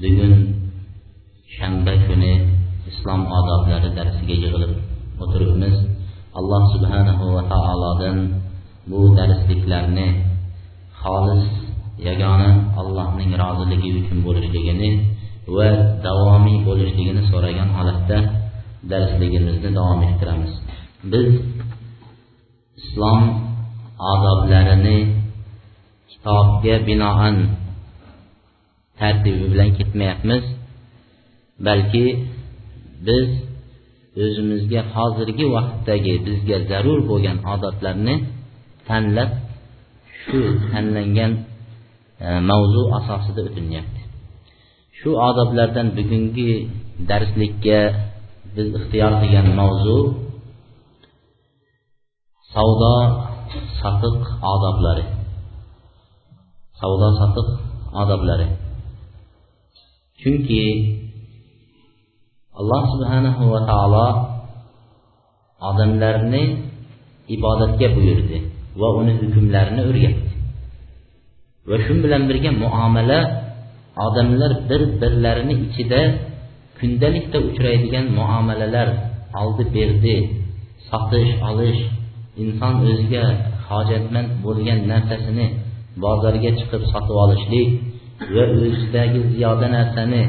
Bugun shanba kuni islom odoblari darsiga yig'ilib o'tiribmiz. Alloh subhanahu va taolodan bu darsliklarni xolis yagona allohning roziligi uchun bo'lishligini va davomiy bo'lishligini so'ragan holatda darsligimizni davom ettiramiz. Biz islom odoblarini kitobga binoan tartibi bilan ketmayapmiz. Balki biz o'zimizga hozirgi vaqtdagi bizga zarur bo'lgan odatlarni tanlab shu tanlangan e, mavzu asosida o'tilyapti shu odoblardan bugungi darslikka biz ixtiyor qilgan mavzu savdo sotiq odoblari savdo sotiq odoblari chunki alloh subhanahu va taolo odamlarni ibodatga buyurdi va uni hukmlarini o'rgatdi. Va shu bilan birga muomala odamlar bir birlarini ichida kundalikda uchraydigan muomalalar oldi berdi sotish olish inson o'ziga hojatmand bo'lgan narsasini bozorga chiqib sotib olishlik va o'zidagi ziyoda narsani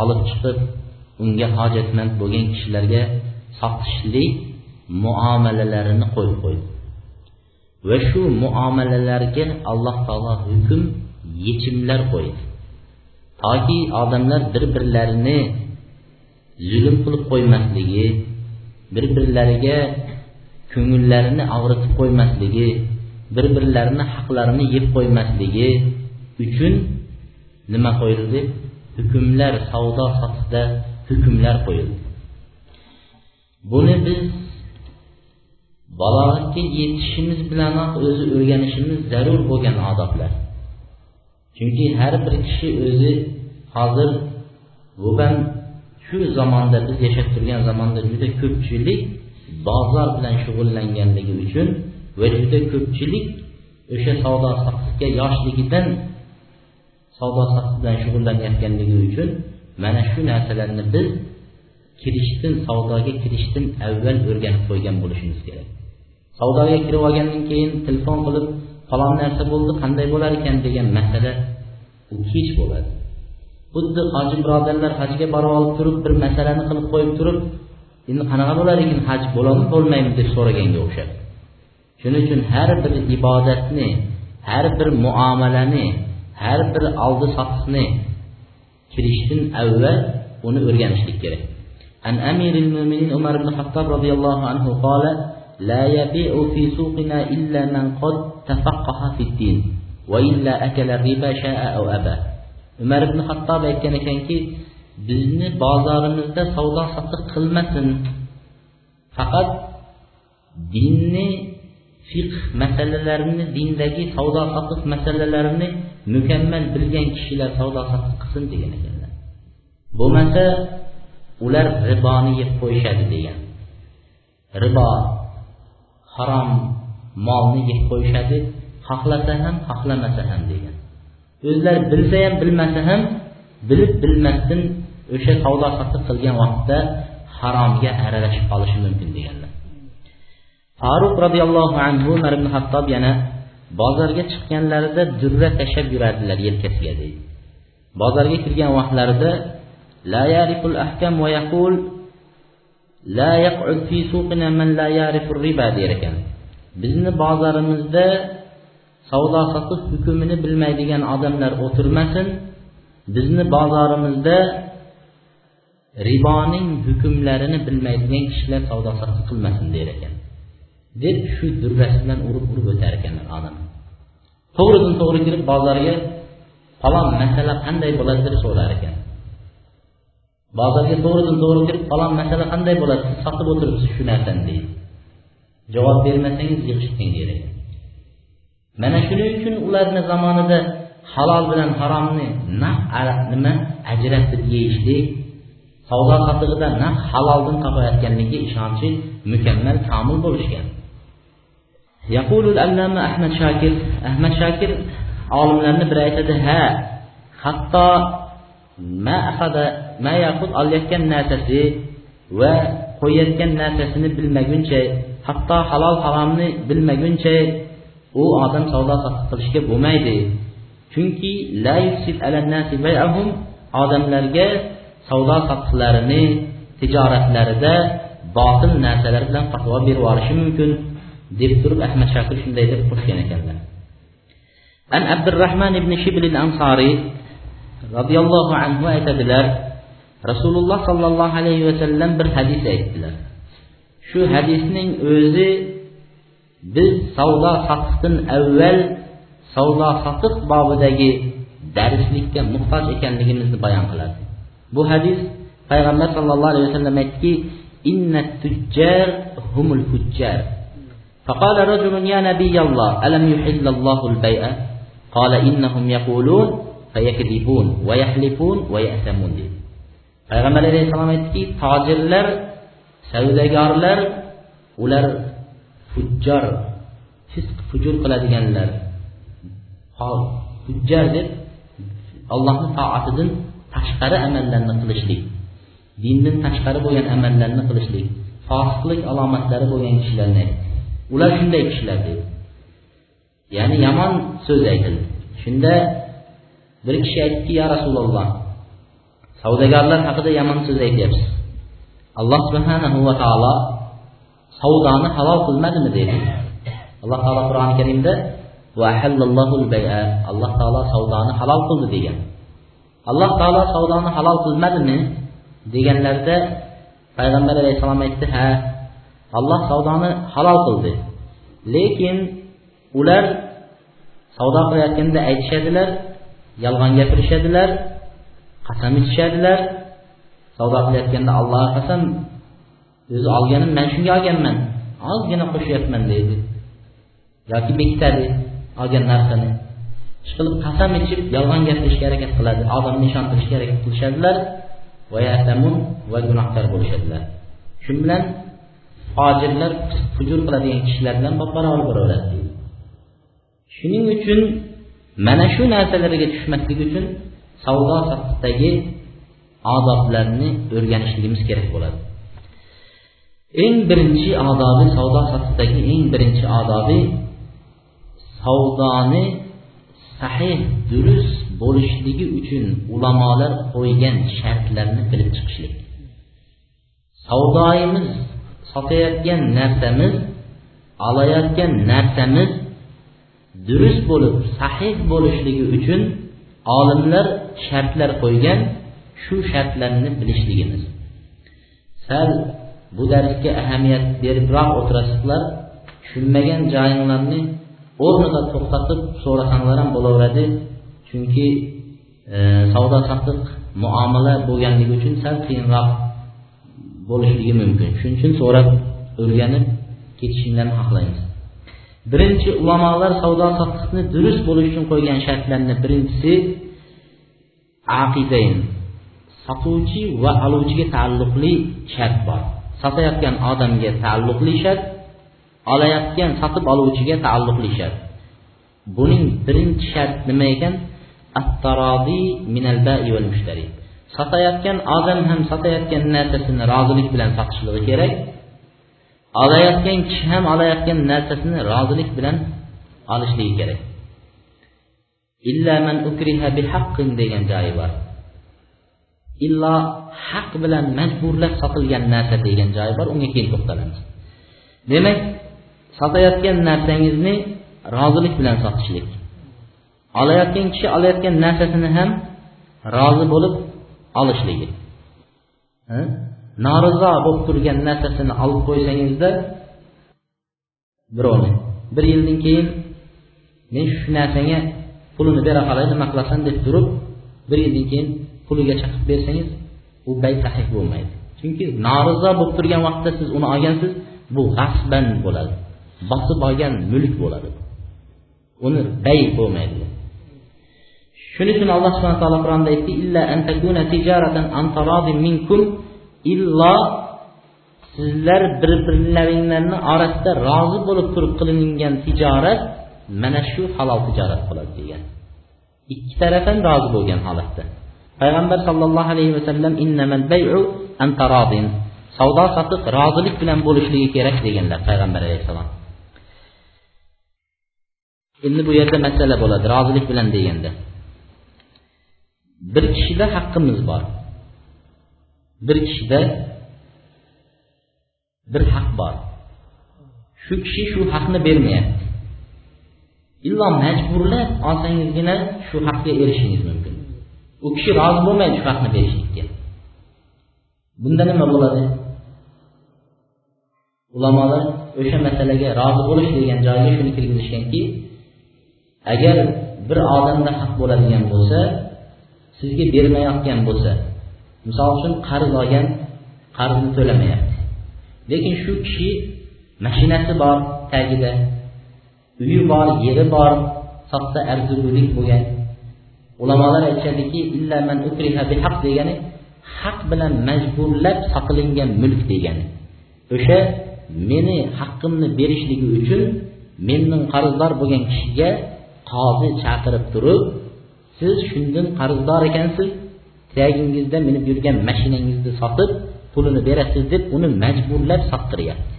olib chiqib unga hojatmand bo'lgan kishilarga sotishlik muomalalarini qo'yib qo'ydi. Va shu muomalalarga alloh taolo hukm yechimlar qo'ydi. Toki odamlar bir birlarini zulm qilib qo'ymasligi bir birlariga ko'ngillarini og'ritib qo'ymasligi bir birlarini haqlarini yeb qo'ymasligi uchun nima qo'yildi? Hukmlar savdo sotiqda hukmlar qo'yildi. Buni biz balog'atga yetishimiz bilanoq o'zi o'rganishimiz zarur bo'lgan odoblar. Chunki har bir kishi o'zi hozir bo'lgan shu zamonda biz yashab turgan zamonda juda ko'pchilik bozor bilan shug'ullanganligi uchun va juda ko'pchilik o'sha savdo sotiqga yoshligidan savdo sotiq bilan shug'ullanayotganligi uchun mana shu narsalarni biz kirishdan savdoga kirishdan avval o'rganib qo'ygan bo'lishimiz kerak. Savdoga kirib olgandan keyin telefon qilib falon narsa bo'ldi qanday bo'lar ekan? degan masala u kech bo'ladi. Xuddi hoji birodarlar hajga borib olib turib bir masalani qilib qo'yib turib endi qanaqa bo'lar ekan haj bo'ladimi bo'lmaymi? deb so'raganga o'xshadi shuning uchun har bir ibodatni har bir muomalani har bir oldi sotiqni kirishdan avval uni o'rganishlik kerak عن أمير المؤمنين عمر بن الخطاب رضي الله عنه قال لا يبيع في سوقنا إلا من قد تفقه في الدين وإلا أكل الربا شاء أو أبى umar ibn hattob aytgan ekanki bizni bozorimizda savdo sotiq qilmasin faqat dinni fiqh masalalarini dindagi savdo sotiq masalalarini mukammal bilgan kishilar savdo sotiq qilsin degan ekanlar. Bo'lmasa ular riboni yeb qo'yishadi degan. Ribo harom molni yeb qo'yishadi xohlasa ham xohlamasa ham degan. O'zlari bilsa ham bilmasa ham bilib bilmasdan o'sha savdo sotiq qilgan vaqtda haromga aralashib qolishi mumkin deganlar. Faruq roziyallohu anhu umar ibn hattob yana bozorga chiqqanlarida durra tashlab yurardilar yelkasiga deydi. Bozorga kirgan vaqtlarida la yariful ahkam va yaqul la yaq'ud fi suqina man la yarifur riba der ekan. Bizni bozorimizda savdo sotiq hukmini bilmaydigan odamlar o'tirmasin bizni bozorimizda riboning hukmlarini bilmaydigan kishilar savdo sotiq qilmasin der ekan. Deb shu durrasi bilan urib urib o'tar ekanlar odam. To'g'ridan to'g'ri kirib bozorga falon masala qanday bo'ladi? deb so'rar ekan. Bozorga to'g'ridan to'g'ri kirib falon masala qanday bo'ladi? Siz sotib o'tiribsiz shu narsani deydi. Javob bermasangiz yig'ishgan kerak mana shuning uchun ularni zamonida halol bilan haromni naq nima ajratib yeyishlik savdo sotig'ida naq haloldan topayotganligiga ishonchi mukammal komil bo'lishgan. يقول الألامة أحمد شاكر أحمد شاكر olimlarni biri aytadi ha hatto ma ahada ma yaqud olayotgan narsasi va qo'yayotgan narsasini bilmaguncha hatto halol haromni bilmaguncha u odam savdo sotiq qilishga bo'lmaydi chunki la yufsid nasi bay'ahum odamlarga savdo sotiqlarini tijoratlarida botil narsalar bilan fatvo berib yuborishi mumkin deb turib ahmad shakir shunday deb qo'shgan ekanlar. An abdurahmon ibn shibl ansoriy roziyallohu anhu aytadilar rasululloh sollallohu alayhi vasallam bir hadis aytdilar. Shu hadisning o'zi biz savdo sotiqdan avval savdo sotiq bobidagi darslikka muhtoj ekanligimizni bayon qiladi. Bu hadis payg'ambar sallallohu alayhi vasallam aytdiki innat tujjar humul hujjar فقال رجل يا نبي الله ألم يحل الله البيع قال إنهم يقولون فيكذبون ويحلفون ويأثمون dedi payg'ambar alayhissalom aytdiki tojirlar savdogarlar ular fujjor fisq fujur qiladiganlar hujjar deb allohni toatidan tashqari amallarni qilishlik dindan tashqari bo'lgan amallarni qilishlik fosiqlik alomatlari bo'lgan kishilarni Ular shunday kishilar dedi. Ya'ni yomon so'z aytildi shunda bir kishi aytdiki ya rasululloh savdogarlar haqida yomon so'z aytyapsiz. Alloh subhanahu va taolo savdoni halol qilmadimi? dedi. Alloh taolo qur'oni karimda alloh taolo savdoni halol qildi degan. Alloh taolo savdoni halol qilmadimi deganlarida payg'ambar alayhissalom aytdi ha alloh savdoni halol qildi. Lekin ular savdo qilayotganda aytishadilar yolg'on gapirishadilar qasam ichishadilar. Savdo qilayotganda allohga qasam o'zi olganim man shunga olganman ozgina qo'shyapman deydi. Yoki bekitadi olgan narsani. Ishqilib qasam ichib yolg'on gapirishga harakat qiladi odamni ishontirishga harakat qilishadilar. Va gunohkor bo'lishadilar. Shu bilan fojirlar hujur qiladigan kishilar bilan barobar bo'laveradi shuning uchun mana shu narsalarga tushmaslik uchun savdo sotiqdagi odoblarni o'rganishligimiz kerak bo'ladi. Eng birinchi odobi savdo sotiqdagi eng birinchi odobi savdoni sahih durust bo'lishligi uchun ulamolar qo'ygan shartlarni bilib chiqishlik. Savdoyimiz sotayotgan narsamiz olayotgan narsamiz durust bo'lib sahih bo'lishligi uchun olimlar shartlar qo'ygan shu shartlarni bilishligimiz. Sal bu darsga ahamiyat beribroq o'tirasizlar tushunmagan joyinglarni o'rnida to'xtatib so'rasanglar ham bo'laveradi. Chunki e, savdo sotiq muomala bo'lganligi uchun sal qiyinroq bo'lishligi mumkin. Shuning uchun so'rab o'rganib ketishingdan xohlaymiz. Birinchi ulamolar savdo sotiqni durust bo'lishi uchun qo'ygan shartlarni birinchisi aqidayn. Sotuvchi va oluvchiga taalluqli shart bor. Sotayotgan odamga taalluqli shart olayotgan sotib oluvchiga taalluqli shart. Buning birinchi shart nima ekan? Minal bai val mushtari. Sotayotgan odam ham sotayotgan narsasini rozilik bilan sotishligi kerak. Olayotgan kishi ham olayotgan narsasini rozilik bilan olishligi kerak. Illa man ukriha bihaqqin degan joyi bor. Illo haq bilan majburlab sotilgan narsa degan joyi bor unga keyin to'xtalamiz. Demak sotayotgan narsangizni rozilik bilan sotishlik. Olayotgan kishi olayotgan narsasini ham rozi bo'lib olishligi. Norizo bo'lib turgan narsasini olib qo'ysangizda birovni bir yildan keyin men shu narsanga pulini bera qolay nima qilasan deb turib bir yildan keyin puliga chiqib bersangiz u bay sahih bo'lmaydi. Chunki norizo bo'lib turgan vaqtda siz uni olgansiz bu g'asban bo'ladi bosib olgan mulk bo'ladi. Uni bay bo'lmaydi shuning uchun alloh subhana taolo qur'onda aytdi illo sizlar bir birlaringlarni orasida rozi bo'lib turib qilingan tijorat mana shu halol tijorat bo'ladi degan. Ikki taraf ham rozi bo'lgan holatda. Payg'ambar sollallohu alayhi vasallam innamal bayu antarodin savdo sotiq rozilik bilan bo'lishligi kerak deganlar payg'ambar alayhissalom. Endi bu yerda masala bo'ladi rozilik bilan deganda. Bir kishida haqqimiz bor. Bir kishida bir haq bor. Shu kishi shu haqni bermayapti. Illo majburlab olsangizgina shu haqqa erishishingiz mumkin. U kishi rozi bo'lmaydi shu haqni berishlikka. Bunda nima bo'ladi? Ulamolar o'sha masalaga rozi bo'lish degan joyga shuni kirgizishganki agar bir odamda haq bo'ladigan bo'lsa sizga bermayotgan bo'lsa misol uchun qarz olgan qarzni to'lamayapti. Lekin shu kishi mashinasi bor tagida uyi bor yeri bor soxta arzugulik bo'lgan. Ulamolar aytishadiki degani haq bilan majburlab sotilingan mulk degani. O'sha meni haqqimni berishligi uchun mendan qarzdor bo'lgan kishiga qozi chaqirib turib siz shundan qarzdor ekansiz. Tiyagingizda minib yurgan mashinangizni sotib pulini berasiz deb uni majburlab sottiryapti.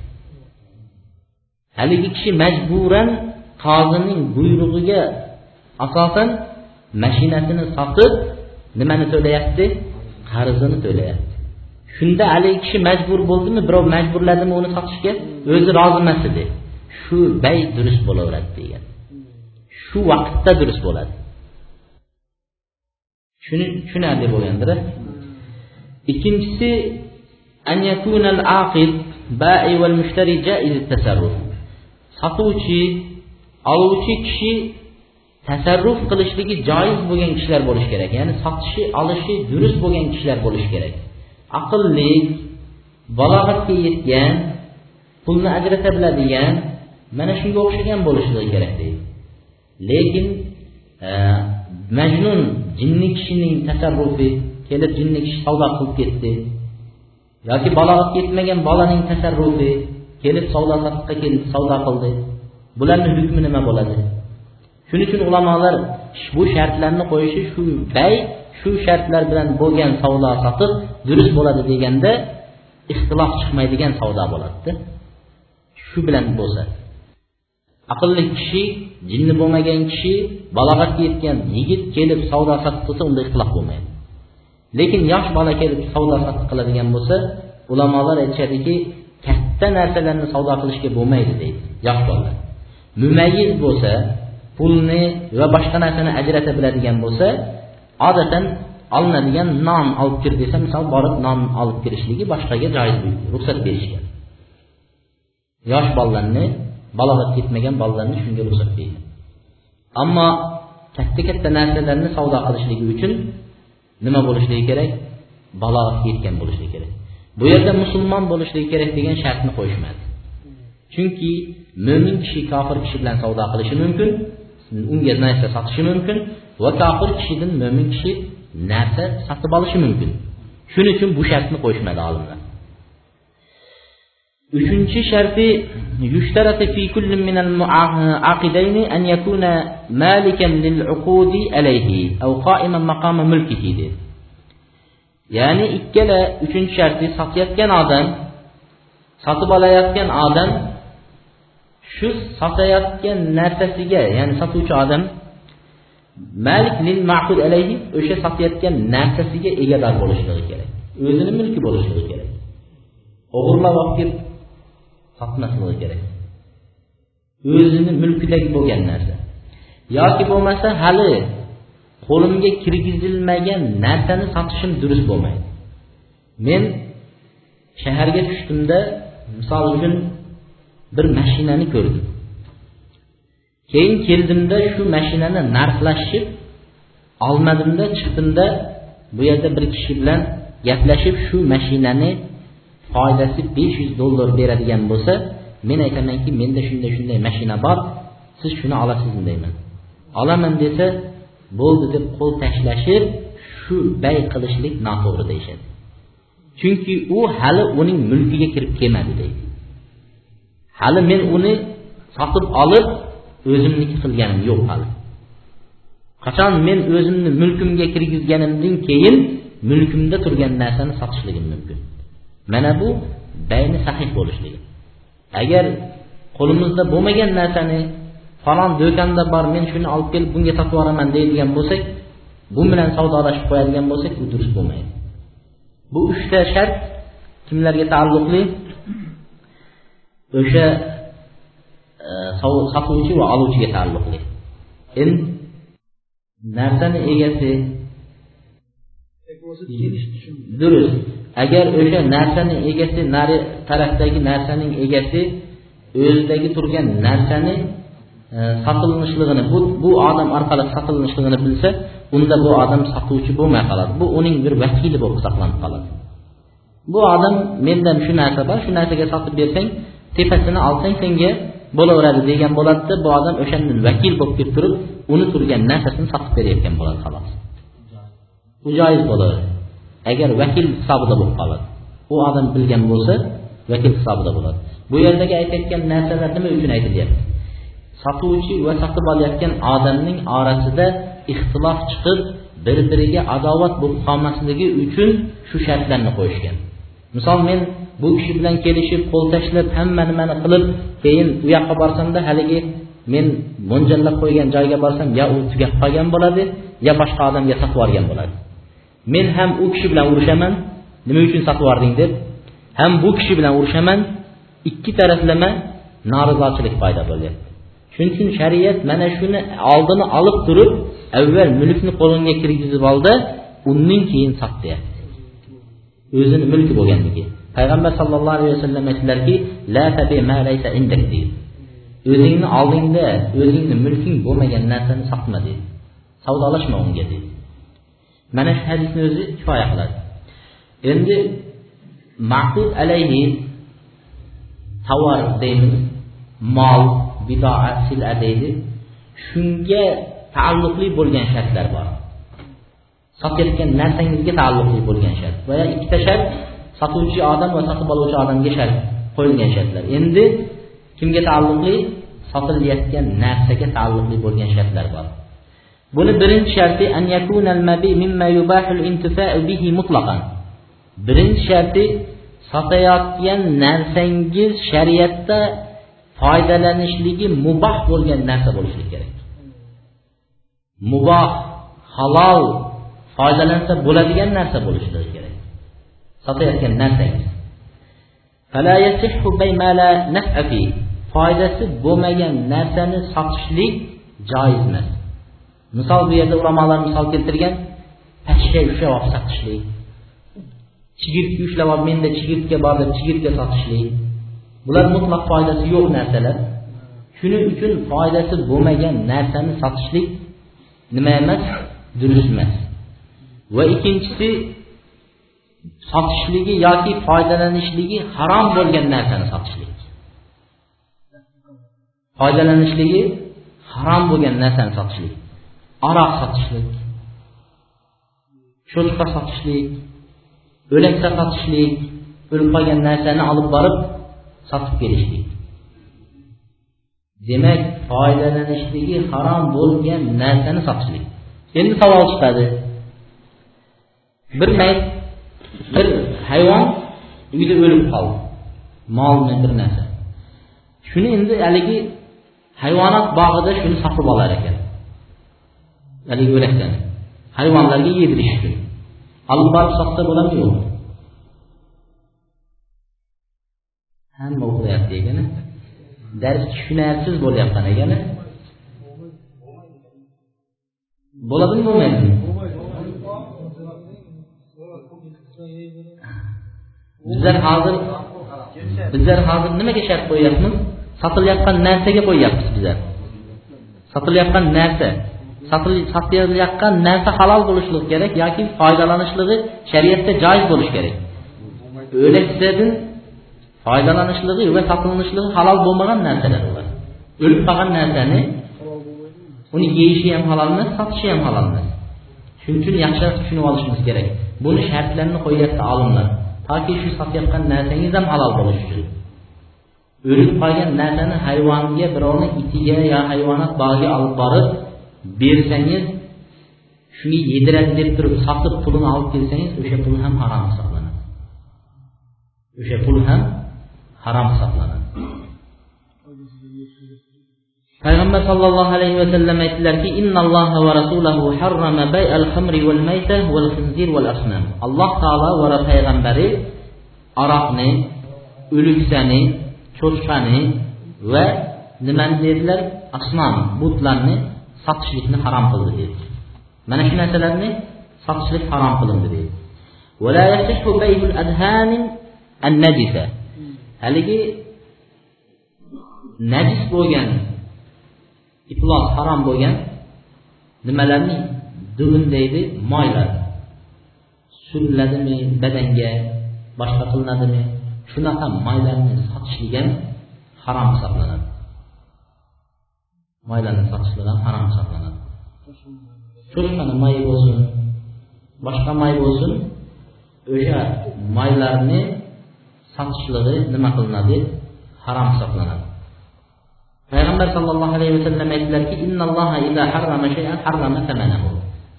Haligi kishi majburan qozining buyrug'iga asosan mashinasini sotib nimani to'layapti? Qarzini to'layapti. Shunda haligi kishi majbur bo'ldimi birov majburladimi uni sotishga? O'zi rozi emas edi. Shu bay durust bo'laveradi degan. Shu vaqtda durust bo'ladi. Shuni tushunarli bo'lgandir ikkinchisi sotuvchi oluvchi kishi tasarruf qilishligi joiz bo'lgan kishilar bo'lishi kerak. Ya'ni sotishi olishi durust bo'lgan kishilar bo'lishi kerak. Aqlli balog'atga yetgan pulni ajrata biladigan mana shunga o'xshagan bo'lishligi kerak deydi. Lekin e, majnun jinni kishining tasarrufi kelib jinni kishi savdo qilib ketdi. Yoki balog'at yetmagan bolaning tasarrufi kelib savdo sotiqqa kelib savdo qildi. Bularni hukmi nima bo'ladi? Shuning uchun ulamolar bu shartlarni qo'yishi shu bay shu shartlar bilan bo'lgan savdo sotiq durust bo'ladi deganda ixtilof chiqmaydigan savdo bo'ladida. Shu bilan bo'lsa. Aqlli kishi jinni bo'lmagan kishi balog'atga yetgan yigit kelib savdo sotiq qilsa unda ixtilof bo'lmaydi. Lekin yosh bola kelib savdo sotiq qiladigan bo'lsa ulamolar aytishadiki katta narsalarni savdo qilishga bo'lmaydi deydi yosh bolalar mumayyiz bo'lsa pulni va boshqa narsani ajrata biladigan bo'lsa odatan olinadigan non olib kir desa misol borib non olib kirishligi boshqaga joiz ruxsat berishgan yosh bolalarni balog'at yetmagan bolalarni shunga ruxsat deydi. Ammo katta katta narsalarni savdo qilishligi uchun nima bo'lishligi kerak? Balog'atga yetgan bo'lishligi kerak. Bu yerda musulmon bo'lishligi kerak degan shartni qo'yishmadi. Chunki mo'min kishi kofir kishi bilan savdo qilishi mumkin unga narsa sotishi mumkin va kofir kishidan mo'min kishi narsa sotib olishi mumkin. Shuning uchun bu shartni qo'yishmadi olimlar. Üçüncü şerti yüşterati fi kullin minel akideyni en yekuna maliken lil ukudi aleyhi ev kaimen makama mülkihidir. Yani ikkala üçüncü şerti satayotgan odam sotib olayotgan odam shu sotayotgan narsasiga ya'ni sotuvchi odam malik lil ma'qud alayhi o'sha sotayotgan narsasiga egador bo'lishligi kerak. O'zini mulki bo'lishligi kerak. O'g'irlab olib sotmasligi kerak. O'zini mulkidagi bo'lgan narsa. Yoki bo'lmasa hali qo'limga kirgizilmagan narsani sotishim durust bo'lmaydi. Men shaharga tushdimda misol uchun bir mashinani ko'rdim. Keyin keldimda shu mashinani narxlashib olmadimda chiqdimda bu yerda bir kishi bilan gaplashib shu mashinani foydasi besh yuz dollar beradigan bo'lsa men aytamanki menda shunday shunday mashina bor siz shuni olasizmi deyman. Olaman desa bo'ldi deb qo'l tashlashib shu bay qilishlik noto'g'ri deyishadi. Chunki u hali uning mulkiga kirib kelmadi deydi. Hali men uni sotib olib o'zimniki qilganim yo'q hali. Qachon men o'zimni mulkimga kirgizganimdan keyin mulkimda turgan narsani sotishligim mumkin? Mana bu bayni sahih bo'lishligi. Agar qo'limizda bo'lmagan narsani falon do'konda bor men shuni olib kelib bunga sotib yuboraman deydigan bo'lsak bu bilan savdolashib qo'yadigan bo'lsak bu durust bo'lmaydi. Bu uchta shart kimlarga taalluqli? O'sha e, sotuvchi va oluvchiga taalluqli. Endi narsani egasi durust agar o'sha narsani egasi nari tarafdagi narsaning egasi o'zidagi turgan narsani e, sotilinishligini bu bu odam orqali sotilinishligini bilsa unda bu odam sotuvchi bo'lmay qoladi. Bu uning bir vakili bo'lib saqlanib qoladi. Bu odam mendan shu narsa bor shu narsaga sotib bersang tepasini olsang senga bo'laveradi degan bo'ladida bu odam o'shandan vakil bo'lib kelib turib uni turgan narsasini sotib berayotgan bo'ladi xolos. Bu joiz bo'ladi. Agar vakil hisobida bo'lib qoladi. U odam bilgan bo'lsa vakil hisobida bo'ladi. Bu yerdagi aytayotgan narsalar nima uchun aytilyapti? Sotuvchi va sotib olayotgan odamning orasida ixtilof chiqib bir biriga adovat bo'lib qolmasligi uchun shu shartlarni qo'yishgan. Misol men bu kishi bilan kelishib qo'l tashlab hamma nimani qilib keyin u yoqqa borsamda haligi men mo'ljallab qo'ygan joyga borsam yo u tugab qolgan bo'ladi yo boshqa odamga sotib yuborgan bo'ladi. Men ham u kishi bilan urushaman nima uchun sotib yubording deb. Ham bu kishi bilan urushaman ikki taraflama norizochilik paydo bo'lyapti. Shuning uchun shariat mana shuni oldini olib turib avval mulkni qo'lingga kirgizib oldi undan keyin sot deyapti. O'zini mulki bo'lganligi. Payg'ambar sallallohu alayhi vasallam aytdilarki la tabi ma laysa indak o'zingni oldingda o'zingni mulking bo'lmagan narsani sotma deydi. Savdolashma unga deydi. Mana shu hadisni o'zi kifoya qiladi. Endi maqud alayhi tovar deymiz. Mol bidoat sila deydi. Shunga taalluqli bo'lgan shartlar bor. Sotayotgan narsangizga taalluqli bo'lgan shart. Va ikkita shart sotuvchi odam va sotib oluvchi odamga shart qo'yilgan shartlar. Endi kimga taalluqli? Sotilayotgan narsaga taalluqli bo'lgan shartlar bor. Buni birinchi sharti an yakunal mabi mimma yubahul intifa'u bihi mutlaqan. Birinchi sharti sotayotgan narsangiz shariatda foydalanishligi muboh bo'lgan narsa bo'lishi kerak. Muboh halol foydalansa bo'ladigan narsa bo'lishligi kerak. Sotayotgan narsangiz. Foydasi bo'lmagan narsani sotishlik joiz emas misol bu yerda ulamolar misol keltirgan pashsha ushlab olib sotishlik. Chigirtka ushlab olib menda chigirtka bor deb chigirtka sotishlik. Bular mutlaq foydasi yo'q narsalar. Shuning uchun foydasi bo'lmagan narsani sotishlik nima emas durust emas. Va ikkinchisi sotishligi yoki foydalanishligi harom bo'lgan narsani sotishlik. Foydalanishligi harom bo'lgan narsani sotishlik. Aroq sotishlik cho'chqa sotishlik o'laksa sotishlik o'lib qolgan narsani olib borib sotib kelishlik. Demak foydalanishligi harom bo'lgan narsani sotishlik. Endi savol chiqadi. Bir mayt bir hayvon uyda o'lib qoldi. Molmi bir narsa shuni endi haligi hayvonot bog'ida shuni sotib olar ekan. Haligi o'laksani hayvonlarga yedirish uchun olib borib sotsa bo'ladimi yo'qmi hamma uxlayapti ekana dars tushunarsiz bo'lyapman ekana bo'ladimi bo'lmaydimi? Bizlar hozir bizlar hozir nimaga shart qo'yyapmiz? Sotilayotgan narsaga qo'yyapmiz bizlar. Sotilayotgan narsa. Sotilayotgan narsa halol bo'lishligi kerak yoki foydalanishligi shariatda joiz bo'lishi kerak. O'liksadan foydalanishligi va sotilinishligi halol bo'lmagan narsalar ular o'lib qolgan narsani uni yeyishi ham halol emas sotishi ham halol emas. Shuning uchun yaxshiroq tushunib olishimiz kerak. Buni shartlarini qo'yyapti olimlar. Toki shu sotayotgan narsangiz ham halol bo'lishi uchun. O'lib qolgan narsani hayvonga birovni itiga yo hayvonot bog'iga olib borib bersangiz shuni yediradi deb turib sotib pulini olib kelsangiz o'sha pul ham harom hisoblanadi. O'sha pul ham harom hisoblanadi. Payg'ambar sollallohu alayhi vasallam aytdilarki va harrama khinzir asnam. Alloh taolo va payg'ambari aroqni o'liksani cho'chqani va nimani dedilar? Asnom butlarni sotishlikni harom qildi deydi mana shu narsalarni sotishlik harom qilindi deydi haligi najis bo'lgan iflos harom bo'lgan nimalarni dugun deydi moylar. Suriladimi badanga boshqa qilinadimi? Shunaqa moylarni sotishlik ham harom hisoblanadi. Maylanib sotishlik harom hisoblanadi cho'chqani may bo'lsin boshqa may bo'lsin o'sha maylarni sotishligi nima qilinadi? Harom hisoblanadi payg'ambar sallallohu alayhi vasallam aytdilarki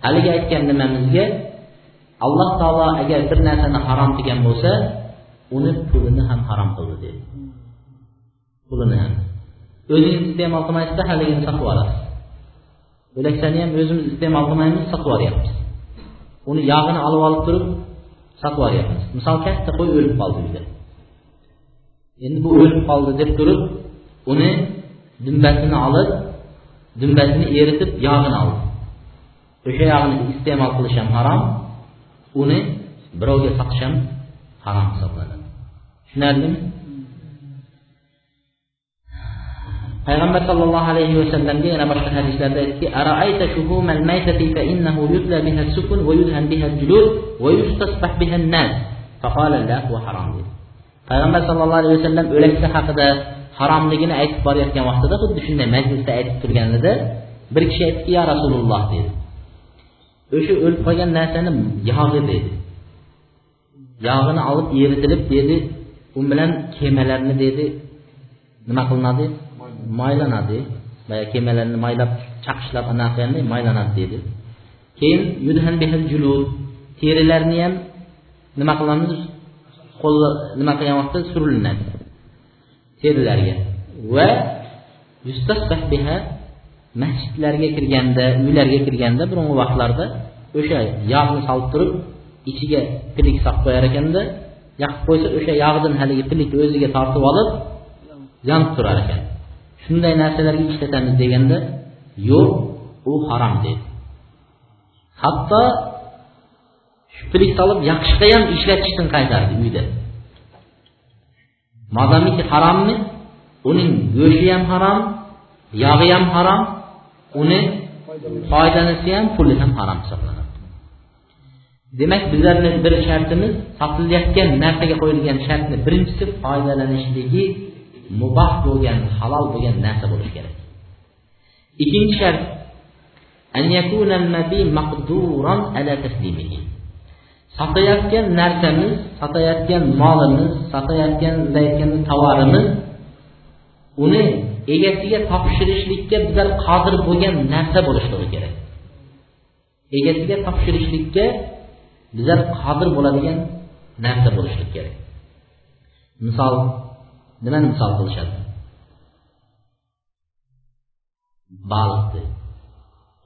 haligi aytgan nimamizga alloh taolo agar bir narsani harom qilgan bo'lsa uni pulini ham harom qildi dedi. Pulini ham. O'zingiz iste'mol qilmaysizda haligini sotib olasiz. Bo'laksani ham o'zimiz iste'mol qilmaymiz sotib yuboryapmiz uni yog'ini olib olib turib sotib yuboryapmiz misol katta qo'y o'lib qoldi uyda. Endi bu o'lib qoldi deb turib uni dumbasini olib dumbasini eritib yog'ini oldi. O'sha yog'ini iste'mol qilish ham harom uni birovga sotish ham harom hisoblanadi. Tushunarlimi? Payg'ambar sollallohu alayhi vasallamga yana boshqa hadislarda aytdiki araayta shuhumal fa innahu biha biha julud yustasbah biha nas payg'ambar sallallohu alayhi vasallam o'laksa haqida haromligini aytib borayotgan vaqtida xuddi shunday majlisda aytib turganida bir kishi aytdiki ya rasululloh dedi. O'sha o'lib qolgan narsani yog'i dedi. Yog'ini olib eritilib dedi. U bilan kemalarni dedi. Nima qilinadi? Maylanadi. Boya kemalarni maylab chaqishlab anaqa qilganda maylanadi dedi. Keyin yudhan bihil julud. Terilarni ham nima qilamiz? Qo'l nima qilgan vaqtda surilinadi terilarga. Va biha masjidlarga kirganda uylarga kirganda burungi vaqtlarda o'sha yog'ni solib turib ichiga pilik solib qo'yar ekanda yoqib qo'ysa o'sha yog'dan haligi pilikni o'ziga tortib olib yonib turar ekan. Shunday narsalarga ishlatamiz deganda yo'q u harom dedi. Hatto pilik solib yoqishga ham ishlatishdan qaytardi uyda. Modomiki harommi? Uning go'shti ham harom yog'i ham harom uni foydanisi ham puli ham harom hisoblanadi. Demak bizlarni bir shartimiz sotilayotgan narsaga qo'yilgan shartni birinchisi foydalanishligi muboh bo'lgan halol bo'lgan narsa bo'lishi kerak. Ikkinchi shart sotayotgan narsamiz sotayotgan molimiz sotayotgan aytgan tovarimiz uni egasiga topshirishlikka bizlar qodir bo'lgan narsa bo'lishligi kerak. Egasiga topshirishlikka bizlar qodir bo'ladigan narsa bo'lishligi kerak. Misol nimani misol qilishadi? Baliqni.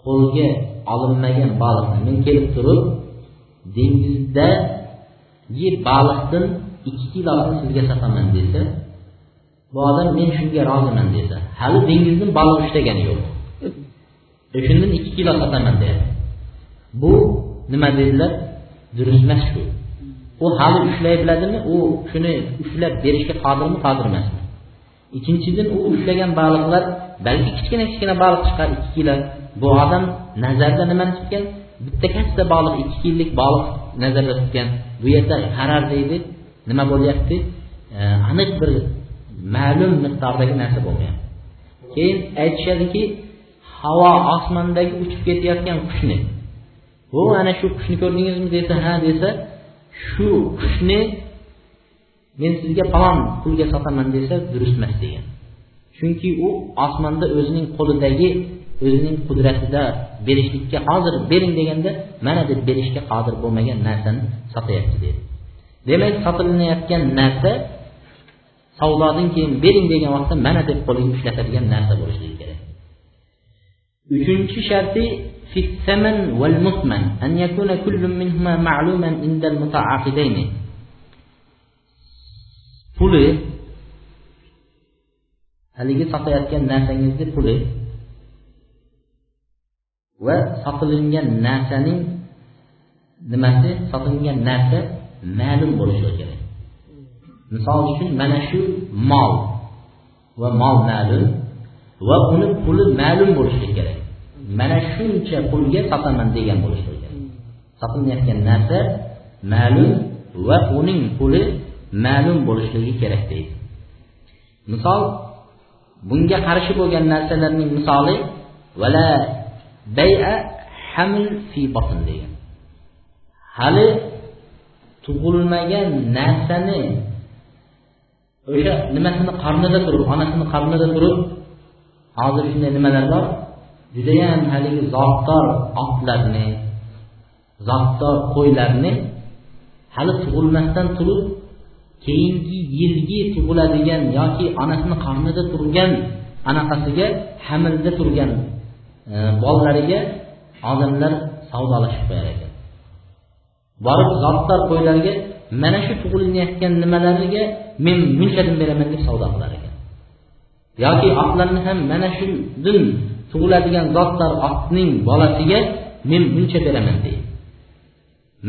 Qo'lga olinmagan baliqni men kelib turib dengizdagi baliqdan ikki kilosini sizga sotaman desa bu odam men shunga roziman desa hali dengizni baliq ushlagani yo'q. E, O'shandan ikki kilo sotaman deyapti. Bu nima dedilar? Durust emas shu. U hali ushlay biladimi? U shuni ushlab berishga qodirmi? Qodir emasmi ikkinchidan u ushlagan baliqlar balki kichkina kichkina baliq chiqar ikki kilo. Bu odam nazarda nimani tutgan? Bitta katta baliq ikki kilolik baliq nazarda tutgan. Bu yerda qarar deydi. Nima bo'lyapti? Aniq bir ma'lum miqdordagi narsa bo'lgan. Keyin aytishadiki havo osmondagi uchib ketayotgan qushni. Bu ana shu qushni ko'rdingizmi desa ha desa shu qushni men sizga falon pulga sotaman desa durust emas degan. Chunki u osmonda o'zining qo'lidagi o'zining qudratida berishlikka hozir bering deganda mana deb berishga qodir bo'lmagan narsani sotyapti dedi. Demak sotilinayotgan narsa savdodan keyin bering degan vaqtda mana deb qo'liga ushlatadigan narsa bo'lishligi kerak. uchinchi sharti في الثمن والمثمن أن يكون كل منهما معلوما عند المتعاقدين puli haligi sotayotgan narsangizni puli va sotilingan narsaning nimasi sotilingan narsa ma'lum bo'lishi kerak misol uchun mana shu mol va mol ma'lum Va uni puli ma'lum bo'lishi kerak. Mana shuncha pulga sotaman degan bo'lishi kerak. Sotilayotgan narsa ma'lum va uning puli ma'lum bo'lishligi kerak deydi. Misol bunga qarshi bo'lgan narsalarning misoli vala baya haml fi batn degan. Hali tug'ilmagan narsani o'sha nimasini qornida turib onasini qornida turib hozir shunday nimalar bor? Judayam haligi zotdor otlarni zotdor qo'ylarni hali tug'ilmasdan turib keyingi yilgi tug'iladigan yoki onasini qornida turgan anaqasiga hamilda turgan e, bolalariga odamlar savdolashib qo'yar ekan. Borib zotdor qo'ylarga mana shu tug'ilayotgan nimalariga men munchadan beraman deb savdo qilar ekan. Yoki otlarni ham mana shundan tug'iladigan zotlar otning bolasiga men buncha beraman deydi.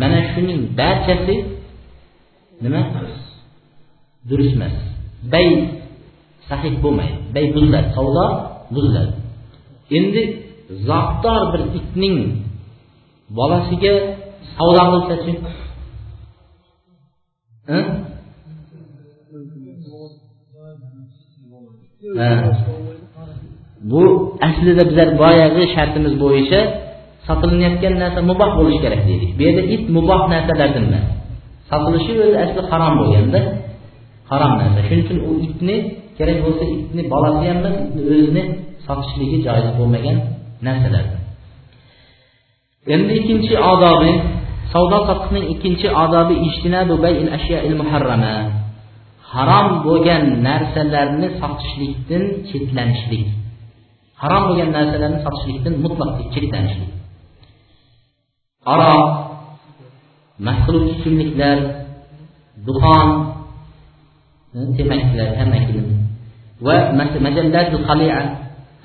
Mana shuning barchasi nima? Durust emas. Bay sahih bo'lmaydi. Bay buziladi. Savdo buziladi. Endi zotdor bir itning bolasiga savdo qilsachi? Bu aslida bizlar boyagi shartimiz bo'yicha sotilinayotgan narsa muboh bo'lishi kerak deydik bu yerda it muboh narsalardan emas. Sotilishi o'zi asli harom bo'lganda harom narsa. Shuning uchun u itni kerak bo'lsa itni bolasi ham emas itni o'zini sotishligi joiz bo'lmagan narsalar endi ikkinchi odobi savdo sotiqning ikkinchi odobi harom bo'lgan narsalarni sotishlikdan chetlanishlik. Harom bo'lgan narsalarni sotishlikdan mutlaq chetlanishlik. Aroq mast qiluvchi ichimliklar duxon e, temakilar tamakli va majallatul halia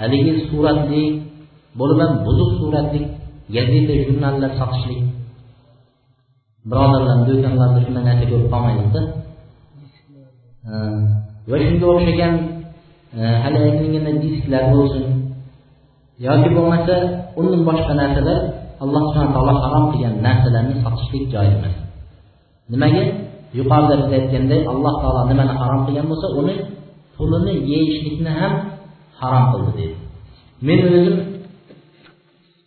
haligi suratli bo'lib ham buzuq suratli gazeta jurnallar sotishlik. Birodarlar do'konlarda shunday narsa ko'rib qolmaylikda va shunga o'xshagan e, hali aytilgan disklar bo'lsin. Yoki bo'lmasa undan boshqa narsalar alloh subhana taolo harom qilgan narsalarni sotishlik joiz emas nimaga? Yuqorida biz aytganday alloh taolo nimani harom qilgan bo'lsa uni pulini yeyishlikni ham harom qildi deydi men o'zim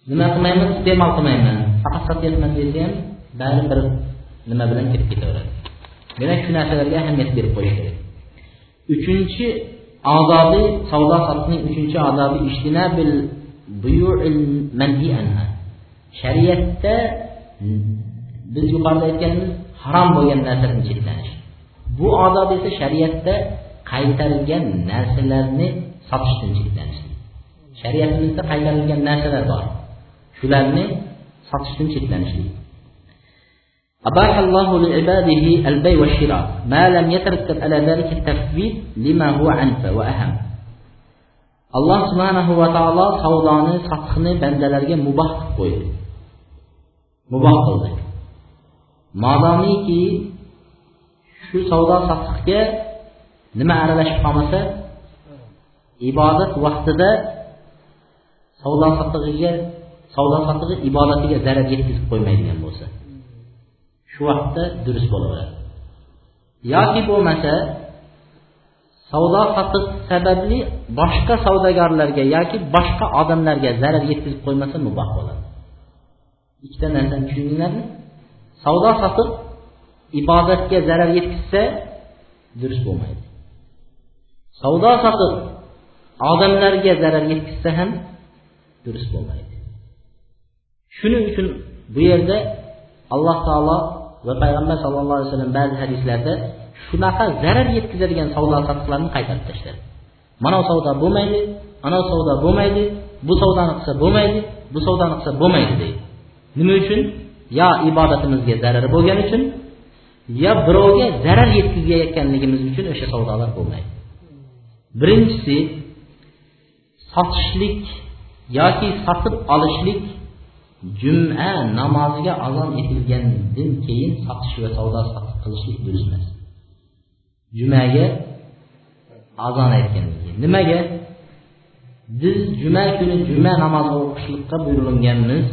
nima qilmayman iste'mol qilmayman. Faqat sotyapman desa ham baribir nima bilan kirib ketaveradi. Demak shu narsalarga ahamiyat berib qo'yish kerak. Uchinchi odobi savdo sotiqning uchinchi odobi shariatda biz yuqorida aytganimiz harom bo'lgan narsadan cheklanish bu odob esa shariatda qaytarilgan narsalarni sotishdan cheklanish shariatimizda qaytarilgan narsalar bor. Shularni sotishdan cheklanishlik أباح الله لعباده البيع والشراء ما لم يترتب على ذلك التفويض لما هو عنف وأهم alloh subhanahu va taolo savdoni sotiqni bandalarga muboh qilib qo'ydi muboh qildi modomiki shu savdo sotiqga nima aralashib qolmasa ibodat vaqtida savdo sotig'iga savdo sotig'i ibodatiga zarar yetkazib qo'ymaydigan bo'lsa shu vaqtda durust bo'laveradi. Yoki bo'lmasa savdo sotiq sababli boshqa savdogarlarga yoki boshqa odamlarga zarar yetkazib qo'ymasa muboh bo'ladi. Ikkita narsani tushundinglarmi savdo sotiq ibodatga zarar yetkazsa durust bo'lmaydi. Savdo sotiq odamlarga zarar yetkazsa ham durust bo'lmaydi. Shuning uchun bu yerda alloh taolo va payg'ambar sallallohu alayhi vasallam ba'zi hadislarda shunaqa zarar yetkazadigan savdo sotiqlarni qaytarib tashladi. Mana savdo bo'lmaydi ana savdo bo'lmaydi bu savdoni qilsa bo'lmaydi bu savdoni qilsa bo'lmaydi deydi. Nima uchun? Yo ibodatimizga zarari bo'lgani uchun yo birovga zarar yetkazayotganligimiz uchun o'sha savdolar bo'lmaydi. Birinchisi sotishlik yoki sotib olishlik juma namoziga azon etilgandan keyin sotish va savdo sotiq qilishlik durust emas jumaga azon aytgandan keyin. Nimaga? Biz juma kuni juma namozi o'qishlikqa buyurilganmiz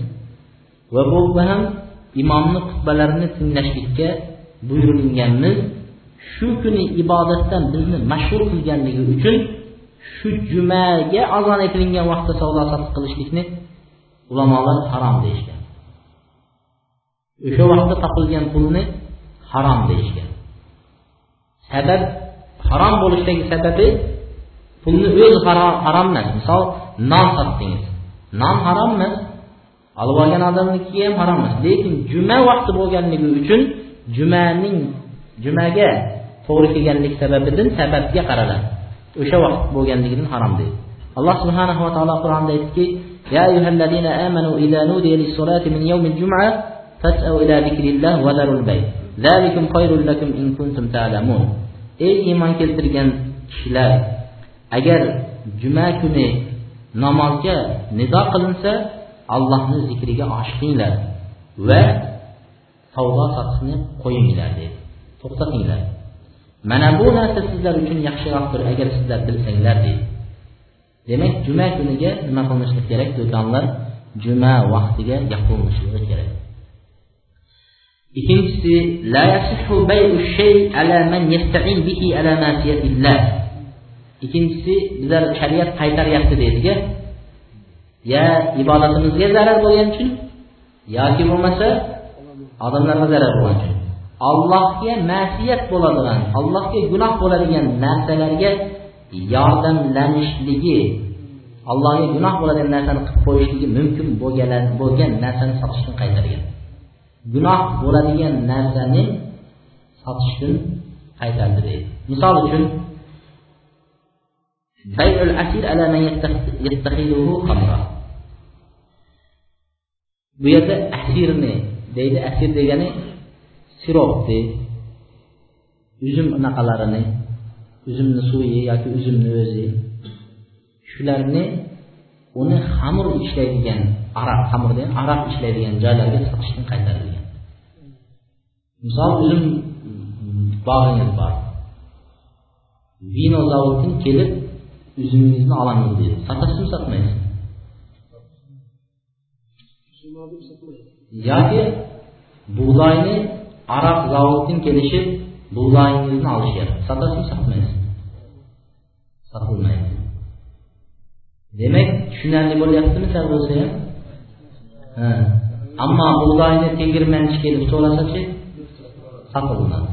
va bu ham imomni xutbalarini tinglashlikka buyurilganmiz. Shu kuni ibodatdan bizni mashhur qilganligi uchun shu jumaga azon aytilingan vaqtda savdo sotiq qilishlikni ulamolar harom deyishgan. O'sha vaqtda topilgan pulni harom deyishgan. Sabab harom bo'lishidagi sababi pulni o'zi harom emas. Misol non sotdingiz. Non harom emas. Olib olgan odamniki ham harom emas. Lekin juma vaqti bo'lganligi uchun jumaning jumaga to'g'ri kelganlik sababidan sababga qaraladi o'sha vaqt bo'lganligidan harom deydi alloh subhanahu va taolo qur'onda aytdiki يا أيها الذين آمنوا إذا نودي للصلاة من يوم الجمعة فاسأوا إلى ذكر الله وذروا البيع ذلكم خير لكم إن كنتم تعلمون ey iymon keltirgan kishilar agar juma kuni namozga nido qilinsa allohni zikriga oshiqinglar va savdo sotiqni qo'yinglar dedi to'xtatinglar mana bu narsa sizlar uchun yaxshiroqdir agar sizlar bilsanglar deydi demak juma kuniga nima qilishlik kerak? Do'konlar juma vaqtiga yopilishligi kerak. Ikkinchisi la yasihu bay'u shay ala man yasta'in bihi ala ma'siyatillah ikkinchisi bizlar shariat qaytaryapti deydiga ya ibodatimizga zarar bo'lgani uchun yoki bo'lmasa odamlarga zarar bo'lgani uchun. Allohga ma'siyat bo'ladigan allohga gunoh bo'ladigan narsalarga yordamlanishligi allohga gunoh bo'ladigan narsani qilib qo'yishligi mumkin bo'lgan bo'lgan narsani sotishdan qaytargan. Gunoh bo'ladigan narsani sotishdan qaytardi deydi. Misol uchun bayul asir ala man yattaxiduhu khamra. Bu yerda asirni deydi asir degani siropni uzum anaqalarini uzumni suvi yoki uzumni o'zi. Shularni uni xamir ishlaydigan aroq xamir degan aroq ishlaydigan joylarga sotishdan qaytarilgan. Misol uzum bog'ingiz bor. Vino zavodidan kelib uzumingizni olamiz deydi. Sotasizmi sotmaysizmi yoki bug'doyni aroq zavodidan kelishib bug'doyingizni olish kerak sotasizmi sotmaysizmi sotilmaydi demak tushunarli bo'lyaptimi sal bo'lsa ham ammo bug'doyni tegirmanchi kelib so'rasachi sotilmadi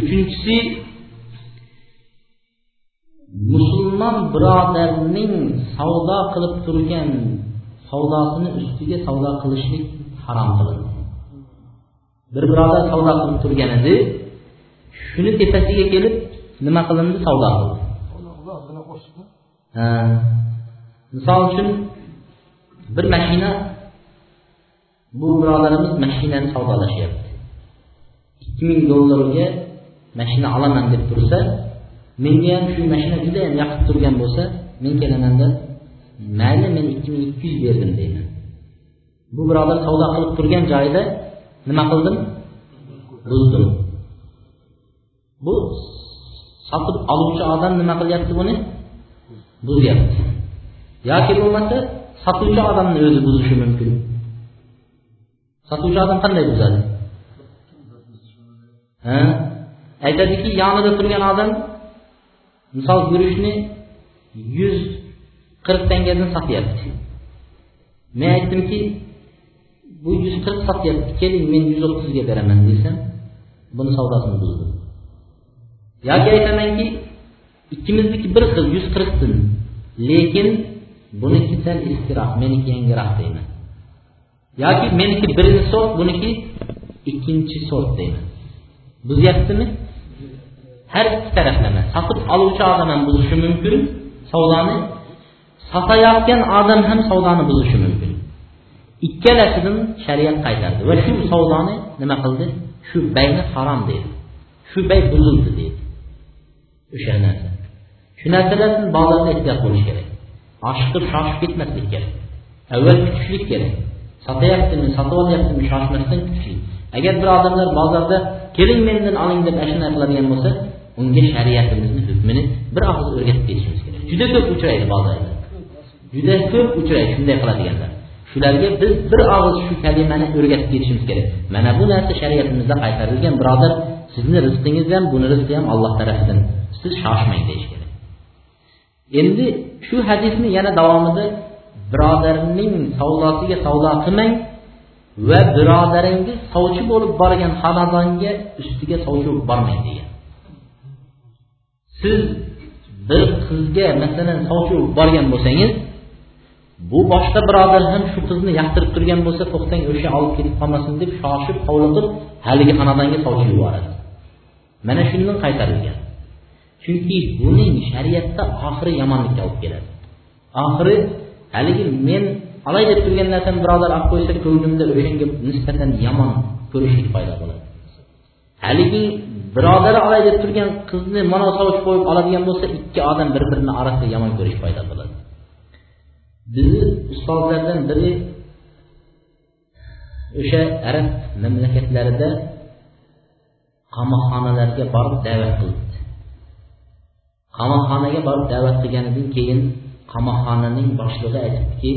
uchinchisi musulmon birodarning savdo qilib turgan savdosini ustiga savdo qilishlik harom qilindi bir birodar savdo qilib turgan edi shuni tepasiga kelib nima qilindi? Savdo qildi. Misol uchun bir mashina bu birodarimiz mashinani savdolashyapti. Ikki ming dollarga mashina olaman deb tursa menga ham shu mashina judayam yoqib turgan bo'lsa men kelamanda mayli men ikki ming ikki yuz berdim deyman. Bu birodar savdo qilib turgan joyida nima qildim? Buzdim. Bu sotib oluvchi odam nima qilyapti buni? Buzyapti. Yoki bo'lmasa sotuvchi odamni o'zi buzishi mumkin. Sotuvchi odam qanday buzadi? Ha? Aytadiki yonida turgan odam misol guruchni yuz qirq tangadan sotyapti men aytdimki bu yuz qirq sotyapti keling men yuz o'ttizga beraman desam buni savdosini buzdim yoki aytamanki ikkimizniki bir xil yuz qirqdan lekin buniki sal eskiroq meniki yangiroq deyman yoki meniki birinchi sort buniki ikkinchi sort deyman buzyaptimi har ikki taraflama sotib oluvchi odam ham buzishi mumkin savdoni sotayotgan odam ham savdoni buzishi mumkin. Ikkalasidan shariat qaytardi. Va shu savdoni nima qildi? Shu bayni harom dedi. Shu bay buzildi dedi. O'sha narsa. Shu narsalardan bozorda ehtiyot bo'lish kerak. Oshiqib shoshib ketmaslik kerak. Avval kutishlik kerak. Sotyaptimi sotib olyaptimi shoshmasdan kutishlik. Agar bir odamlar bozorda keling mendan oling deb ashuna qiladigan bo'lsa unga shariatimizni hukmini bir og'iz o'rgatib ketishimiz kerak. Juda ko'p uchraydi bozorda. Juda ko'p uchraydi shunday qiladiganlar. Shularga biz bir og'iz shu kalimani o'rgatib ketishimiz kerak. Mana bu narsa shariatimizda qaytarilgan birodar sizni rizqingiz ham buni rizqi ham alloh tarafidan siz shoshmang deyish kerak. Endi shu hadisni yana davomida birodarning savdosiga savdo qilmang va birodaringiz sovchi bo'lib borgan xonadonga ustiga sovchi bo'lib bormang degan. Siz bir qizga masalan sovchi bo'lib borgan bo'lsangiz bu boshqa birodar ham shu qizni yoqtirib turgan bo'lsa to'xtang o'sha olib ketib qolmasin deb shoshib hovliqib haligi xonadonga sovchi yuboradi. Mana shundan qaytarilgan. Chunki buning shariatda oxiri yomonlikka olib keladi. Oxiri haligi men olay deb turgan narsani birodar olib qo'ysa ko'nglimda o'shanga nisbatan yomon ko'rishlik paydo bo'ladi. Haligi birodari olay deb turgan qizni mana sovchi qo'yib oladigan bo'lsa ikki odam bir birini orasida yomon ko'rish paydo bo'ladi. Bizni ustozlardan biri o'sha arab mamlakatlarida qamoqxonalarga borib da'vat qilibdi qamoqxonaga borib da'vat qilganidan keyin qamoqxonaning boshlig'i aytibdiki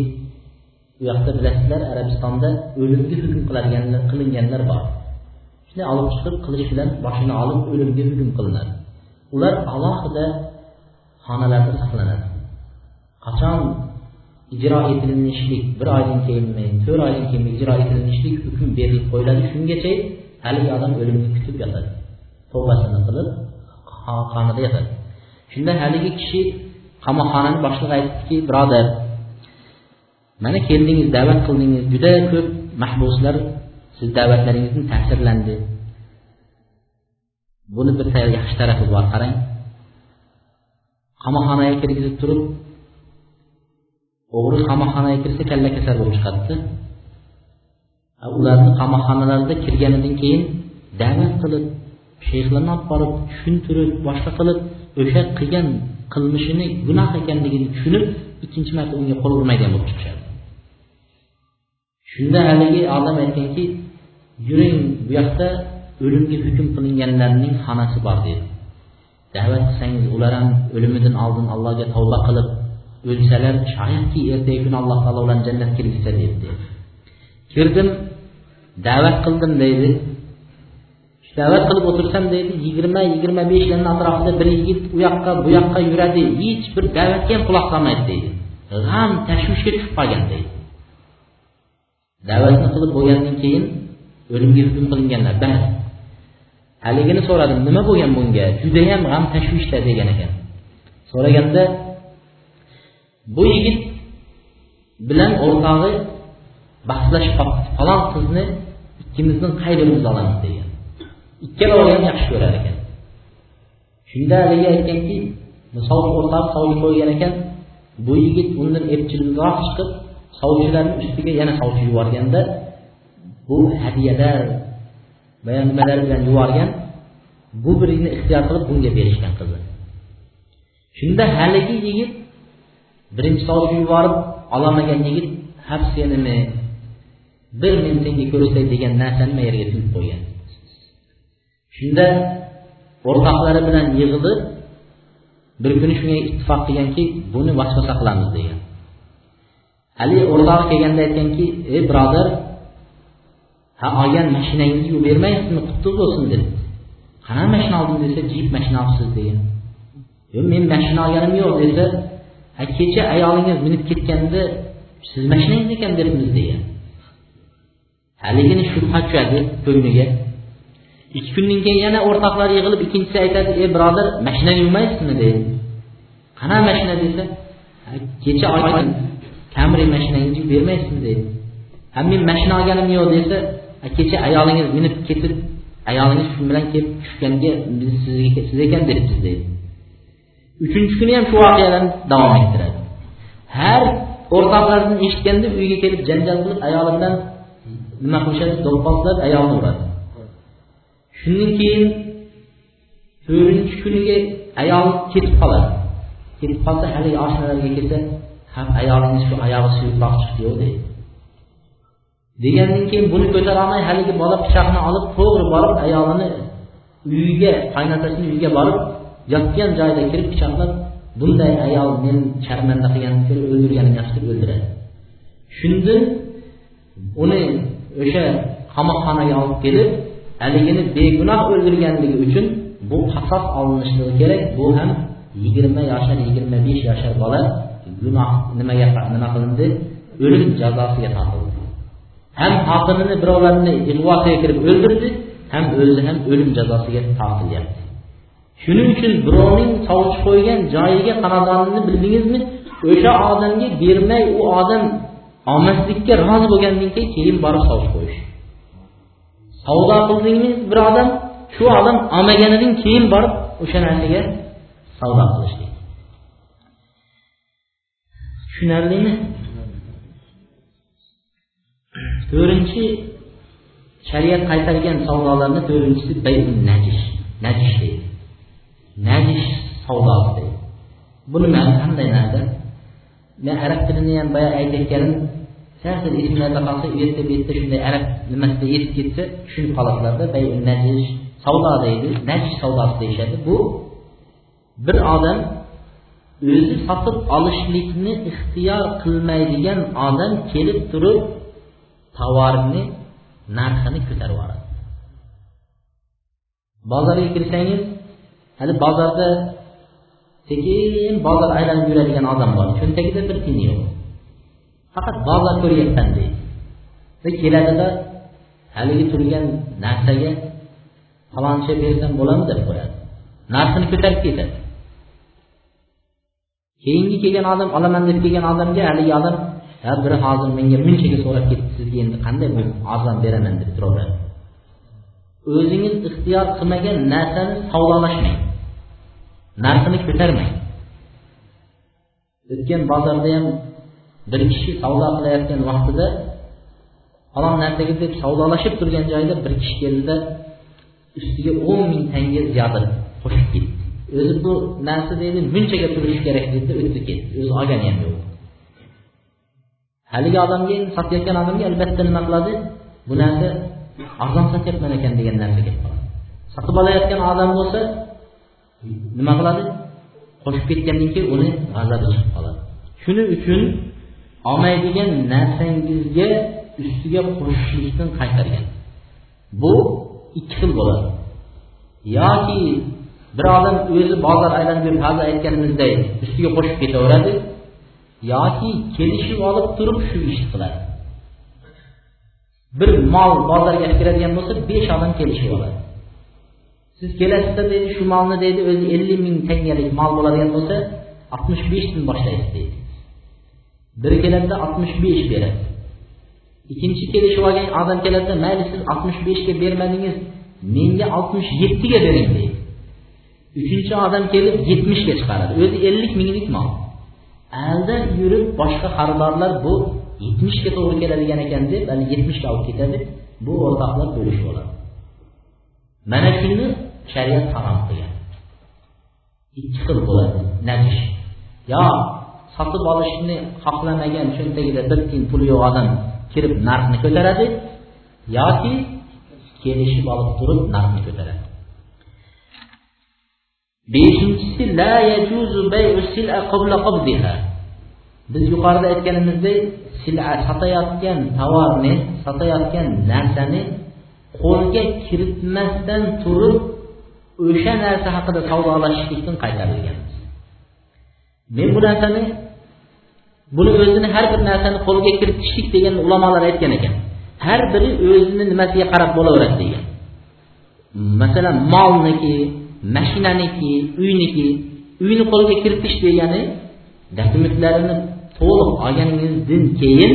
u yoqda bilasizlar arabistonda o'limga hukm qiladiganlar qilinganlar bor. Shunday olib chiqib qilich bilan boshini olib o'limga hukm qilinadi ular alohida xonalarda saqlanadi. Qachon ijro etilinishlik bir oydan keyinmi to'rt oydan keyinmi ijro etilinishlik hukm berilib qo'yiladi. Shungacha haligi odam o'limni kutib yotadi tavbasini qilib qamoqxonada yotadi. Shunda haligi kishi qamoqxonani boshlig'i aytdiki birodar mana keldingiz da'vat qildingiz juda ko'p mahbuslar siz da'vatlaringizdan ta'sirlandi. Buni bir yaxshi tarafi bor qarang. Qamoqxonaga kirgizib turib o'g'ri qamoqxonaga kirsa kalla kasal bo'lib chiqadida. Ularni qamoqxonalarida kirganidan keyin da'vat qilib shayxlarni olib borib tushuntirib boshqa qilib o'sha qilgan qilmishini gunoh ekanligini tushunib ikkinchi marta unga qo'l urmaydigan bo'lib chiqishadi. Shunda haligi odam aytganki yuring bu yoqda o'limga hukm qilinganlarning xonasi bor deydi da'vat qilsangiz ular ham o'limidan oldin allohga tavba qilib o'lsalar shoyatki ertagi kuni alloh taolo ularni jannatga kirgizsa deydi kirdim da'vat qildim deydi. Da'vat qilib o'tirsam deydi yigirma yigirma beshlarni atrofida bir yigit u yoqqa bu yoqqa yuradi hech bir da'vatga ham quloq solmaydi deydi. G'am tashvishga tushib qolgan deydi. Da'vatni qilib bo'lgandan keyin o'limga hukm qilinganlar bas. Haligini so'radim nima bo'lgan bunga? Judayam g'am tashvishda degan ekan. So'raganda bu yigit bilan o'rtog'i bahslashib qolibdi falon qizni ikkimizni qay birimiz olamiz degan. Ikkala ham yaxshi ko'rar ekan. Shunda haligi aytganki sovchi o'rtog'i sovchi qo'ygan ekan bu yigit undan epchilroq chiqib sovchilarni ustiga yana sovchi yuborganda bu hadyalar va nimalar bilan yuborgan bu birini ixtiyor qilib bunga berishgan qizni shunda haligi yigit birinchi sovchi yuborib ololmagan yigit hab senimi bir ming senga ko'rsak degan narsani yerga tugib qo'ygan. Shunda o'rtoqlari bilan yig'ilib bir kuni shunga ittifoq qilganki buni vasvasa qilamiz degan. Haligi o'rtog'i kelganda aytganki ey birodar ha olgan mashinangizni yuvib bermayapsizmi? Qutlug' bo'lsin deb qanaqa mashina oldim desa jip mashina olibsiz degan. Yo'q men mashina olganim yo'q desa kecha ayolingiz minib ketganda siz mashinangiz ekan debmiz degan haligini shubha tushadi ko'ngliga. Ikki kundan keyin yana o'rtoqlar yig'ilib ikkinchisi aytadi ey birodar mashinani yuvmaysizmi? deydi qanaqa mashina? desa kecha kamri mashinangizni yuvib bermaysizmi? deydi ha men mashina olganim yo'q desa kecha ayolingiz minib ketib ayolingiz shu bilan kelib tushganga biz sizga siz ekan debmiz deydi uchinchi kuni ham shu voqealarni davom ettiradi. Har o'rtoqlarini eshitganda uyga kelib janjal qilib ayoli bilan nima qilishadi? Do'pposlab ayolni uradi. Shundan keyin to'rtinchi kuniga ayol ketib qoladi. Ketib qolsa haligi oshnalarga kelsa ha ayolingiz shu oyog'i suyuqroq chiqdiyu deydi degandan keyin buni ko'tarolmay haligi bola pichoqni olib to'g'ri borib ayolini uyiga qaynotasini uyiga borib yotgan joyida kirib pichoqlab bunday ayol meni sharmanda qilganini ko'rib o'ldirganim yaxshi deb o'ldiradi. Shunda uni o'sha qamoqxonaga olib kelib haligini begunoh o'ldirganligi uchun bu qasos olinishligi kerak. Bu ham yigirma yoshar yigirma besh yashar bola gunoh nimaga nima qilindi? O'lim jazosiga tortildi. Ham xotinini birovlarni ig'vosiga kirib o'ldirdi ham o'zi ham o'lim jazosiga tortilyapti shuning uchun birovning sovchi qo'ygan joyiga qaraganini bildingizmi? O'sha odamga bermay u odam olmaslikka rozi bo'lgandan keyin keyin borib sovchi qo'yish. Savdo qildingmi bir odam? Shu odam olmaganidan keyin borib o'sha narsaga savdo qilishlik. Tushunarlimi? To'rtinchi shariat qaytargan savdolarni to'rtinchisi najish najish deydi. Najish savdosi deydi bu nima qanday narsa men arab tilini ham boya aytayotganim sal sal esinglarda qolsa u yerda bu yerda shunday arab nimasida yetib ketsa tushunib qolasizlarda najish savdo deydi. Najish savdosi deyishadi. Bu bir odam o'zi sotib olishlikni ixtiyor qilmaydigan odam kelib turib tovarni narxini ko'tarib yuboradi. Bozorga kirsangiz hali bozorda sekin bozor aylanib yuradigan odam bor. Cho'ntagida bir tiyin yo'q. Faqat bozor ko'ryapman deydi. Va keladida haligi turgan narsaga faloncha bersam bo'ladimi deb qo'yadi narxini ko'tarib ketadi. Keyingi kelgan odam olaman deb kelgan odamga haligi odam ha biri hozir menga munchaga so'rab ketdi sizga endi qanday bu arzon beraman? deb turaveradi o'zingiz ixtiyor qilmagan narsani savdolashmang. Narxini ko'tarmang o'tgan bozorda ham bir kishi savdo qilayotgan vaqtida falon narsaga deb savdolashib turgan joyda bir kishi keldida ustiga o'n ming tanga ziyoda qo'shib ketdi. O'zi bu narsa deydi bunchaga turishi kerak dedida o'tdi ketdi. O'zi olgani ham yo'q. Haligi odamga endi sotayotgan odamga albatta nima qiladi? Bu narsa arzon sotyapman ekan degan narsa kelib qoladi. Sotib olayotgan odam bo'lsa nima qiladi? Qo'shib ketgandan keyin uni g'azabi chiqib qoladi. Shuning uchun olmaydigan narsangizga ustiga qo'shishlikdan qaytargan. Bu ikki xil bo'ladi. Yoki bir odam o'zi bozor aylanib yurib hozir aytganimizdek ustiga qo'shib ketaveradi yoki kelishib olib turib shu ishni qiladi. Bir mol bozorga kiradigan bo'lsa besh odam kelishib oladi. Siz kelasizda deydi shu molni deydi o'zi ellik ming tangalik mol bo'ladigan bo'lsa oltmish beshdan boshlaysiz deydi biri keladida oltmish besh beradi. Ikkinchi kelishib olgan odam keladida mayli siz oltmish beshga bermadingiz menga oltmish yettiga bering deydi uchinchi odam kelib yetmishga chiqaradi. O'zi ellik minglik mol. Aldab yurib boshqa xaridorlar bu yetmishga to'g'ri keladigan ekan deb hali yetmishga olib ketadi. Bu o'rtoqlar bo'lishib oladi mana shuni shariat harom qilgan. Ikki xil bo'ladi. Najish. Yo sotib olishni xohlamagan cho'ntagida bir tiyin puli yo'q odam kirib narxni ko'taradi yoki kelishib olib turib narxni ko'taradi. Beshinchisi la yajuzu bay'u sil'a qabla qabdiha. Biz yuqorida aytganimizdek sil'a sotayotgan tovarni sotayotgan narsani qo'lga kiritmasdan turib o'sha narsa haqida savdolashishlikdan qaytarilganmiz men bu narsani buni o'zini har bir narsani qo'lga kiritishlik degan ulamolar aytgan ekan. Har biri o'zini nimasiga qarab bo'laveradi degan. Masalan molniki mashinaniki uyniki uyni qo'lga kiritish degani dokumentlarini to'liq olganingizdan keyin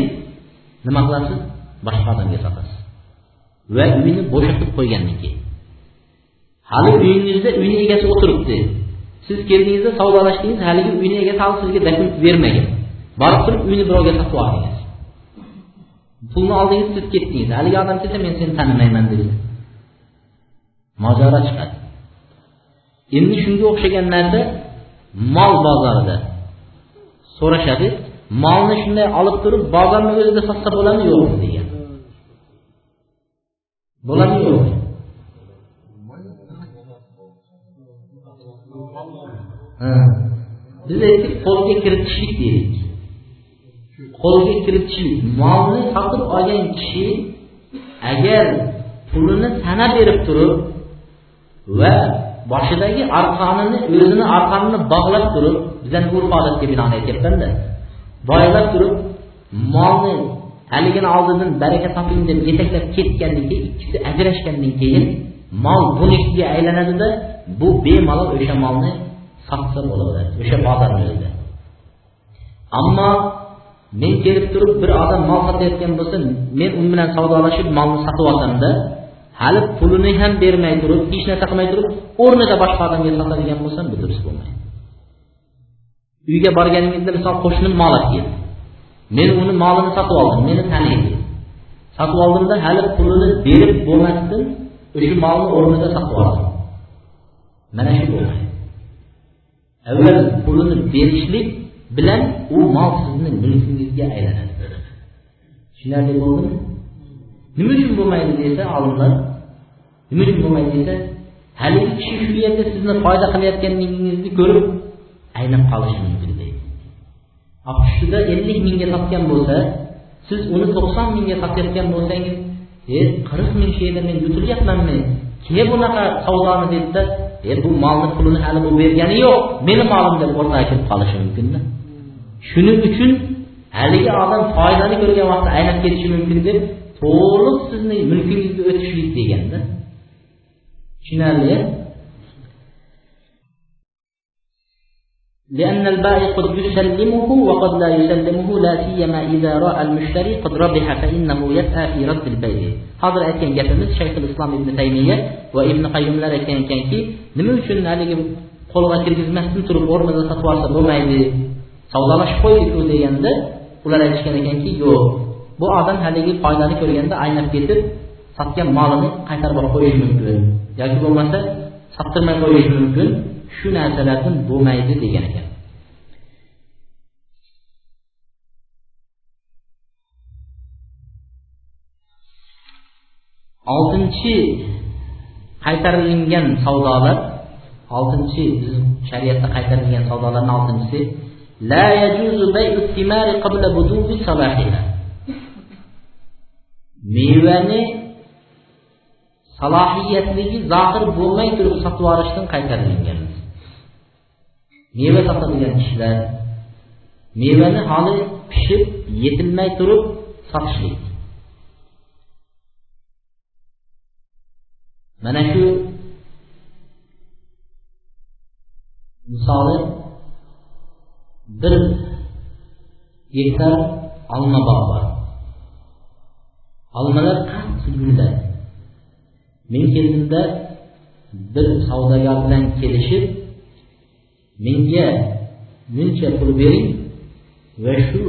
nima qilasiz? Boshqa odamga sotasiz. Va uyni bo'shatib qo'ygandan keyin. Hali uyingizda uyni egasi o'tiribdi. Siz keldingizda savdolashdingiz haligi uyni egasi hali sizga dokument bermagan. Borib turib uyni birovga sotib olgansiz pulni oldingiz siz ketdingiz. Haligi odam kelsa men seni tanimayman dedi. Mojaro chiqadi. Endi shunga o'xshagan narsa mol bozorida. So'rashadi molni shunday olib turib bozorni o'zida sotsa bo'ladimi? Yo'qmi degan. Bo'ladimi? Yo'qmi biz aytdik qo'lga kiritishlik deylik qo'lga kiritishlik molni sotib olgan kishi agar pulini sana berib turib va boshidagi arqonini o'zini arqonini bog'lab turib bizani urf odatga binoan aytyapmanda. Boylab turib molni haligini oldidan baraka toping deb yetaklab ketgandan keyin ikkisi ajrashgandan keyin mol bunikiga aylanadida bu bemalol o'sha molni sotsa bo'laveradi o'sha bozorni o'zida ammo men kelib turib bir odam mol sotayotgan bo'lsa men u bilan savdolashib molni sotib olsamda hali pulini ham bermay turib hech narsa qilmay turib o'rnida boshqa odamga sotadigan bo'lsam bu durust bo'lmaydi. Uyga borganingizda misol qo'shnim mol olib keldi. Men uni molini sotib oldim meni taniydi. Sotib oldimda hali pulini berib bo'lmasdan o'sha molni o'rnida sotib oldim. Mana shu bo'lmaydi avval pulini berishlik bilan u mol sizni mulkingizga aylanadi. Tushunarli bo'ldimi? Nima uchun bo'lmaydi desa olimlar nima uchun bo'lmaydi desa haligi kishi shu yerda sizni foyda qilayotganingizni ko'rib aynab qolishi mumkin deydi. Ustida ellik mingga sotgan bo'lsa siz uni to'qson mingga sotayotgan bo'lsangiz e qirq ming shu yerda men yutilyapmanmi ke bunaqa savdoni? dedida e bu molni pulini hali bu bergani yo'q meni molim deb o'rtaga kirib qolishi mumkinda shuning uchun haligi odam foydani ko'rgan vaqtda aynab ketishi mumkin deb to'liq sizni mulkingizga o'tishlik deganda tushunarli لأن البائع قد يسلمه وقد لا يسلمه لا سيما إذا رأى المشتري قد ربح فإنه يسعى في رد البيع Hozir aytgan gapimiz shayxul islom ibn taymiya va ibn qayyumlar aytgan ekanki nima uchun haligi qo'lga kirgizmasdan turib o'rnida sotib olsa bo'lmaydi savdolashib qo'ydiku deganda ular aytishgan ekanki yo'q. Bu odam haligi foydani ko'rganda aynab ketib sotgan molini qaytarib olib qo'yishi mumkin. Yoki bo'lmasa sottirmay qo'yishi mumkin. Shu narsalardan bo'lmaydi degan ekan. Oltinchi qaytarilgan savdolar oltinchi shariatda qaytarilgan savdolarni oltinchisi la yajuzu bay'u thimari qabla budubi salahiha mevani salohiyatligi zohir bo'lmay turib sotib yuborishdan qaytarilgan. Meva sotadigan kishilar mevani hali pishib yetilmay turib sotishlik. Mana shu misoli bir gektar olma bog' bor. Olmalar qattiq gulladi men keldimda bir savdogar bilan kelishib menga buncha pul bering va shu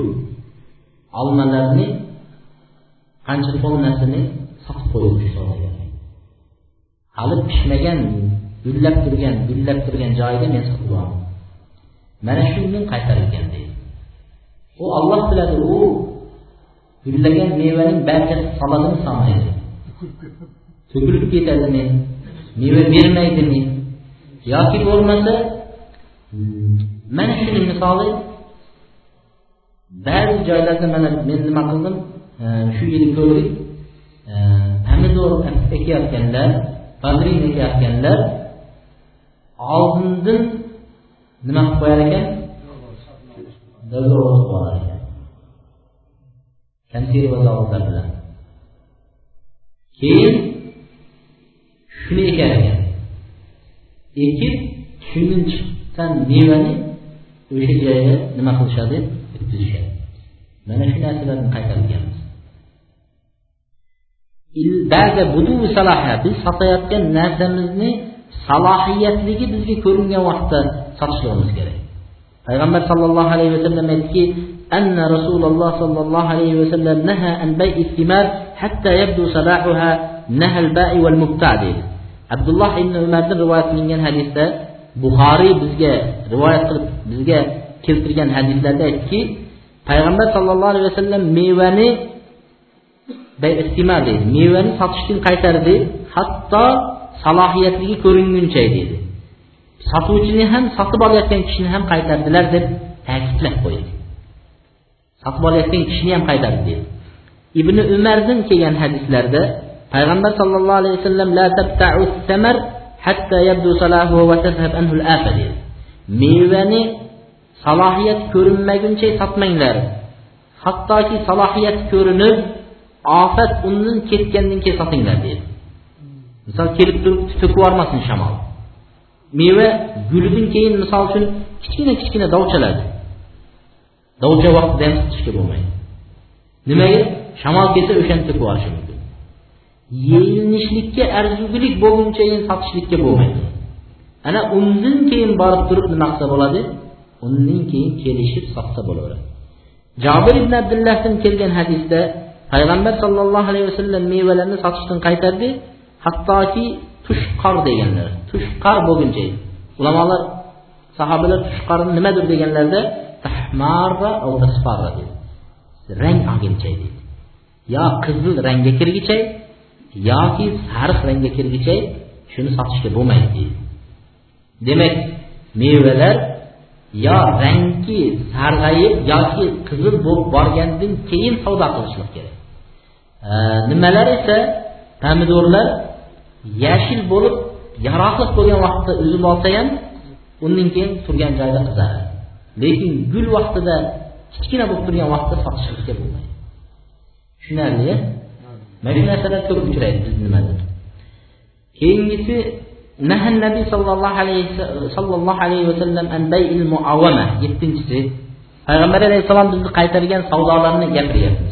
olmalarni qancha tonnasini sotib qo'ying shu savdogar. Hali pishmagan gullab turgan gullab turgan joyida men sotib mana shu men qaytarilgan deydi. U olloh biladi u gullagan mevaning barchasi soladimi solmaydi. To'kilib ketadimi meva bermaydimi yoki bo'lmasa mana shuni misoli ba'zi joylarda mana men nima qildim e, shu yili ko'rdik e, pomidor ekayotganlar badrin aytganlar oldindan nima qilib qo'yar ekan? Dogorovod qilib olar ekan. Konserva zavodlar bilan keyin shuni ekar ekan. Ekib shundan chiqqan mevani o'sha joyga nima qilishadi? Bitkazishadi mana shu narsalarni qaytarganmiz biz sotayotgan narsamizni salohiyatligi bizga ko'ringan vaqtda sotishligimiz kerak payg'ambar sallallohu alayhi vasallam aytdiki أن رسول الله صلى الله عليه وسلم نهى عن بيع الثمار حتى يبدو صلاحها نهى البائع والمبتاع deydi abdulloh ibn umardan rivoyat qilingan hadisda buxoriy bizga rivoyat qilib bizga keltirgan hadislarda aytdiki payg'ambar sallallohu alayhi vasallam mevani istimar deydi mevani sotishdan qaytardi hatto salohiyatligi ko'ringuncha deydi sotuvchini ham sotib olayotgan kishini ham qaytardilar deb ta'kidlab qo'ydi. Sotib olayotgan kishini ham qaytardi. Deydi ibn umardan kelgan hadislarda payg'ambar sollallohu alayhi vasallam la tabta'u samar hatta yabdu salahu va tazhab anhu al-afa deydi mevani salohiyat ko'rinmaguncha sotmanglar. Hattoki salohiyat ko'rinib ofat undan ketgandan keyin sotinglar deydi. Misol kelib turib to'kib yubormasin shamol. Meva gulidan keyin misol uchun kichkina kichkina dovchaladi dovcha vaqtida ham sotishga bo'lmaydi. Nimaga? Shamol kelsa o'shani to'kib yuborishi mumkin. Yeyilishlikka arzugulik bo'lguncha sotishlikka bo'lmaydi. Ana undan keyin borib turib nima qilsa bo'ladi? Undan keyin kelishib sotsa bo'laveradi. Jobir ibn abdullahdan kelgan hadisda payg'ambar sollallohu alayhi vasallam mevalarni sotishdan qaytardi. Hattoki tushqor deganlar tushqor bo'lguncha ulamolar sahobalar tushqorni nimadir deganlarida tahmarra dedi. Rang olguncha deydi yo qizil rangga kirgicha yoki sariq rangga kirgicha shuni sotishga bo'lmaydi deydi demak mevalar yo rangi sarg'ayib yoki qizil bo'lib borgandan keyin savdo qilishlik kerak. Nimalar esa pomidorlar yashil bo'lib yaroqliq bo'lgan vaqtda uzib olsa ham undan keyin turgan joyida qizaradi. Lekin gul vaqtida kichkina bo'lib turgan vaqtda sotishlikka bo'lmaydi. Tushunarli mana shu narsalar ko'p uchraydi biz nimada? Keyingisi nahan nabiy sollallohu alayhi sollallohu alayhi vasallam an bayil muavama yettinchisi. Payg'ambar alayhissalom bizni qaytargan savdolarni gapiryapti.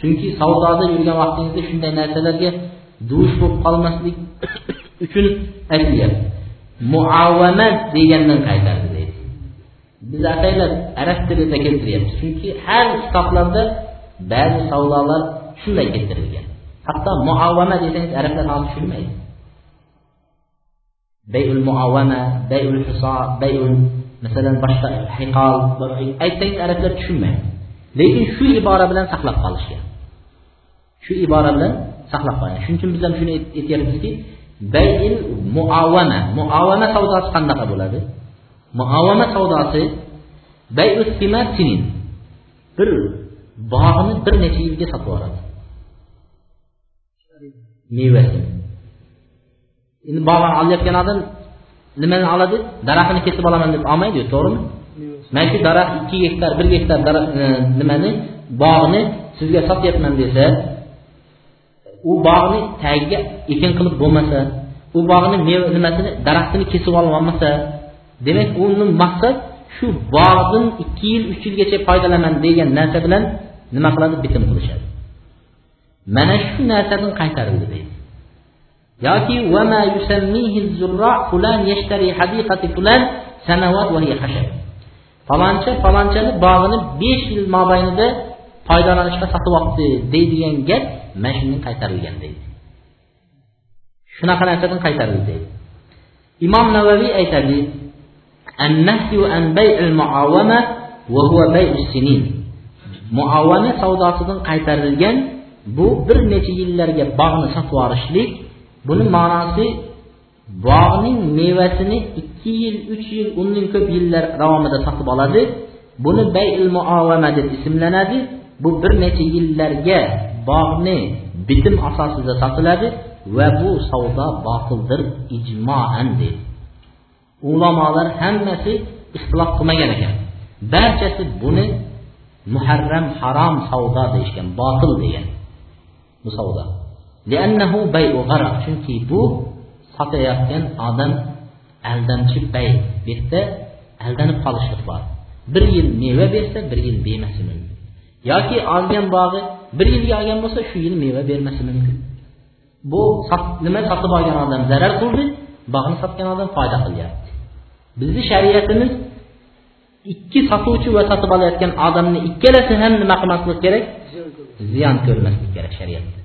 Chunki savdoda yurgan vaqtingizda shunday narsalarga duch bo'lib qolmaslik uchun aytilyapti muavamat degandan qaytardi deydi. Biz ataylab arab tilida keltiryapmiz. Chunki har kitoblarda ba'zi savdolar shunday keltirilgan. Hatto muavama desangiz arablar ham tushunmaydi. Bayul muavama bayul hiso bayul masalan boshqa hiqol aytsangiz arablar tushunmaydi. Lekin shu ibora bilan saqlab qolishgan. Shu ibora bilan saqlab qolgan shuning uchun biz ham shuni aytyapmizki bayil muavama muavama savdosi qanaqa bo'ladi? Muavama savdosi bir bog'ni bir necha yilga sotib yuboradi mevasini endi bog'ni olayotgan odam nimani oladi? Daraxtini kesib olaman deb olmaydiyu to'g'rimi? Mana shu daraxt ikki gektar bir gektar e, nimani? Bog'ni sizga sotyapman desa u bog'ni tagiga ekin qilib bo'lmasa u bog'ni meva nimasini daraxtini kesib ololmasa demak uni maqsad shu bog'dan ikki yil uch yilgacha foydalanaman degan narsa bilan nima qiladi? Bitim qilishadi. Mana shu narsadan qaytarildi deydi yoki faloncha falonchani bog'ini besh yil mobaynida foydalanishga sotib olibdi deydigan gap mana shundan qaytarilgan deydi. Shunaqa narsadan qaytarildi deydi. Imom navaviy aytadi muavvana savdosidan qaytarilgan bu bir necha yillarga bog'ni sotib yuborishlik buni ma'nosi bog'ning mevasini ikki yil uch yil undan ko'p yillar davomida sotib oladi. Buni bayil muovama deb ismlanadi. Bu bir necha yillarga bog'ni bitim asosida sotiladi va bu savdo botildir ijmoan deydi ulamolar hammasi ixtilof qilmagan ekan. Barchasi buni muharram harom savdo deyishgan botil degan bu savdo. Chunki bu sotayotgan odam aldamchi bay bu yerda aldanib qolishlik bor. Bir yil meva bersa bir yil bemasi mumkin yoki olgan bog'i bir yilga olgan bo'lsa shu yil meva bermasi mumkin. Bu nima sotib olgan odam zarar qildi bog'ni sotgan odam foyda qilyapti. Bizni shariatimiz ikki sotuvchi va sotib olayotgan odamni ikkalasi ham nima qilmaslik kerak? Ziyon ko'rmaslik kerak shariatda.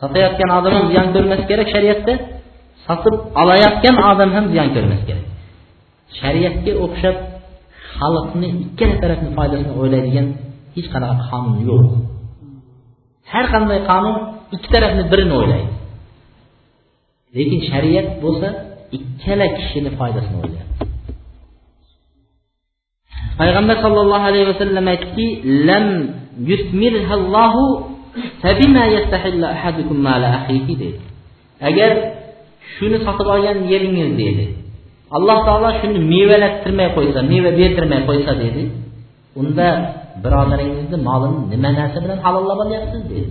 Sotayotgan odam ham ziyon ko'rmaslik kerak shariatda sotib olayotgan odam ham ziyon ko'rmas kerak. Shariatga o'xshab xalqni ikkala tarafni foydasini o'ylaydigan hech qanaqa qonun yo'q. Har qanday qonun ikki tarafni birini o'ylaydi. Lekin shariat bo'lsa ikkala kishini foydasini o'ylaydi. Payg'ambar sollallohu alayhi vasallam aytdiki lam yusmirhallohu dedi. Agar shuni sotib olgan yeringiz dedi. Alloh taolo shuni mevalattirmay qo'ysa meva berdirmay qo'ysa dedi. Unda birodaringizni molini nima narsa bilan halollab olyapsiz dedi.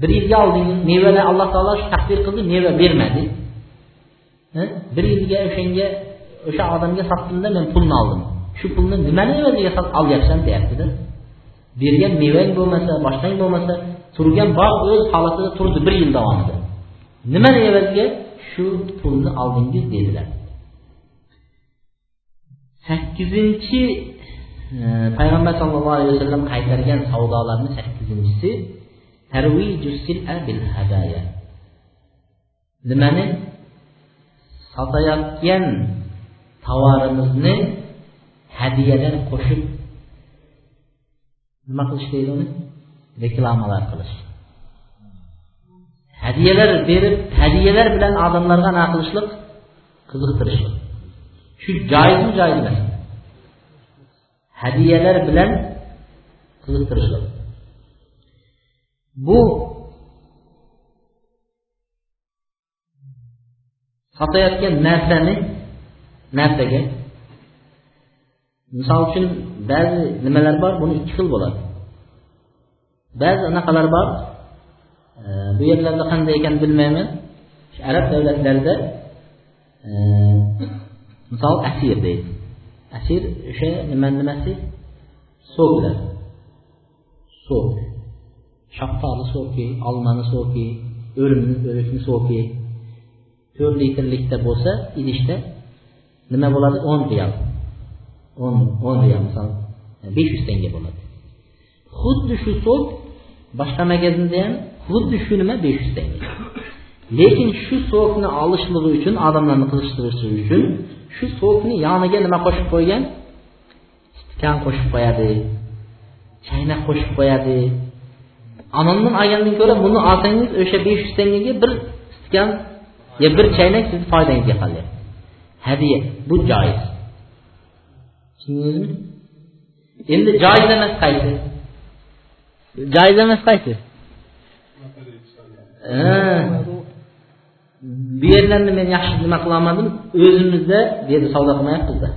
Bir yilga oldingiz mevani alloh taolo taqdir qildi meva bermadi. Bir yilga o'shanga o'sha odamga sotdimda men pulni oldim. Shu pulni nimani evaziga olyapsan deyaptida. Bergan mevang bo'lmasa boshqang bo'lmasa turgan bog' o'z holatida turdi bir yil davomida. Nimani evaziga shu pulni oldingiz dedilar. Sakkizinchi payg'ambar sallallohu alayhi vasallam qaytargan savdolarni sakkizinchisi nimani? Sotayotgan tovarimizni hadiyalar qo'shib nima qilish deydi uni? Reklamalar qilish. Hadiyalar berib hadiyalar bilan odamlarga nima qilishlik qiziqtirishlik shu joizmi joiz emasmi hadiyalar bilan qiziqtirishlik bu sotayotgan narsani narsaga misol uchun ba'zi nimalar bor buni ikki xil bo'ladi. Ba'zi anaqalar bor e, bu yerlarda qanday ekan bilmayman. Arab davlatlarida e, misol asir deydi. Asir o'sha nima nimasi? Soklar sok. Shaftoli soki olmani soki o'rimni o'rikni soki to'rt litrlikda bo'lsa idishda nima bo'ladi? O'n real o'n o'n real misol besh yuz tanga bo'ladi. Xuddi shu sok boshqa magazinda ham xuddi shu nima? Besh yuz tanga. Lekin shu sokni olishligi uchun odamlarni qiziqtirishi uchun shu sokni yoniga nima qo'shib qo'ygan? Stikan qo'shib qo'yadi. Chaynak qo'shib qo'yadi. Anondan olgandan ko'ra buni olsangiz o'sha besh yuz tangaga bir stikan yo bir chaynak sizni foydangizga qolyapti. Hadya bu joiz. Tushundingizmi? Endi joiz emas qaysi? Joiz emas qaysi bu yerlarni men yaxshi nima qilolmadim o'zimizda bu yerda savdo qilmayapmizda.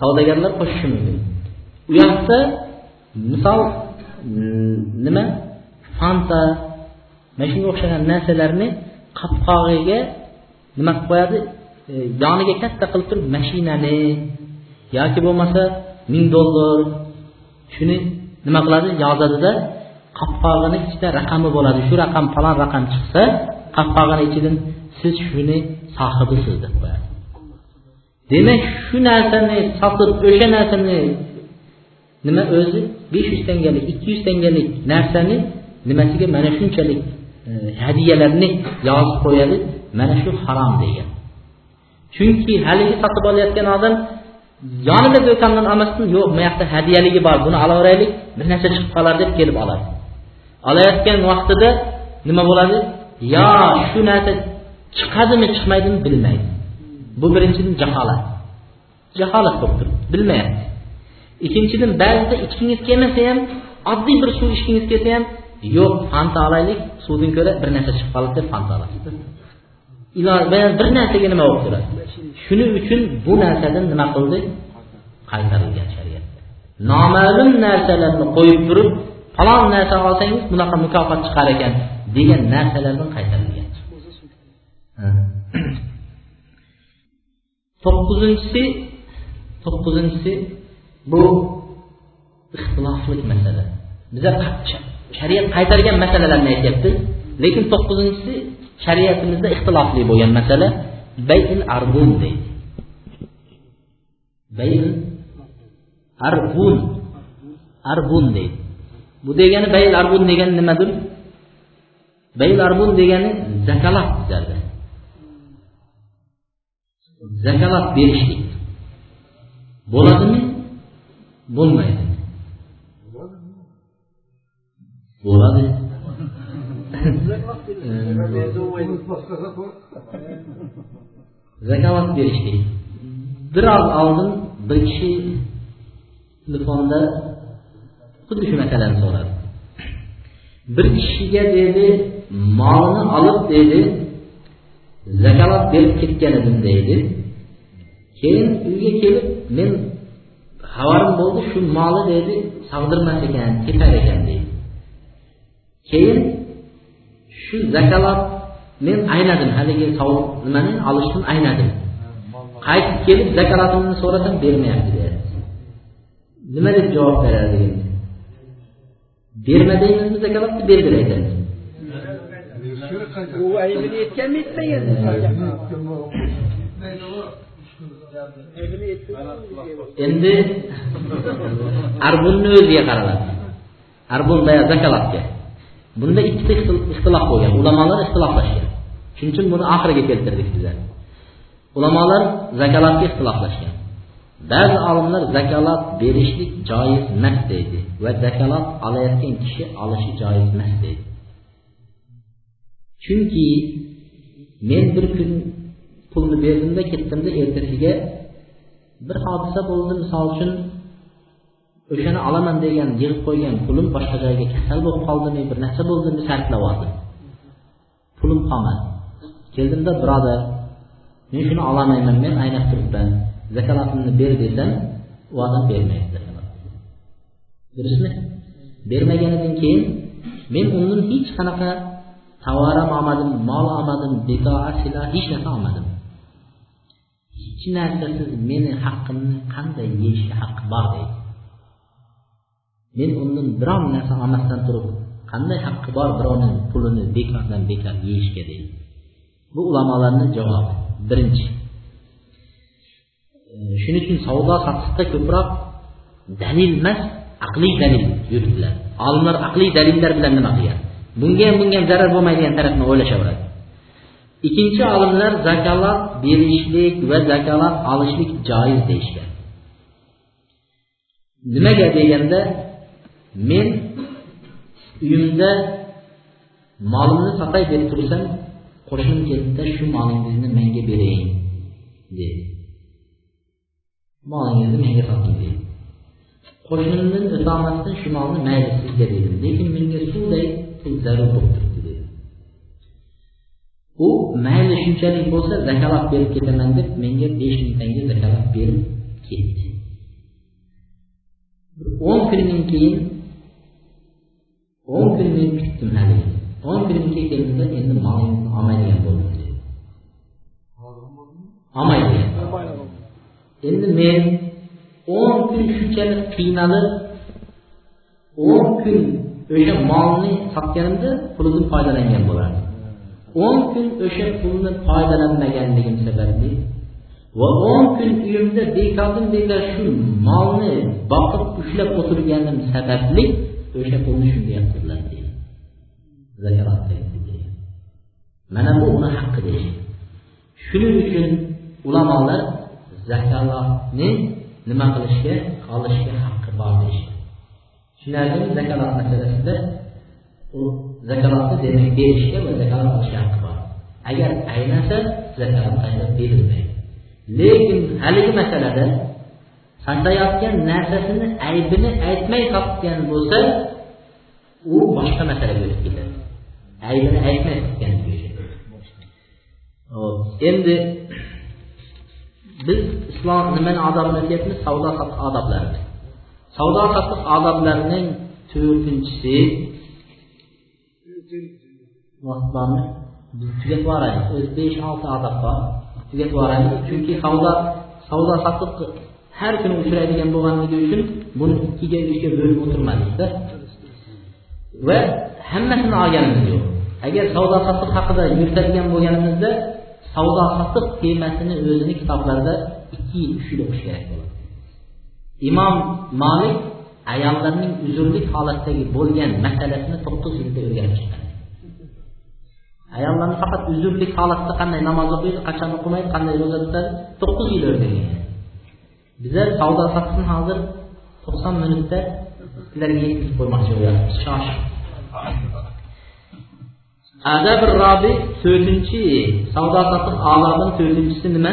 Savdogarlar qo'shishi mumkin. U yoqda misol mm, nima? Fanta. Mana shunga o'xshagan narsalarni qopqog'iga nima qilib qo'yadi? E, yoniga katta qilib turib mashinani yoki bo'lmasa ming dollar shuni nima qiladi? Yozadida qopqog'ini ichida raqami bo'ladi. Shu raqam falon raqam chiqsa qopqog'ini ichidan siz shuni sohibisiz deb qo'yadi. Demak shu narsani sotib o'sha narsani nima o'zi? besh yuz tangalik ikki yuz tangalik narsani nimasiga mana shunchalik e, hadiyalarni yozib qo'yadi mana shu harom degan. Chunki haligi sotib olayotgan odam yonida do'kondan olmasdan yo'q bu yoqda hadiyaligi bor buni olaveraylik bir narsa chiqib qolar deb kelib oladi. Olayotgan vaqtida nima bo'ladi? Yo shu narsa chiqadimi chiqmaydimi bilmaydi. Bu birinchidan jaholat. Jaholat bo'lib turibdi. Bilmayapti. Ikkinchidan ba'zida ichgingiz kelmasa ham oddiy bir suv ichgingiz kelsa ham yo'q fanta olaylik suvdan ko'ra bir narsa chiqib qoladi deb fanta olasiz bir narsaga nima bo'lib turadi? Shuning uchun bu narsadan nima qildi? Qaytarilgan shariat. Noma'lum narsalarni qo'yib turib falon narsa olsangiz bunaqa mukofot chiqar ekan degan narsalardan qaytarilgan. to'qqizinchisi to'qqizinchisi bu ixtilofli masala. Biza shariat qaytargan masalalarni aytyapti. Lekin to'qqizinchisi shariatimizda ixtilofli bo'lgan masala bayil arbun deydi. Bayil arbun arbun deydi. Bu degani bayil arbun degani nimadir? Bayil arbun degani zakalat bizlarda zakalat berishlik bo'ladimi bo'lmaydi bo'ladi zakovat berishlik biroz oldin bir kishi telefonda xuddi shu masalani so'radi bir kishiga dedi molini olib dedi zakalat berib ketgan edim deydi keyin uyga kelib men xabarim bo'ldi shu moli deydi savdirmas ekan ketar ekan deydi. Keyin shu zakalat men aynadim haligi sovuq nimani olishdan aynadim. Qaytib kelib zakalatimni so'rasam bermayapti deyapti nima deb javob beradi? endi berma deymizmi zakalatni bergil aytamiz u aybini aytganmidi endi arbunni o'ziga qaraladi arbun zakalatga bunda ikkita ixtilof bo'lgan. Ulamolar ixtiloflashgan. Shuning uchun buni oxiriga keltirdik bizlar. Ulamolar zakalatga ixtiloflashgan. Ba'zi olimlar zakalat berishlik joiz emas deydi va zakalat olayotgan kishi olishi joiz emas deydi. Chunki men bir kun pulni berdimda ketdimda ertasiga bir hodisa bo'ldi. Misol uchun o'shani olaman degan yig'ib qo'ygan pulim boshqa joyga kasal bo'lib qoldimi bir narsa bo'ldimi sarflab yubordim pulim qolmadi. Keldimda birodar men shuni ololmayman men aynab turibman zakalatimni ber desam u odam bermaydi. Durustmi bermaganidan keyin men undan hech qanaqa tovar olmadim mol olmadim betoa sila hech narsa olmadim. Hech narsasiz meni haqqimni qanday yeyishga haqqi bor deydi. Men undan biron narsa olmasdan turib qanday haqqi bor birovni pulini bekordan bekor yeyishga deydi. Bu ulamolarni javobi birinchi. E, shuning uchun savdo sotiqda ko'proq dalil emas aqliy dalil yuritiladi olimlar aqliy dalillar bilan nima qilgan? Bunga ham bunga ham zarar bo'lmaydigan tarafni o'ylashaveradi ikkinchi olimlar zakalat berishlik va zakalat olishlik joiz deyishgan nimaga deganda men uyimda molimni sotay deb tursam qo'shnim keldida shu molingizni menga bering dedi molingizni menga soting dedi qo'shnimdan o'tolmasdan shu molni mayli sizga dedim lekin menga suvday pul zarur bo'lib turibdi u mayli shunchalik bo'lsa zakalat berib ketaman deb menga besh ming tanga zakalat berib ketdi. O'n kundan keyin o'n kun men kutdim haligi o'n kundan keldimda endi molingizni olmaydigan bo'ldim dedi. Olmaydigan. Endi men o'n kun shunchalik qiynalib o'n kun o'sha molni sotganimda pulidan foydalangan bo'lardim. O'n kun o'sha pulni foydalanmaganligim sababli va o'n kun uyimda bekordan bekor shu molni boqib ushlab o'tirganim sababli o'sha pulni shunga yotqizdilar deydi mana bu uni haqqi deyish shuning uchun ulamolar zakalatni nima qilishga olishga haqqi bor deyishdi tushunarlimi zakalat masalasida u zakalatni demak berishga va zakalat olishga haqqi bor. Agar aynasa zakat qayta berilmaydi lekin haligi masalada sotayotgan narsasini aybini aytmay sotgan bo'lsa u boshqa masalaga o'tib ketadi. Aybini aytmay sotganligi endi biz islom nimani odobini o'tyapmiz savdo sotiq odoblarini savdo sotiq odoblarining to'rtinchisi vaqtlarni tugatib yuboraylik o'zi besh olti odob bor. Tugatib yuboraylik chunki savdo savdo sotiq har kuni uchraydigan bo'lganligi uchun buni ikkiga uchga bo'lib o'tirmadikda va hammasini olganimiz yo'q. Agar savdo sotiq haqida yuritadigan bo'lganimizda savdo sotiq temasini o'zini kitoblarida ikki yil uch yil o'qish kerak bo'ladi. Imom molik ayollarning uzrlik holatdagi bo'lgan masalasini to'qqiz yilda o'rganib chiqqan ayollarni faqat uzrlik holatda qanday namoz o'qiydi qachon o'qimaydi qanday ro'za tutadi to'qqiz yil o'rgangan. Bizlar savdo sotiqni hozir to'qson minutda sizlarga yetkazib qo'ymoqchi bo'lyapmiz shoshib. Adab robi to'rtinchi savdo sotiq odobini to'rtinchisi nima?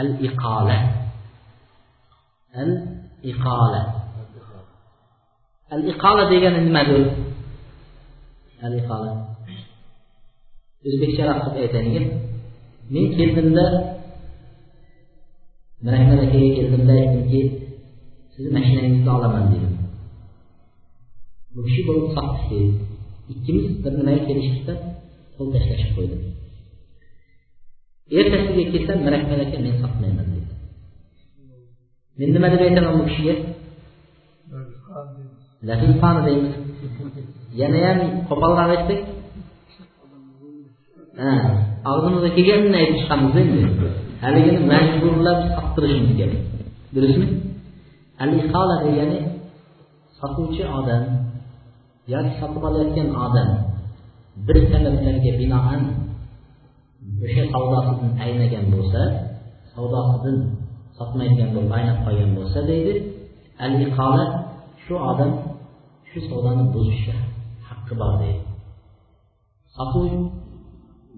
Al iqola al iqola al iqola degani nimadir? Al iqola o'zbekcharoq qilib aytaylik men keldimda mirahmad akaga keldimda aytdimki sizni mashinangizni olaman dedim. Bu kishi bo'lib dedi ikkimiz bir nimaga kelishibda qo'l tashlashib qo'ydik ertasiga kelsam mirahmad aka men sotmayman dedi. Men nima deb aytaman bu kishiga? Deymiz. Yanayam qo'polroq aytsak og'zimizga kelganini aytib chiqamiz endi haligini majburlab sottirishimiz kerak. Durustmi al ihola degani sotuvchi odam yoki sotib olayotgan odam bir sabablarga binoan o'sha savdosidan aynagan bo'lsa savdosidan sotmaydigan bo'lib aynab qolgan bo'lsa deydi. Al iqola shu odam shu savdoni buzishga haqqi bor deydi. Sotuv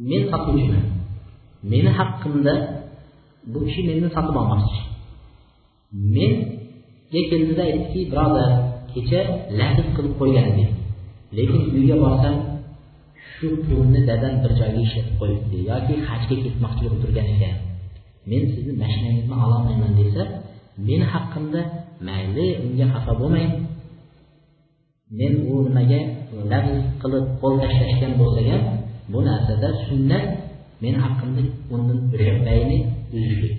men sotuvchiman meni haqqimda bu kishi mendan sotib olmoqchi menga keldida aytdiki birodar kecha lafz qilib qo'ygan edik. Lekin uyga borsam shu pulni dadam bir joyga ishlatib qo'yibdi yoki hajga ketmoqchi bo'lib turgan ekan. Men sizni mashinangizni ololmayman desa meni haqqimda mayli unga xafa bo'lmang. Men u nimaga lafz qilib qo'l tashlashgan bo'lsa ham bu narsada sunnat meni haqqimda undan bayni uzishlik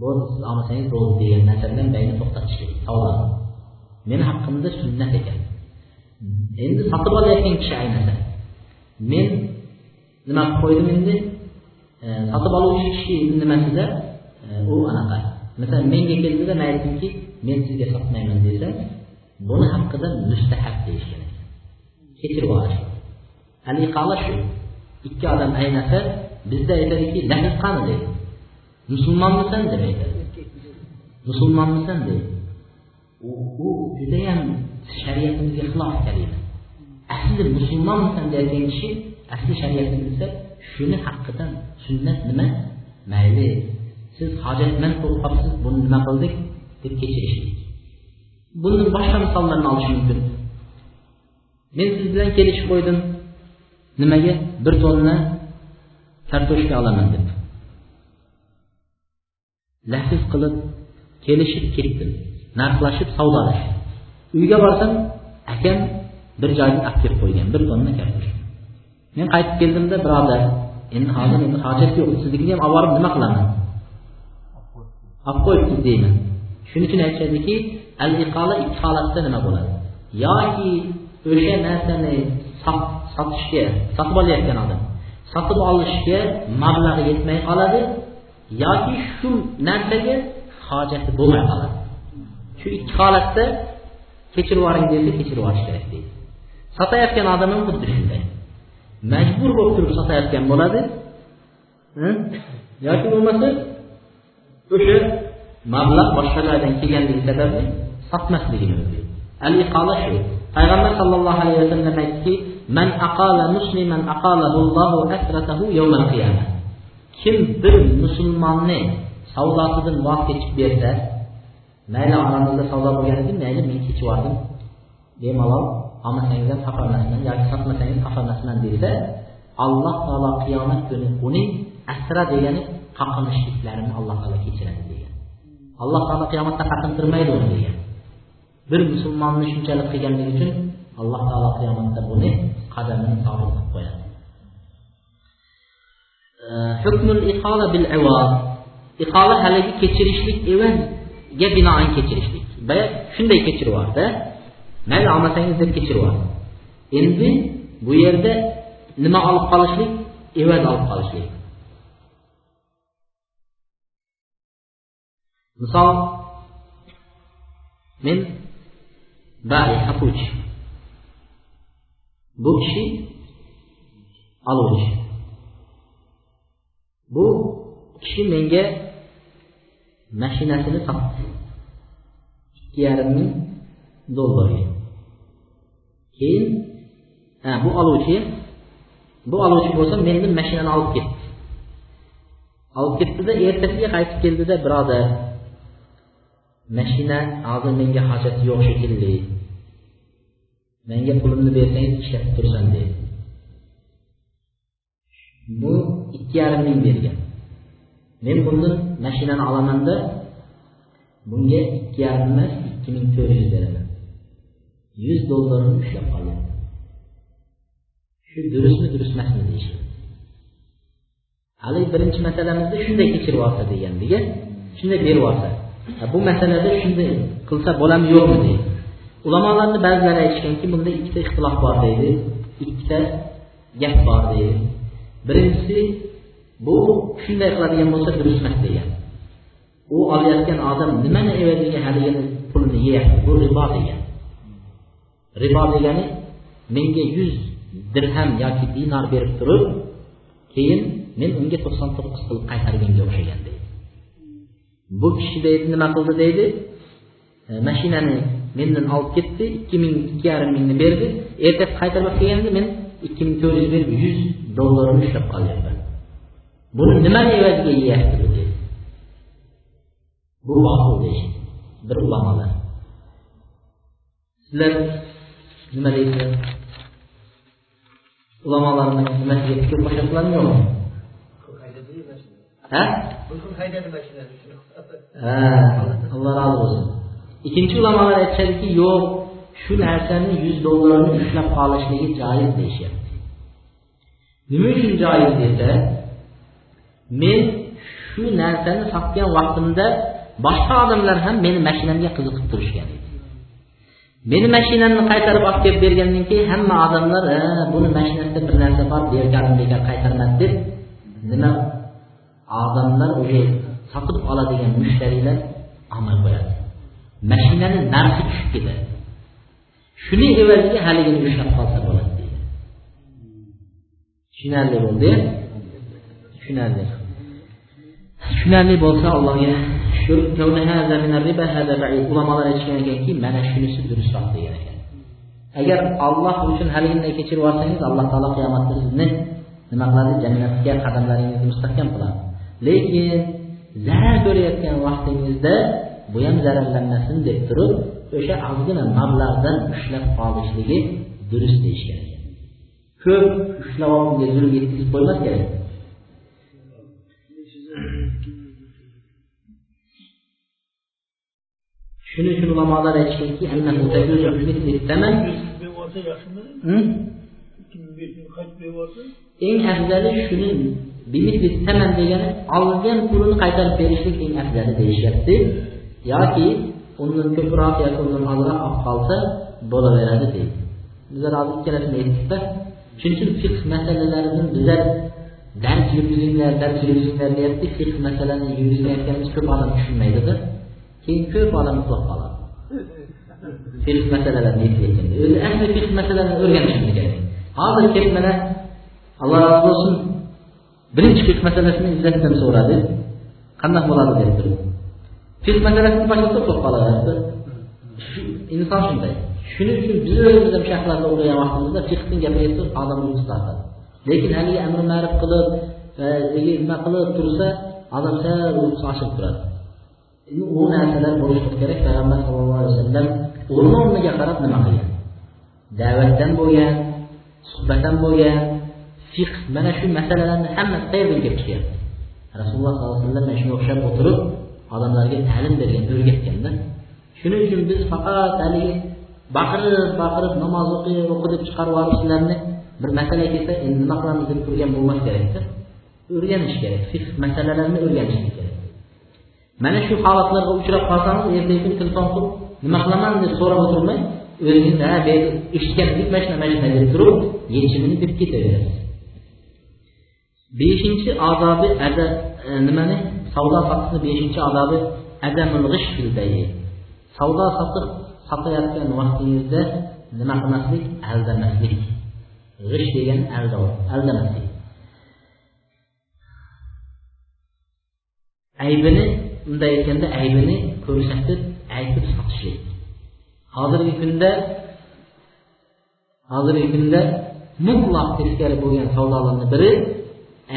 bo'ldi siz olmasangiz bo'ldi degan narsa bilan bayni to'xtatishlik savdo meni haqqimda sunnat ekan. Endi sotib olayotgan kishi aynasa men nima qilib qo'ydim endi? E, sotib oluvchi kishi nimasida? E, u anaqa. Masalan menga keldida man aytdimki men sizga sotmayman desa buni haqida mustahab deyish kerak. Kechirib yuborish aliqala shu? Ikki odam aynasa bizda aytadiki lahiq qani? deydi musulmonmisan? deb aytadi musulmonmisan? deydi u u judayam shariatimizga xilof kalima asli musulmonmisan? deyotgan kishi asli shariatni bilsa shuni haqqidan sunnat nima? Mayli siz hojatmand bo'lib qolibsiz buni nima qildik? deb kechirishlik buni boshqa misollarni olish mumkin. Men siz bilan kelishib qo'ydim. Nimaga? Bir tonna kartoshka olaman deb. Lafz qilib kelishib ketdim narxlashib savdolashib uyga borsam akam bir joyga olib kelib qo'ygan bir tonna kartoshka. Men qaytib keldimda birodar endi hozir endi hojat yo'q siznikini ham olib borib nima qilaman? Olib qo'yibsiz deyman. Shuning uchun aytishadiki al iqola ikki holatda nima bo'ladi? Yoki o'sha narsani sotishga sotib olayotgan odam. Sotib olishga mablag'i yetmay qoladi yoki shu narsaga hojati bo'lmay qoladi. Shu ikki holatda kechirib yuboring desa kechirib yuborish kerak deydi. Sotayotgan odam ham xuddi shunday. Majbur bo'lib turib sotayotgan bo'ladi yoki bo'lmasa o'sha mablag' boshqalardan kelganligi sababli sotmasligi mumkin al iqola shu. Payg'ambar sallallohu alayhi vasallam aytdiki man aqala musliman aqalahullohu asratahu yawmal qiyamah. Kim bir musulmonni savdosidan voz kechib bersa mayli oramizda savdo bo'lgan edi mayli men kechib yubordim. Bemalol olmasangiz ham xafa emasman yoki sotmasangiz xafa emasman desa alloh taolo qiyomat kuni uning asra degani qoqinishliklarini alloh taolo kechiradi degan. Alloh taolo qiyomatda qaqintirmaydi uni degan. Bir musulmonni shunchalik qilganligi uchun alloh taolo qiyomatda buni qadamini sobit qilib qo'yadi hukmul iqola bil iqola haligi kechirishlik evazga binoan kechirishlik. Boya shunday kechirib yubordi mayli olmasangiz deb kechirib yubordi endi bu yerda nima olib qolishlik? Evaz olib qolishlik. Misol men bali sotuvchi bu kishi oluvchi bu kishi menga mashinasini sotdi ikki yarim ming dollarga. Keyin bu oluvchi bu oluvchi bo'lsa mendan mashinani olib ketdi olib ketdida ertasiga qaytib keldida birodar. Mashina hozir menga hojati yo'q shekilli. Menga pulimni bersangiz ishlatib tursin dedi. Bu ikki yarim ming bergan. Men bundan mashinani olamanda bunga ikki yarim emas ikki ming to'rt yuz beraman. Yuz dollarni ushlab qolgan shu durustmi durust emasmi deyishdi. Haligi birinchi masalamizda shunday kechirib olsa degandiga shunday berib olsa bu masalada shunday qilsa bo'ladimi yo'qmi deydi. Ulamolarni ba'zilari aytishganki bunda ikkita ixtilof bor deydi ikkita gap bor deydi. Birinchisi bu shunday qiladigan bo'lsa durust emas degan. U olayotgan odam nimani evaziga haligini pulni yeyapti bu ribo degan. Ribo degani menga yuz dirham yoki dinor berib turib keyin men unga to'qson to'qqiz qilib qaytarganga o'xshagan bu kishi deydi nima qildi deydi? E, mashinani mendan olib ketdi ikki ming ikki yarim mingni berdi. Ertasi qaytarib olib kelganda men ikki ming to'rt yuz berib yuz dollarni ushlab qolyapman buni nimani evaziga yeyapti bu dedi bu botil deyishdi bir ulamolar sizlar nima deysizlar ulamolarni nimasiga fikr qo'shyaptilarmi yo'qmi ha ha alloh razi bo'lsin ikkinchi ulamolar aytishadiki yo'q shu narsani yuz dollarni ushlab qolishligi joiz deyishyapti. Nima uchun joiz desa men shu narsani sotgan vaqtimda boshqa odamlar ham meni mashinamga qiziqib turishgan edi. Meni mashinamni qaytarib olib kelib bergandan keyin hamma odamlar buni mashinasida bir narsa bor bekor bekor qaytarmadi deb nima? Odamlar o'sha sotib oladigan mushtariylar amal bo'ladi. Mashinani narxi tushib ketadi. Shuni evaziga haligini ushlab qolsa bo'ladi deydi. Tushunarli bo'ldi tushunarli. Tushunarli bo'lsa allohga shukur ulamolar aytishgan ekanki mana shunisi durustroq degan ekan. Agar olloh uchun haliginday kechirib yuborsangiz alloh taolo qiyomatda sizni nima qiladi? Jannatga qadamlaringizni mustahkam qiladi. Lekin zarar ko'rayotgan vaqtingizda bu ham zararlanmasin deb turib o'sha ozgina mablag'dan ushlab qolishligi durust deyishgan ekan. Ko'p ushlab olib unga zulm yetkazib qo'ymas kerak. Shuning uchun ulamolar aytishganki eng afzali shuni taman degani olgan pulini qaytarib berishlik eng afzali deyishyapti yoki undan ko'proq yoki undan ozroq olib qolsa bo'laveradi deydi bizlar hozir ikkalasini aytdikda shuning uchun fiq masalalaridan bizlar dars yurgizinglar dars yurgizinglar deyapti fiq masalani yurgizmayotganimiz ko'p odam tushunmaydida keyin ko'p odam uxlab qoladi fiq aytayotganda o'zi asli fiq masalalarini o'rganishimiz kerak hozir mana alloh rozi bo'lsin birinchi fiq masalasini izzatdan so'radi. Qandaq bo'ladi deb turib fiq masalasini boshlasa uxlab qolaverdi inson shunday. Shuning uchun biz o'zimiz ham shayxlarni o'qigan vaqtimizda fiqni gapiga odamni odam uyqusi lekin haligi amri ma'ruf qilib e, nima qilib tursa odam sal uyqusi ochilib turadi. U narsalar bo'lishi kerak payg'ambar sallallohu alayhi vasallam o'rni o'rniga qarab nima qilgan? Da'vatdan bo'lgan suhbatdan bo'lgan fiq mana shu masalalarni hammasi qayerdan kelib chiqyapti. Rasululloh sollallohu alayhi vasallam mana shunga o'xshab o'tirib odamlarga ta'lim bergan o'rgatganda shuning uchun biz faqat haligi baqirib baqirib namoz o'qi o'qi deb chiqarib yuborishlarni bir masala kelsa endi nima qilamiz deb turgan bo'lmas kerakda o'rganish kerak fiq masalalarini o'rganish kerak. Mana shu holatlarga uchrab qolsangiz ertaga kuni telefon qilib nima qilaman deb so'rab o'tirmay o'zingiz ha bu eshitgan edik mana shunaqa mana shunaqa deb turib yechimini deb ketaverasiz. Beshinchi odobi ada e, nimani? Savdo sotiqni beshinchi odobi adamul g'ish savdo sotiq sotayotgan vaqtingizda nima qilmaslik? Aldamaslik. G'ish degani aldamaslik. Aybini bunday aytganda aybini ko'rsatib aytib sotishlik. Hozirgi kunda hozirgi kunda mutlaq teskari bo'lgan savdolarni biri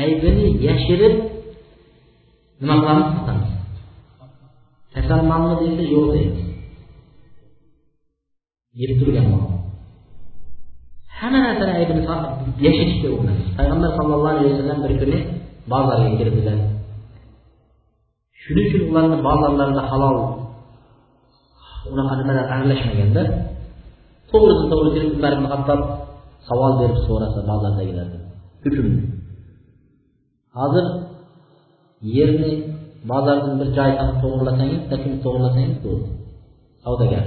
aybini yashirib nima qilamiz? Sotamiz kasalmanmi desa yo'q deymiz yeb turgan mol hamma narsani aybini yashirishga urinamiz. Payg'ambar sallallohu alayhi vasallam bir kuni bozorga kirdilar. Shuning uchun ularni bozorlarida halol unaqa nimalar aralashmaganda to'g'ridan to'g'ri kirib umar ibn hattob savol berib so'rasa bozordagilardan hukmni hozir yerni bozordan bir joy topib to'g'irlasangiz takim to'g'irlasangiz bo'ldi. Savdogar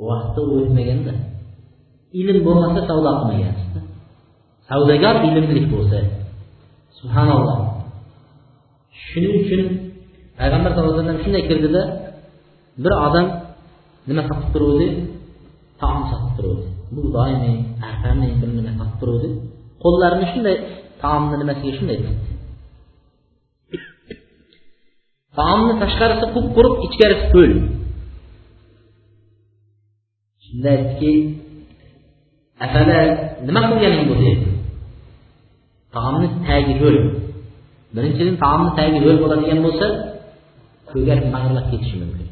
u vaqtda u o'tmaganda ilm bo'lmasa savdo qilmagansizda savdogar ilmli bo'lsa subhanalloh. Shuning uchun payg'ambar sallallohu alayhi vasallam shunday kirdida bir odam nima sotib turuvdi? Taom sotib turuvdi. Bug'doymi arpami bir nima sotib turuvdi. Qo'llarini shunday taomni nimasiga shunday tutdi taomni tashqarisi qup quruq ichkarisi ho'l shunda aytdiki afala nima qilganing bu dedi taomni tagi ho'l birinchidan taomni tagi ho'l bo'ladigan bo'lsa ko'garib mag'irlab ketishi mumkin.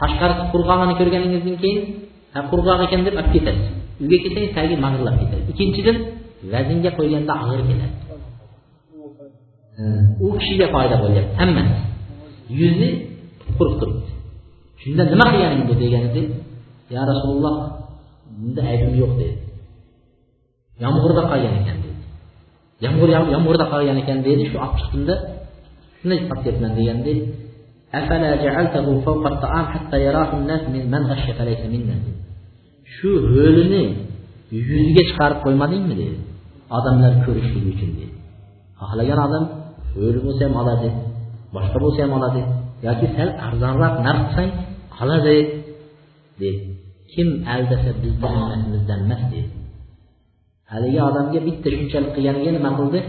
Tashqarisi qurg'og'ini ko'rganingizdan keyin ha qurg'oq ekan deb olib ketasiz. Uyga kelsangiz tagi mag'irlab ketadi. Ikkinchidan vaznga qo'yganda og'ir keladi u kishiga foyda bo'lyapti. Hammasi yuzi qurib turibdi. Shunda nima qilganing bu deganida ya rasululloh bunda aybim yo'q dedi. Yomg'irda qolgan ekan dedi. Yomg'ir yomg'irda qolgan ekan dedi. Shu olib chiqdimda shunday sotyapman deganda shu ho'lini yuziga chiqarib qo'ymadingmi dedi. Odamlar ko'rishligi uchun dedi. Xohlagan odam ho'l bo'lsa ham oladi boshqa bo'lsa ham oladi yoki sal arzonroq narx qilsang oladi dedi kim aldasa bizni ummatimizdan emas dedi haligi odamga bitta shunchalik qilganiga nima qildi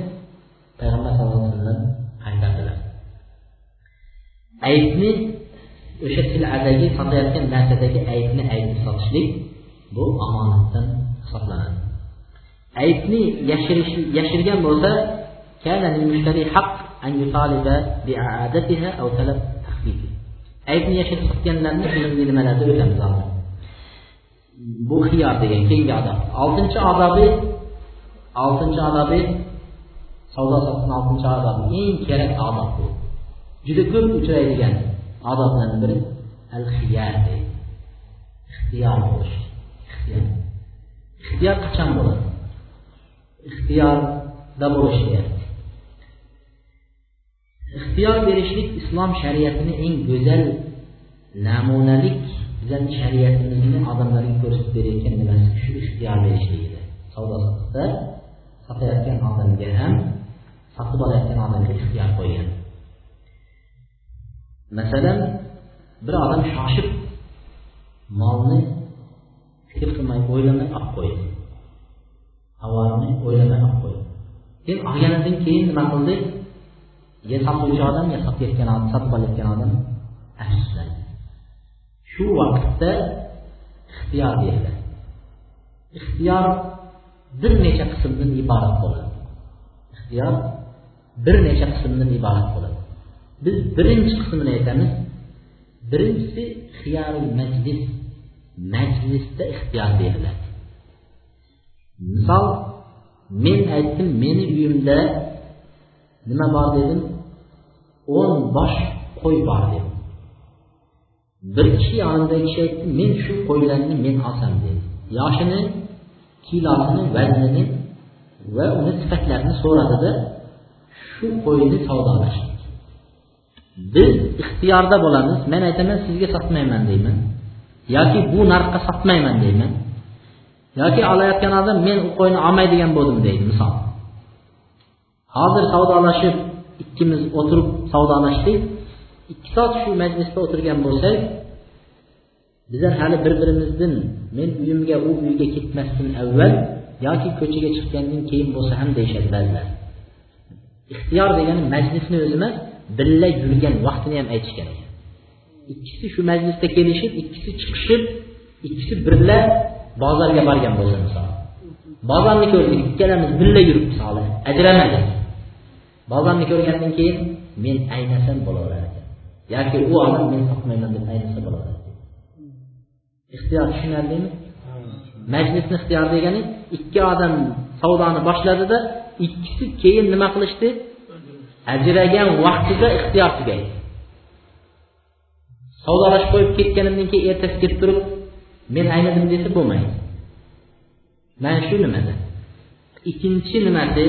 payg'ambar sallallohu alayhi vasallam qaytardilar aybni o'sha sil'adagi sotayotgan narsadagi aybni aybni sotishlik bu omonatdan hisoblanadi. Aybni yashirish yashirgan bo'lsa كان للمشتري حق أن يطالب بإعادتها أو طلب تخفيفها. aybni yashirib sotganlarni nimalarda o'tamiz hozir bu xiyor degan keyingi odob oltinchi odobi oltinchi odobi savdo sotiqni oltinchi odobi eng kerak odob bu juda ko'p uchraydigan odoblardan biri al xiyar deydi ixtiyor bo'lish ixtiyor ixtiyor qachon bo'ladi ixtiyorda bo'lish kerak ixtiyor berishlik islom shariatini eng go'zal namunalik bizani shariatimizni odamlarga ko'rsatib berayotgan nimasi shu ixtiyor berishligida savdo sotiqda sotayotgan odamga ham sotib olayotgan odamga ixtiyor qo'ygan. Masalan bir odam shoshib molni fikr qilmay o'ylamay olib qo'ydi. Tovarni o'ylamay olib qo'ydi. Keyin olganidan keyin nima qildi? Sotuvchi odam yo sotayotgan odam sotib olayotgan odam afsuslandi shu vaqtda ixtiyor beriladi ixtiyor bir necha qismdan iborat bo'ladi. Ixtiyor bir necha qismdan iborat bo'ladi. Biz birinchi qismini aytamiz. Birinchisi xiyorul majlis. Majlisda ixtiyor beriladi misol men aytdim meni uyimda nima bor dedim. O'n bosh qo'y bor dedi. Bir kishi yonimdagi kishi aytdi men shu qo'ylarni men olsam dedi. Yoshini kilosini vaznini va uni sifatlarini so'radida shu qo'yni savdolashdik biz ixtiyorda bo'lamiz men aytaman sizga sotmayman deyman. Yoki bu narxga sotmayman deyman. Yoki olayotgan odam men u qo'yni olmaydigan bo'ldim deydi misol. Hozir savdolashib ikkimiz o'tirib savdolashdik ikki soat shu majlisda o'tirgan bo'lsak bizlar hali bir birimizdan men uyimga u uyga ketmasdan avval yoki ko'chaga chiqqandan keyin bo'lsa ham deyishadi ba'zilar. Ixtiyor degani majlisni o'zi emas birga yurgan vaqtini ham aytish kerak. Ikkisi shu majlisda kelishib ikkisi chiqishib ikkisi birga bozorga borgan bo'lsa misol. Bozorni ko'rdik ikkalamiz birga yuribmiz hali ajramadik. Bozorni ko'rgandan keyin men aynasam bo'laverar ekan. Yoki u odam men sotmayman deb aynasa bo'laveradi ixtiyor tushunarlimi? Majlisni ixtiyor degani ikki odam savdoni boshladida ikkisi keyin nima qilishdi? Ajragan vaqtida ixtiyor tugaydi. Savdolashib qo'yib ketganimdan keyin ertasi kelib turib men aynadim desa bo'lmaydi. Mana shu nimada? Ikkinchi nimasi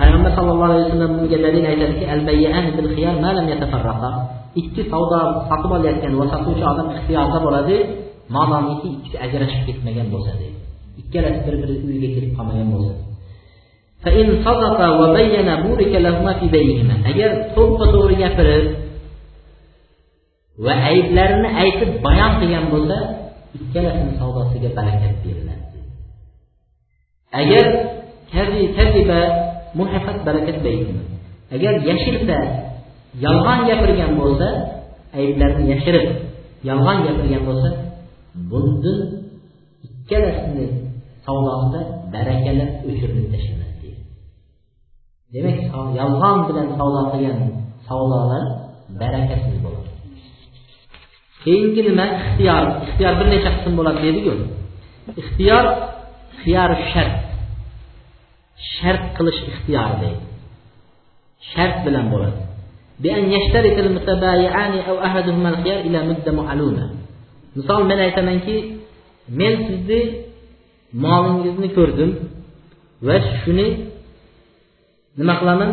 payg'ambar sallallohu alayhi vasallam bunga dalil aytadiki ikki savdo sotib olayotgan va sotuvchi odam ixtiyorda bo'ladi modomiki ikkisi ajrashib ketmagan bo'lsa deydi. Ikkalasi bir biri uyiga kelib qolmagan bo'lsa. Agar to'ppa to'g'ri gapirib va ayblarini aytib bayon qilgan bo'lsa ikkalasini savdosiga barakat beriladi. Agar kaziba muhafat barakat agar yashirsa yolg'on gapirgan bo'lsa ayblarini yashirib yolg'on gapirgan bo'lsa bundan ikkalasini savdosida barakalar o'chirilib tashlanadi deydi. Demak yolg'on bilan savdo qilgan savdolar barakasiz bo'ladi. Keyingi nima? Ixtiyor. Ixtiyor bir necha qism bo'ladi dediku ixtiyor xiyar shart. shart qilish ixtiyorida deydi shart bilan bo'ladi. Misol men aytamanki men sizni molingizni ko'rdim va shuni nima qilaman?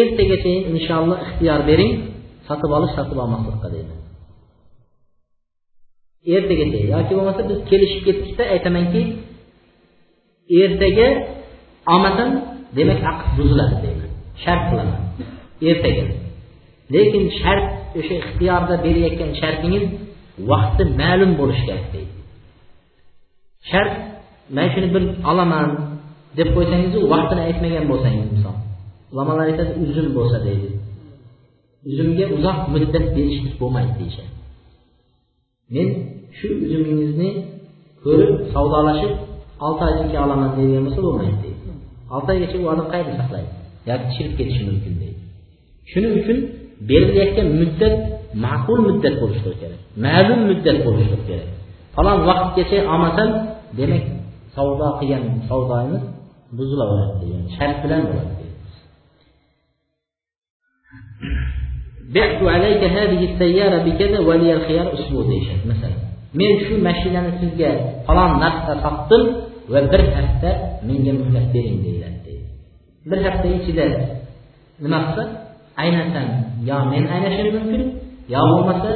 Ertagacha inshaalloh ixtiyor bering sotib olish sotib olmaslikqa deydi. Ertagacha yoki bo'lmasa biz kelishib ketdikda aytamanki ertaga olmasam demak aqd buziladi deyman. Shart qilaman. Ertaga. Lekin shart o'sha ixtiyorda berayotgan shartingiz vaqti ma'lum bo'lishi kerak deydi. Shart man shuni bir olaman deb qo'ysangiz vaqtini aytmagan bo'lsangiz misol. Ulamolar aytadi uzum bo'lsa deydi. Uzumga uzoq muddat berishlik bo'lmaydi deyishadi. Men shu uzumingizni ko'rib savdolashib olti oydan keyin olaman deydigan bo'lsa bo'lmaydi deydi olti oygacha u odam qayerda saqlaydi yoki chirib ketishi mumkin deydi shuning uchun berilayotgan muddat ma'qul muddat bo'lishligi kerak ma'lum muddat bo'lishligi kerak falon vaqtgacha olmasam demak savdo qilgan savdoyimiz buzilaveradi degan shart bilan bo'ladi بعت عليك هذه السيارة بكذا ولي الخيار أسبوع deyishadi masalan men shu mashinani sizga falon narxda sotdim va bir hafta menga muhlat bering deyiladi bir hafta ichida nima qilsa aynasan yo men aynashim mumkin yo bo'lmasa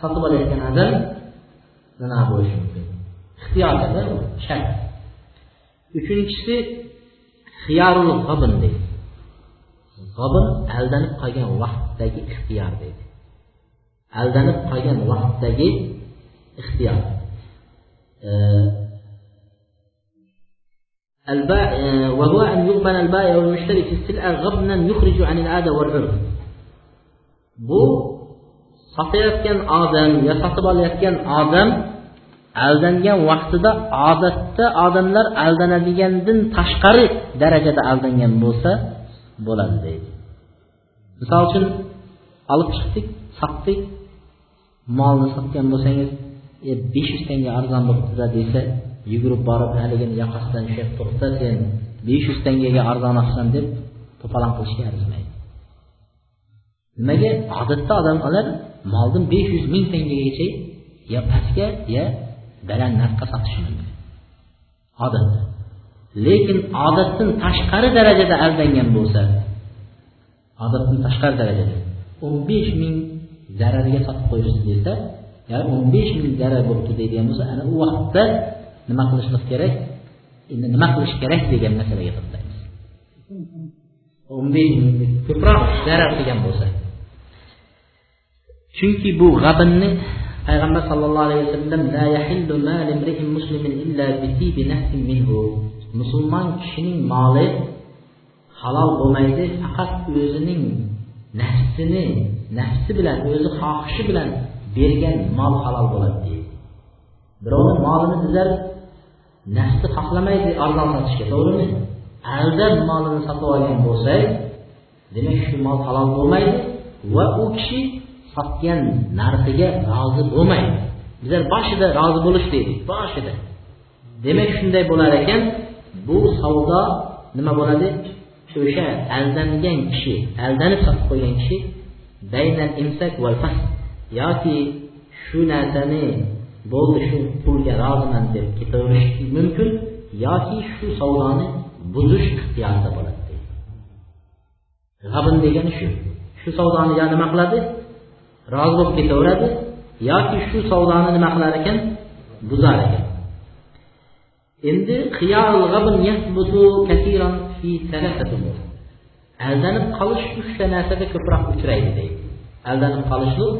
sotib olayotgan odam nima bo'lishi mumkin. Ixtiyorda shart. Uchinchisi xiyorul g'obin deydi. G'obin aldanib qolgan vaqtdagi ixtiyor deydi. Aldanib qolgan vaqtdagi ixtiyor. وهو أن يقبل البائع والمشتري في السلعة غبنا يخرج عن العادة والعرف bu sotayotgan odam yo sotib olayotgan odam aldangan vaqtida odatda odamlar aldanadigandan tashqari darajada aldangan bo'lsa bo'ladi deydi misol uchun olib chiqdik sotdik molni sotgan bo'lsangiz e besh yuz tanga arzon bo'libdida desa yugurib borib haligini yoqasidan ushlab tursa sen besh yuz tangaga arzon olsan deb to'polon qilishga arzimaydi. Nimaga? Odatda odamlar molni besh yuz ming tangagacha yo pastga yo baland narxga sotishi mumkin. Odatda lekin odatdan tashqari darajada aldangan bo'lsa odatdan tashqari darajada o'n besh ming zarariga sotib qo'yishdi desa ya'ni o'n besh ming zarar bo'libdi deydigan bo'lsa ana u vaqtda nima qilishimiz kerak? Endi nima qilish kerak degan masalaga to'xtaymiz. O'n ko'proq zarar qilgan bo'lsa. Chunki bu g'abinni payg'ambar sallallohu alayhi vasallam la yahillu muslimin illa bi minhu. Musulmon kishining moli halol bo'lmaydi faqat o'zining nafsini nafsi bilan o'zi xohishi bilan bergan mol halol bo'ladi deydi. Birovni molini bizlar nafsi xohlamaydi arzon sotishga to'g'rimi? Aldab molini sotib olgan bo'lsak demak shu mol halol bo'lmaydi va u kishi sotgan narxiga rozi bo'lmaydi. Bizlar boshida rozi bo'lish deydik boshida. Demak shunday bo'lar ekan bu savdo nima bo'ladi? O'sha aldangan kishi aldanib sotib qo'ygan kishi baynal imsak val fas yoki shu narsani bo'ldi shu pulga roziman deb ketaverish mumkin yoki shu savdoni buzish ixtiyorida bo'ladi g'abn degani shu. Shu savdoni yo nima qiladi? Rozi bo'lib ketaveradi yoki shu savdoni nima qilar ekan? Buzar ekan. Endi aldanib qolish uchta narsada ko'proq uchraydi deydi. Aldanib qolishlik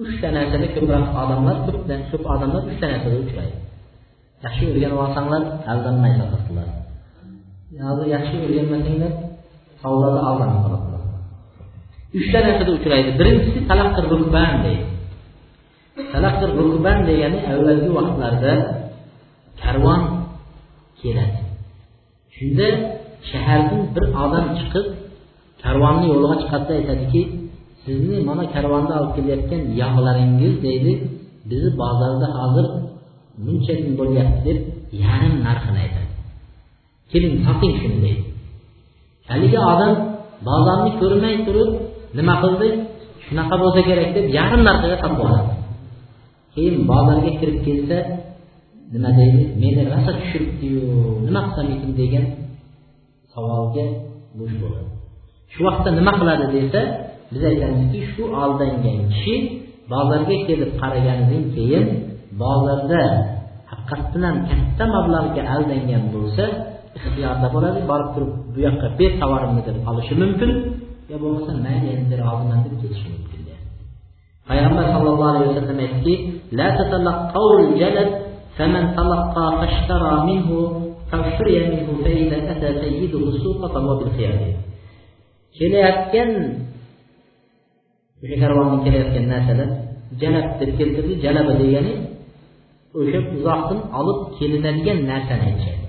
uchta narsada ko'proq odamlar ko'pdan ko'p odamlar uchta narsada uchraydi. Yaxshi o'rganib olsanglar aldanmay sotadilar hozir yaxshi o'rganmasanglar savdoda aldanib qoladilar uchta narsada uchraydi. Birinchisi talaqir rukban deydi. Talaqir rukban degani avvalgi vaqtlarda karvon keladi. Shunda shahardan bir odam chiqib karvonni yo'liga chiqadida aytadiki sizni mana karvonda olib kelayotgan yog'laringiz deydi bizni bozorda hozir buncha kun bo'lyapti deb yarim narxini aytadi. Keling toping shuni deydi. Haligi odam bozorni ko'rmay turib nima qildi? Shunaqa bo'lsa kerak deb yarim narxiga sotib oladi. Keyin bozorga kirib kelsa nima deydi? Meni rosa tushiribdiyu nima qilsam ekan degan savolga bo'sh bo'ladi. Shu vaqtda nima qiladi desa biz aytamizki shu aldangan kishi bozorga kelib qaraganidan keyin bozorda haqiqatdan katta mablag'ga aldangan bo'lsa ixtiyorda bo'ladi borib turib bu yoqqa ber tovarimni deb olishi mumkin yo bo'lmasa mayli endi roziman deb ketishi mumkin payg'ambar sallallohu alayhi vasallam aytdiki la jalad فمن تلقى فاشترى منه فاشتري منه فإذا أتى سيده السوق فهو بالخيار kelayotgan o'sha karvonga kelayotgan narsalar jalab deb keltirdi jalaba degani o'sha uzoqdan olib kelinadigan narsani aytishadi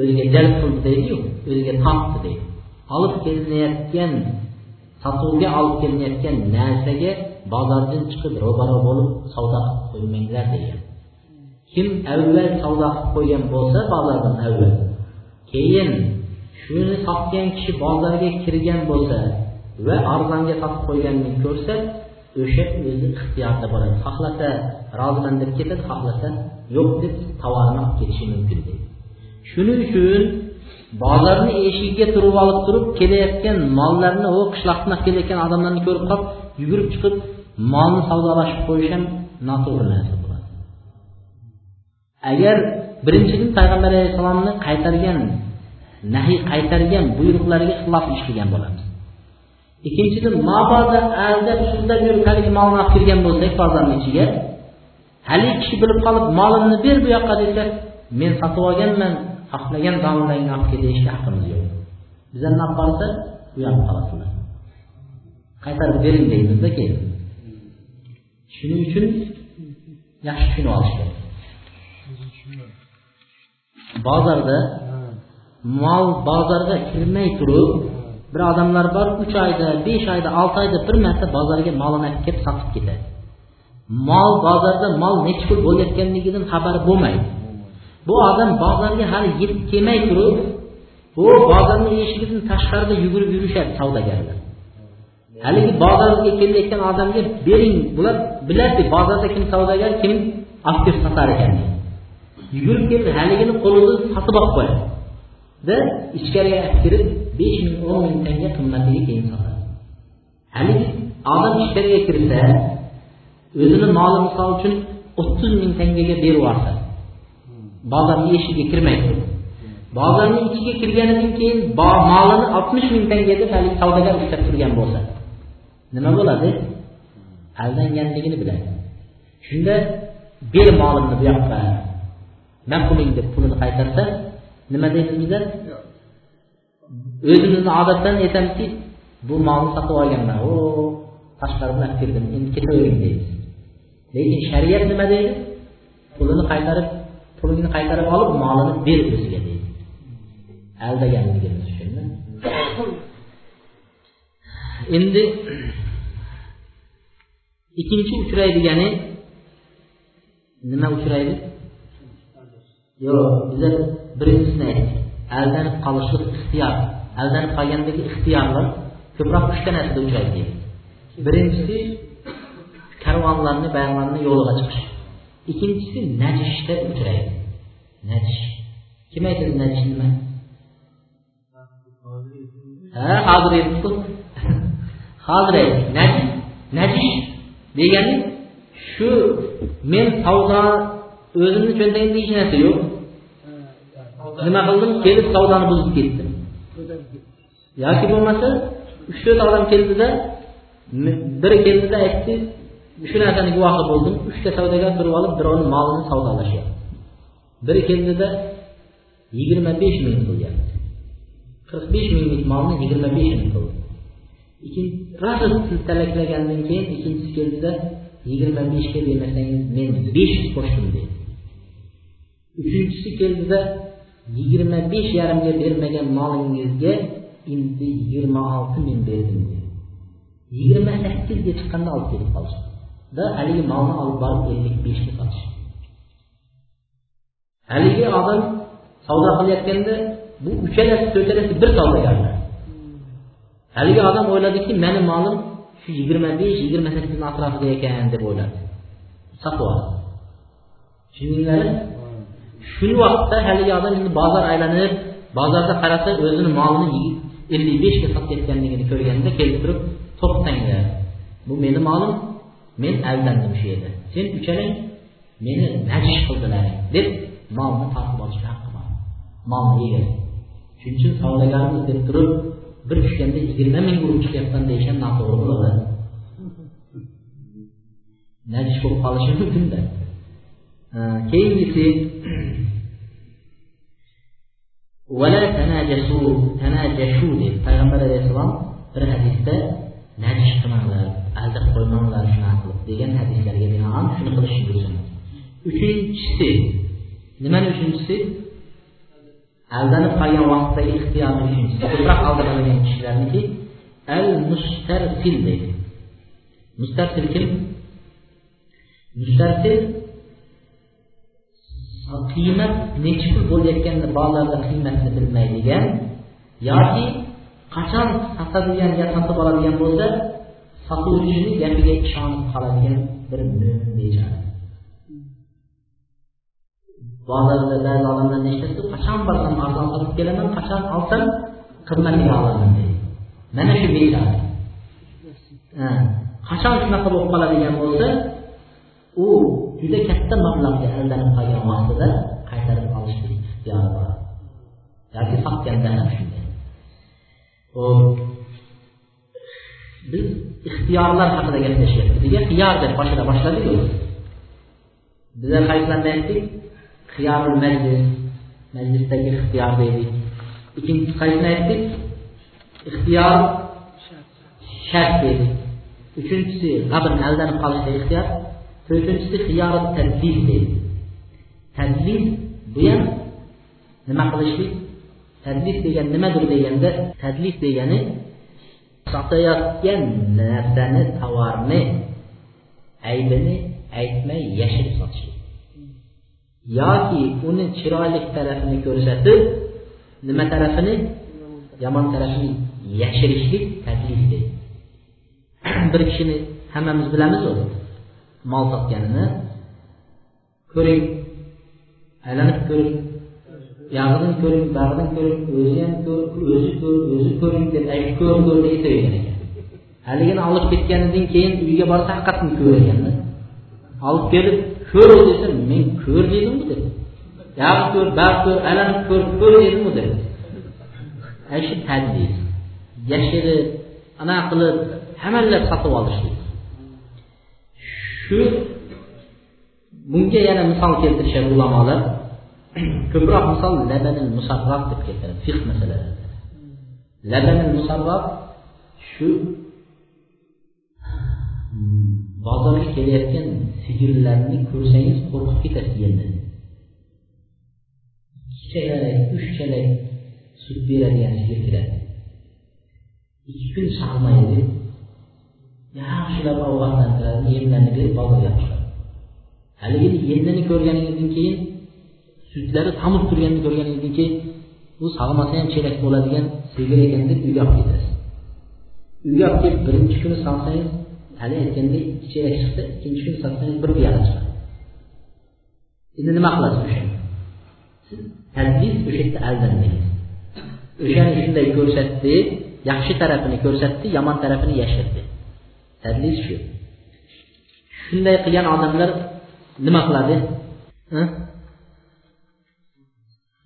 o'ziga jalb qildi deydiyu o'ziga tortdi deydi olib kelinayotgan sotuvga olib kelinayotgan narsaga bozordan chiqib ro'baro bo'lib savdo qilib qo'ymanglar degan. Kim avval savdo qilib qo'ygan bo'lsa bozordan avval keyin shuni sotgan kishi bozorga kirgan bo'lsa va arzonga sotib qo'yganini ko'rsa o'sha o'zi ixtiyorda bo'ladi. Xohlasa roziman deb ketadi xohlasa yo'q deb tovarini olib ketishi mumkin deydi. Shuning uchun bozorni eshigiga turib olib turib kelayotgan mollarni u qishloqdan kelayotgan odamlarni ko'rib qolib yugurib chiqib molni savdolashib qo'yish ham noto'g'ri narsa bo'ladi. Agar birinchidan payg'ambar alayhissalomni qaytargan nahiy qaytargan buyruqlariga xilof ish qilgan bo'lamiz. Ikkinchidan mabodo aldab so'zlab yurib haligi molni olib kirgan bo'lsak bozorni ichiga haligi kishi bilib qolib molimni ber bu yoqqa desa men sotib olganman xohlagan domlaringni olib kel deyishga haqqimiz yo'q. Bizlarni olib borsa u yoqqa qolasizlar qaytarib bering deymizda keyin. Shuning uchun yaxshi tushunib olish kerak. Bozorda mol bozorga kirmay turib bir odamlar bor uch oyda besh oyda olti oyda bir marta bozorga molini olib kelib sotib ketadi. Mol bozorda mol nechi pul bo'layotganligidan xabari bo'lmaydi. Bu odam bozorga hali yetib kelmay turib u bozorni eshigidan tashqarida yugurib yurishadi savdogarlar. Haligi bozorga kelayotgan odamga bering bular biladi bozorda kim savdogar kim olib kelib sotar ekan? Yugurib kelib haligini qo'lida sotib olib qo'yadi. Da ichkariga olib kirib besh ming o'n ming tanga qimmatiga keyin sotadi haligi odam ichkariga kirsa o'zini moli misol uchun o'ttiz ming tangaga berib yuborsa bozorni eshigiga kirmaydi. Bozorni ichiga kirganidan keyin molini oltmish ming tanga deb haligi savdogar ushlab turgan bo'lsa nima bo'ladi? Aldanganligini biladi. Shunda ber molimni bu yoqqa man puling deb pulini qaytarsa nima deymiz bizlar o'zimizni odatdan aytamizki bu molni sotib olganman. O tashqari bilan kirdim endi ketavering deymiz lekin shariat nima deydi? Pulini qaytarib pulingni qaytarib olib molini ber o'ziga deydi. Aldaganligimiz uchun endi ikkinchi uchraydigani nima uchraydi? Yo'q biza birinchisini aytdik. Aldanib qolishlik ixtiyor. Aldanib qolgandagi ixtiyorlar ko'proq uchta narsada uchraydi deydi birinchisi karvonlarni bayonlarni yo'liga chiqish. Ikkinchisi najishda uchraydi. Najish. Kim aytadi najish nima? Ha hozir aytibku hozir aytdik. Najish najish degani shu men savdo o'zimni cho'ntagimda hech narsa yo'q. Nima qildim? Kelib savdoni buzib ketdim. Yoki bo'lmasa uch to'rt odam keldida biri keldida aytdi shu narsani guvohi bo'ldim. Uchta savdogar turib olib birovni molini savdolashyapti. Biri keldida yigirma besh ming qilyapti qirq besh minglik molni yigirma besh ming qildi rosa talaklagandan keyin ikkinchisi keldida yigirma beshga bermasangiz men besh yuz qo'shdim dedi uchinchisi keldida yigirma besh yarimga bermagan molingizga endi yigirma olti ming berdim yigirma sakkizga chiqqanda olib ketib qolishdi. Da haligi molni olib borib ellik beshga qolish haligi odam savdo qilayotganda bu uchalasi to'rtalasi bir savdogarlar haligi odam o'yladiki mani molim shu yigirma besh yigirma sakkizni atrofida ekan deb o'yladi. Sotib oldi. Tushundinglar shu vaqtda haligi odam endi bozor aylanib bozorda qarasa o'zini molini ellik beshga sotayotganligini ko'rganda kelib turib to'xtanglar bu meni molim men aldandim shu yerda. Sen uchalang meni najish qildilaring deb molni tortib olishga haqqi bor. Molni egasi shuning uchun savdogarmiz deb turib bir tushganda yigirma ming urib chiqyapman deyish noto'g'ri bo'ladi. Najish bo'lib qolishi mumkinda. Keyingisi vala tanajashu tanajashu deb payg'ambar alayhissalom bir hadisda najish qilmanglar aldab qo'ymanglar shunaqa qilib degan hadislarga binoan shuni qilishni buyursanlar uchinchisi nimani uchinchisi aldanib qolgan vaqtda ixtiyorni uchinchisi ko'proq aldab aldanadigan kishilarniki al mustarsil deydi mustarsil kim mustarsil qiymat nechi pul bo'layotganini bolalarda qiymatini bilmaydigan yoki qachon sotadigan yo sotib oladigan bo'lsa sotuvchini gapiga ishonib qoladigan bir mo'min bechora bozorda ba'zi odamlar nechtasi qachon borsam arzon sotib kelaman qachon olsam qimmatga olaman deydi. Mana shu bechora qachon shunaqa bo'lib qoladigan bo'lsa u juda katta mablag'ga aldanib qolgan vaqtida. Qaytarib olishlik ixtiyori bor. Yoki sotganda ham shunday. Ho'p biz ixtiyorlar haqida gaplashyapmiz nega xiyor deb boshida boshladiku bizlar qayslarni aytdik xiyorul majlis. Majlisdagi ixtiyor deydik ikkinchisi qaysini aytdik ixtiyor shart deydik uchinchisi g'abn aldanib qolishda ixtiyor. To'rtinchisi xiyorat tadlil deydi. Tadlis bu ham nima qilishlik? Tadlif degan nimadir deganda tadlif degani sotayotgan narsani tovarni aybini aytmay yashirib sotishlik. Yoki uni chiroyli tarafini ko'rsatib nima tarafini? Yomon tarafini yashirishlik tadlis deydi. Bir kishini hammamiz bilamiz o'zi mol topganini ko'ring aylanib ko'ring buyog'ini ko'ring bag'rini ko'ring o'zi ham ko'r o'zi ko'r o'zi ko'ring deb ko'r ko'r deb aytavergan ekan. Haligini olib ketganidan keyin uyga borsa haqiqatni ekanda olib kelib ko'r desa men ko'r dedimu deb. Buyog'i ko'r buyog'i ko'r aylanib ko'r ko'r dedimu deb. Ana shu tadbir yashirib ana qilib hamallab sotib olishlik. Shu bunga yana misol keltirishadi ulamolar. Ko'proq misol labanil musarrof deb keltiradi fiq masalalarida labanil musarrof shu bozorga kelayotgan sigirlarni ko'rsangiz qo'rqib ketasiz endi. Ikkichalak uch chalak sut beradigan sigir keladi ikki kun sog'maydi yaxshilab ovqatlantiradi yemlarni berib bozorga chiqadi haligini yennini ko'rganingizdan keyin sutlari tamib turganini ko'rganingizdan keyin bu sog'masa ham chelak bo'ladigan sigir ekan deb uyga olib ketasiz. Uyga olib kelib birinchi kuni solsangiz hali aytgandek ikki chelak chiqdi ikkinchi kuni solsangiz bir piyola chiqadi. Endi nima qilasiz o'shanda siz tadlis o'sha yerda aldandingiz o'shani shunday ko'rsatdi yaxshi tarafini ko'rsatdi yomon tarafini yashirdi. Tadlis shu shunday qilgan odamlar nima qiladi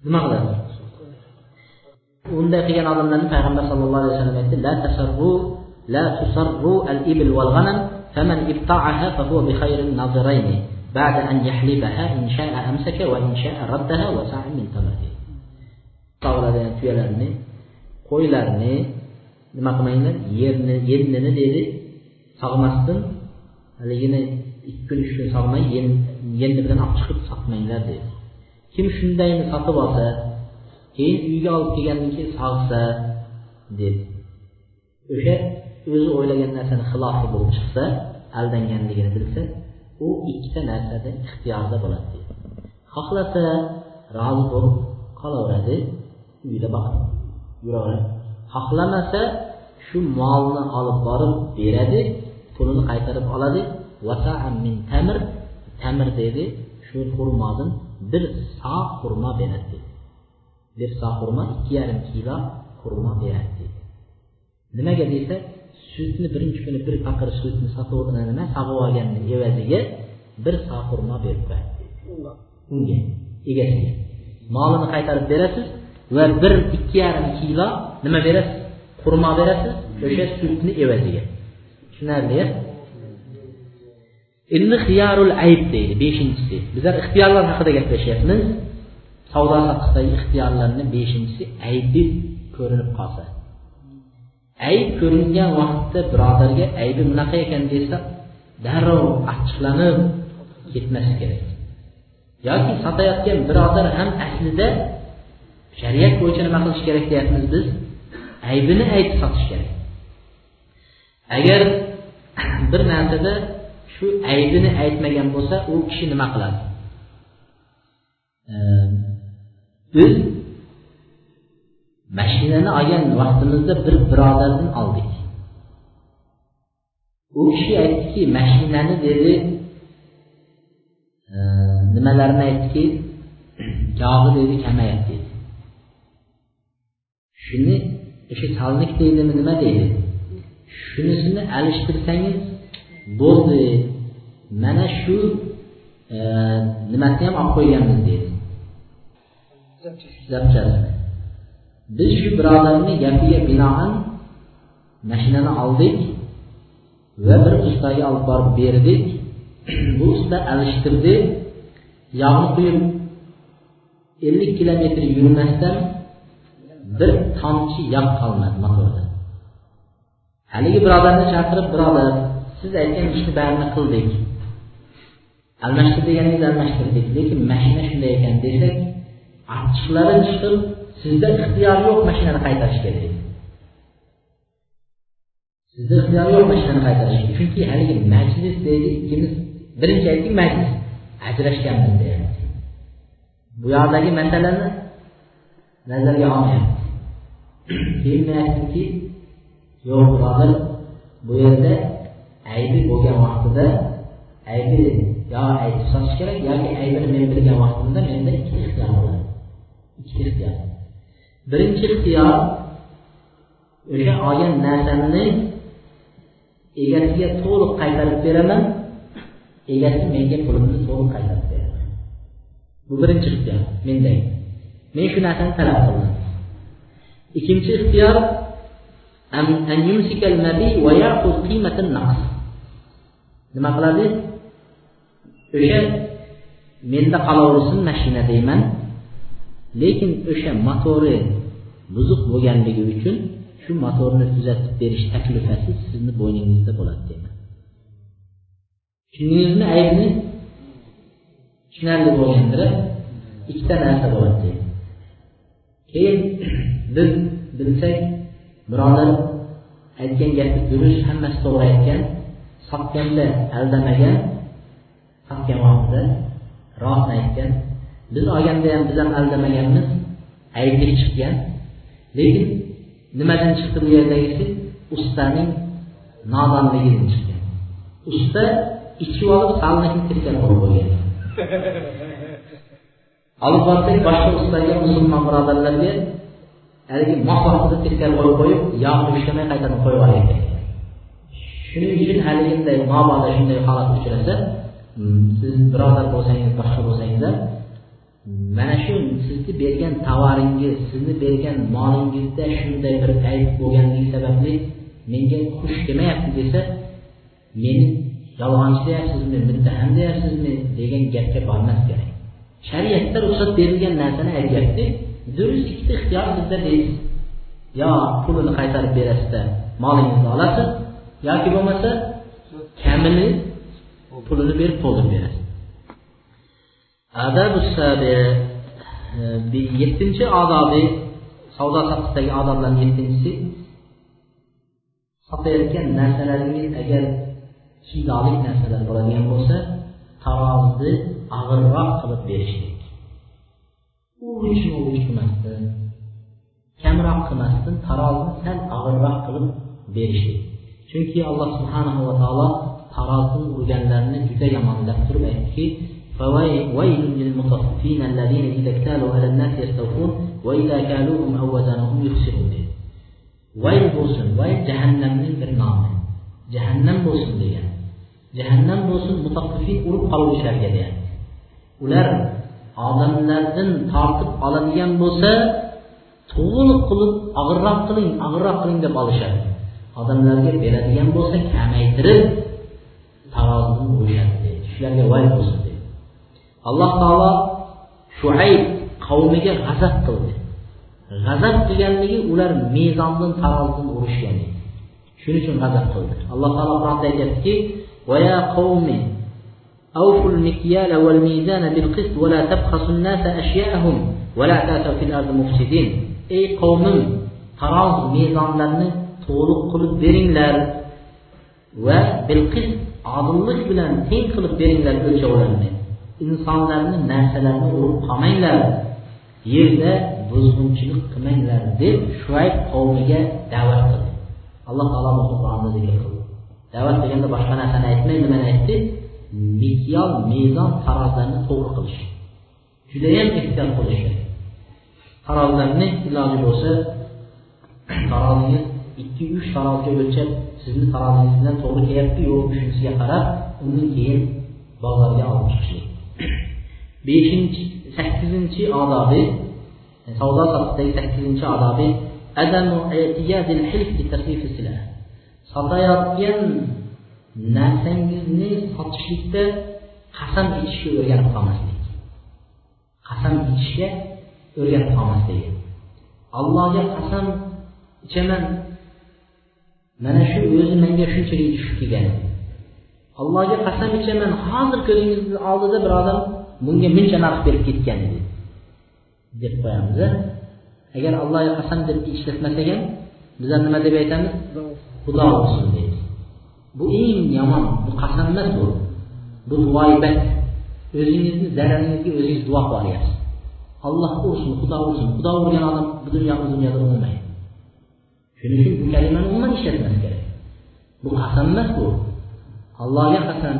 nima qiladi unday qilgan odamlarni payg'ambar sallallohu alayhi vasallam aytdi la tasarru la tusarru al ibl wal ghanam faman ibta'aha fa huwa bi khayrin nadirayn بعد أن يحلبها إن شاء أمسك وإن شاء ردها وسع من ثمره tog'lardan tuyalarni qo'ylarni nima qilmanglar yerni yennini dedi sog'masdan haligini ikki kun uch kun sog'may yenni bilan olib chiqib sotmanglar deydi kim shundayni sotib olsa keyin uyga olib kelgandan keyin sog'sa dedi. O'sha o'zi o'ylagan narsani xilofi bo'lib chiqsa aldanganligini bilsa u ikkita narsada ixtiyorda bo'ladi deydi xohlasa rozi bo'lib qolaveradi uyda boqib yuraveradi xohlamasa shu molni olib borib beradi pulini qaytarib oladi. Min tamir. Tamir dedi shu xurmodan bir so xurmo beradi dedi bir so xurmo ikki yarim kilo xurmo beradi dedi nimaga desa sutni birinchi kuni bir paqir sutni sotib nima sog'ib olganni evaziga bir so xurmo berib qo'yadi unga egasiga. Molini qaytarib berasiz va bir ikki yarim kilo nima berasiz? Xurmo berasiz o'sha sutni evaziga. Tushunarli endi xiyarul ayb deydi beshinchisi. Bizlar ixtiyorlar haqida gaplashyapmiz. Savdo sotiqdagi ixtiyorlarni beshinchisi aybi ko'rinib qolsa. Ayb ko'ringan vaqtda birodarga aybi bunaqa ekan desa darrov achchiqlanib ketmaslik kerak. Yoki sotayotgan birodar ham aslida shariat bo'yicha nima qilish kerak deyapmiz biz. Aybini aytib sotish kerak. Agar bir narsada shu aybini aytmagan bo'lsa u kishi nima qiladi? Biz mashinani olgan vaqtimizda bir birodardan oldik. U kishi aytdiki mashinani dedi nimalarni aytdiki? Yog'i dedi kamayapti dedi. Shuni o'sha salnik deydimi nima deydi? Shunisini alishtirsangiz bo'ldi. Mana shu e, nimasini ham olib qo'yganmiz deydi. Zapchasini biz shu birodarni gapiga binoan mashinani oldik va bir ustaga olib borib berdik. Bu usta alishtirdi. Yog'ni quyib ellik kilometr yurmasdan bir tomchi yog' qolmadi motorda. Haligi birodarni chaqirib birodar siz aytgan ishni barini qildik. Almashtir deganingiz almashtirdik lekin mashina shunday ekan desak achchiqlari chiqib sizda ixtiyor yo'q mashinani qaytarish kerak. Sizda ixtiyor yo'q mashinani qaytarish chunki haligi majlis deydi ikkimiz birinchi aytdik majlis ajrashganmiz deyapti. Bu yoqdagi masalani nazarga olmayapti. Keyin aytdiki yo'q birodar bu yerda aybi bo'lgan vaqtida aybi yo aytib sotish kerak yoki aybini men bilgan vaqtimda menda ikkita ixtiyor bo'ladi. Ikkita ixtiyor. Birinchi ixtiyor o'sha olgan narsamni egasiga to'liq qaytarib beraman egasi menga pulimni to'liq qaytarib beradi bu birinchi ixtiyor mendagi. Men shu narsani talab qildim. Ikkinchi ixtiyor nima qiladi? O'sha menda qolaversin mashina deyman. Lekin o'sha motori buzuq bo'lganligi uchun shu motorni tuzatib berish taklifasi sizni bo'yningizda bo'ladi deyman. Tushundingizmi aybni? Tushunarli bo'lgandir ikkita narsa bo'ladi keyin biz bilsak birodar aytgan gapi durust hammasi to'g'ri aytgan sotganda aldamagan sotgan vaqtida rostni aytgan. Biz olganda ham biz ham aldamaganmiz aybli chiqqan lekin nimadan chiqdi bu yerdagisi ustaning nodonligidan chiqqan usta ichib olib salnikni tirkab qo'yib qo'ygan olib borsak boshqa ustaga musulmon birodarlarga haligi moq vaqtida qo'yib qo'yib yog'ni ushlamay qaytadan qo'yib yuborgan shuning uchun haliginday mabodo shunday holat uchrasa hmm, siz birodar bo'lsangiz boshqa bo'lsangiz ham mana shu sizni bergan tovaringiz sizni bergan molingizda shunday bir ayb bo'lganligi sababli menga xush kelmayapti desa meni yolg'onchi deyapsizmi muttaham deyapsizmi? degan gapga bormas kerak. Shariatda ruxsat berilgan narsani aytyapti. Durust ikkita ixtiyor sizda deysiz yo pulini qaytarib berasizda molingizni olasiz yoki bo'lmasa kamini pulini berib to'ldirib berasiz. E, yettinchi odobi savdo sotiqdagi odoblarni yettinchisi sotayotgan narsalaringiz agar shiydolik narsalar bo'ladigan bo'lsa tarozni og'irroq qilib berishlik uruch uruch qilmasdan kamroq qilmasdan tarozni sal og'irroq qilib berishlik chunki alloh subhanahu va taolo tarozini urganlarni juda yomonlab turib aytdiki فويل للمطففين الذين إذا اكتالوا على الناس يستوفون وإذا كالوهم أو وزنهم يخسرون vayl bo'lsin vayl jahannamning bir nomi jahannam bo'lsin degan jahannam bo'lsin mutaqqifin urib qoluvchilarga deyapti ular odamlardan tortib oladigan bo'lsa to'g'ri qilib og'irroq qiling og'irroq qiling deb olishadi. Odamlarga beradigan bo'lsa kamaytirib tarozini qo'yadi deydi. Shularga voy bo'lsin deydi. Alloh taolo shuayb qavmiga g'azab qildi. G'azab qilganligi ular mezondan tarozidan urishgan shuning uchun g'azab qildi. Alloh taolo qur'onda aytyaptiki أوفوا المكيال والميزان بالقسط ولا تبخسوا الناس أشياءهم ولا تأتوا في الأرض مفسدين ey qavmim taroz mezonlarni to'liq qilib beringlar va bilqis odillik bilan teng qilib beringlar o'lchovlarni insonlarni narsalarini urib qolmanglar yerda buzg'unchilik qilmanglar deb shuayb qavmiga da'vat qildi alloh taolo buni qur'onda zikr qildi da'vat qilganda boshqa narsani aytmay nimani aytdi Mikyol mezon farozlarni to'g'ri qilish. Judayam ehtiyot qilish. Farozlarni iloji bo'lsa farozni ikki uch farozga o'lchab sizni farozingizdan to'g'ri kelyapti yo'q shunisiga qarab undan keyin bozorga olib chiqishlik. Beshinchi sakkizinchi odobi savdo sotiqdagi sakkizinchi odobi sotayotgan narsangizni sotishlikda qasam ichishga o'rganib qolmaslik. Qasam ichishga o'rganib qolmaslik. Allohga qasam ichaman. Mana shu o'zi menga shunchalik tushib kelgan. Allohga qasam ichaman. Hozir ko'zingizni oldida bir odam bunga buncha narx berib ketgan deb qo'yamiz agar allohga qasam deb ishlatmasak ham bizlar nima deb aytamiz? Xudo ursin bu eng yomon bu qasammas bu. Bu g'oybat o'zingizni zararingizga o'zingiz duo qilyapsiz. Alloh ursin xudo ursin xudo urgan odam bu dunyo bu dunyoda o'lmaydi shuning uchun bu kalimani umuman ishlatmas kerak. Bu qasam emas bu. Allohga qasam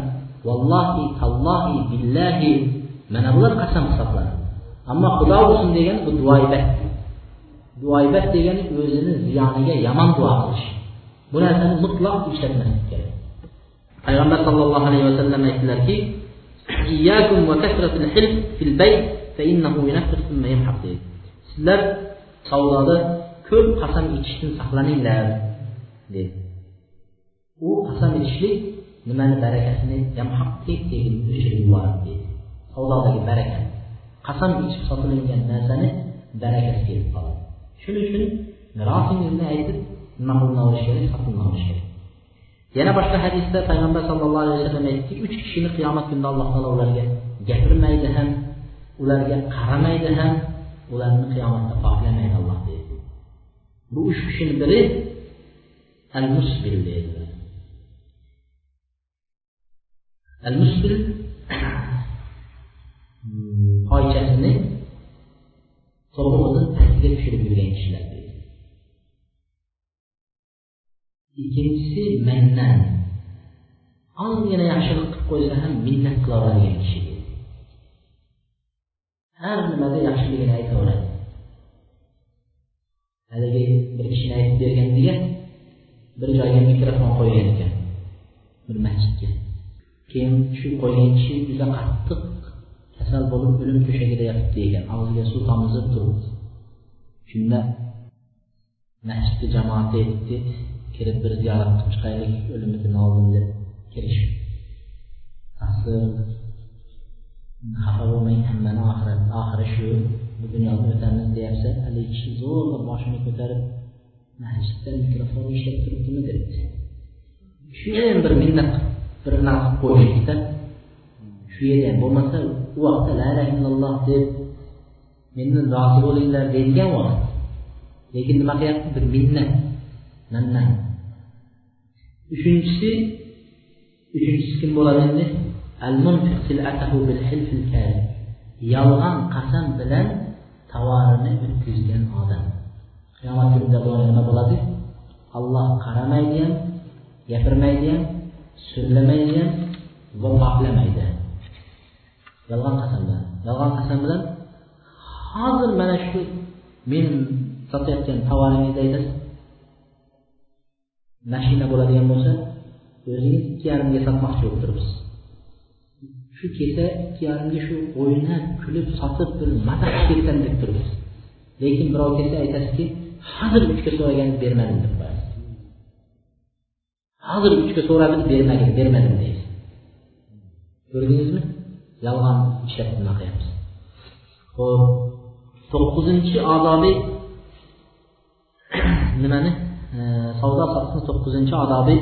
vallohi tallohi billahi mana bular qasam hisoblanadi. Ammo xudo ursin degani bu duoibat duoibat degani o'zini ziyoniga yomon duo qilish. Bu narsani mutlaq ishlatmaslik kerak. Payg'ambar sallallohu alayhi vasallam aytdilarki sizlar savdoda ko'p qasam ichishdan saqlaninglar. dedi u qasam ichishlik nimani barakasini teg savdodagi baraka. Qasam ichib sotilingan narsani barakasi kelib qoladi. Shuning uchun mirosingizni aytib nima qilinaverish kerak sotilmaverish kerak. Yana boshqa hadisda payg'ambar sallallohu alayhi vasallam aytdiki uch kishini qiyomat kunida alloh taolo ularga gapirmaydi ham ularga qaramaydi ham ularni qiyomatda poklamaydi alloh deydi. Bu uch kishini biri al musbil deydilar al musbil poychasini to'pig'ini pastga tushirib yurgan kishilar ikkinchisi mannan ozgina yaxshilik qilib qo'ysa ham minnat qilaveradigan kishi. Har nimada yaxshiligini aytaveradi. Haligi bir kishini aytib bergandiga bir joyga mikrofon qo'ygan ekan bir masjidga. Keyin shu qo'ygan kishi juda qattiq kasal bo'lib o'lim to'shagida yotibdi ekan og'ziga suv tomizib turibdi. Shunda masjidni jamoati aytdi kirib bir ziyorat qilib chiqaylik o'limidan oldin deb kirish asli xafa bo'lmang hammani oxirat oxiri shu bu dunyoda o'tamiz deyapsa haligi kishi zo'rg'a boshini ko'tarib masjidda mikrofon ishlab turibdimi debdi. Shuyam bir minnat bir nima qilib qo'yishlikda shu yerda ham bo'lmasa u vaqtda la ilaha illalloh deb mendan rozi bo'linglar deydigan vaqt. Lekin nima qilyapti? Bir minnat manman uchinchisi uchinchisi kim bo'ladi endi? Yolg'on qasam bilan tovarini o'tkazgan odam. Qiyomat kunida bular nima bo'ladi? Olloh qaramaydi ham gapirmaydi ham so'zlamaydi ham va poklamaydi yolg'on qasam bilan. Yolg'on qasam bilan hozir mana shu men sotayotgan tovaringizni aytasiz. Mashina bo'ladigan bo'lsa o'zingiz ikki yarimga sotmoqchi bo'lib turibsiz. Shu kelsa ikki yarimga shu o'ynab kulib sotib bir maza qilib ketsam deb turibsiz. Lekin birov kelsa aytasizki hozir uchga so'raganini bermadim deb qo'yasiz hozir uchga so'radi bermagin bermadim deysiz. Ko'rdingizmi? Yolg'on ishlab nima qilyapmiz ho'p to'qqizinchi odobi nimani? Savdo sotiqni to'qqizinchi odobi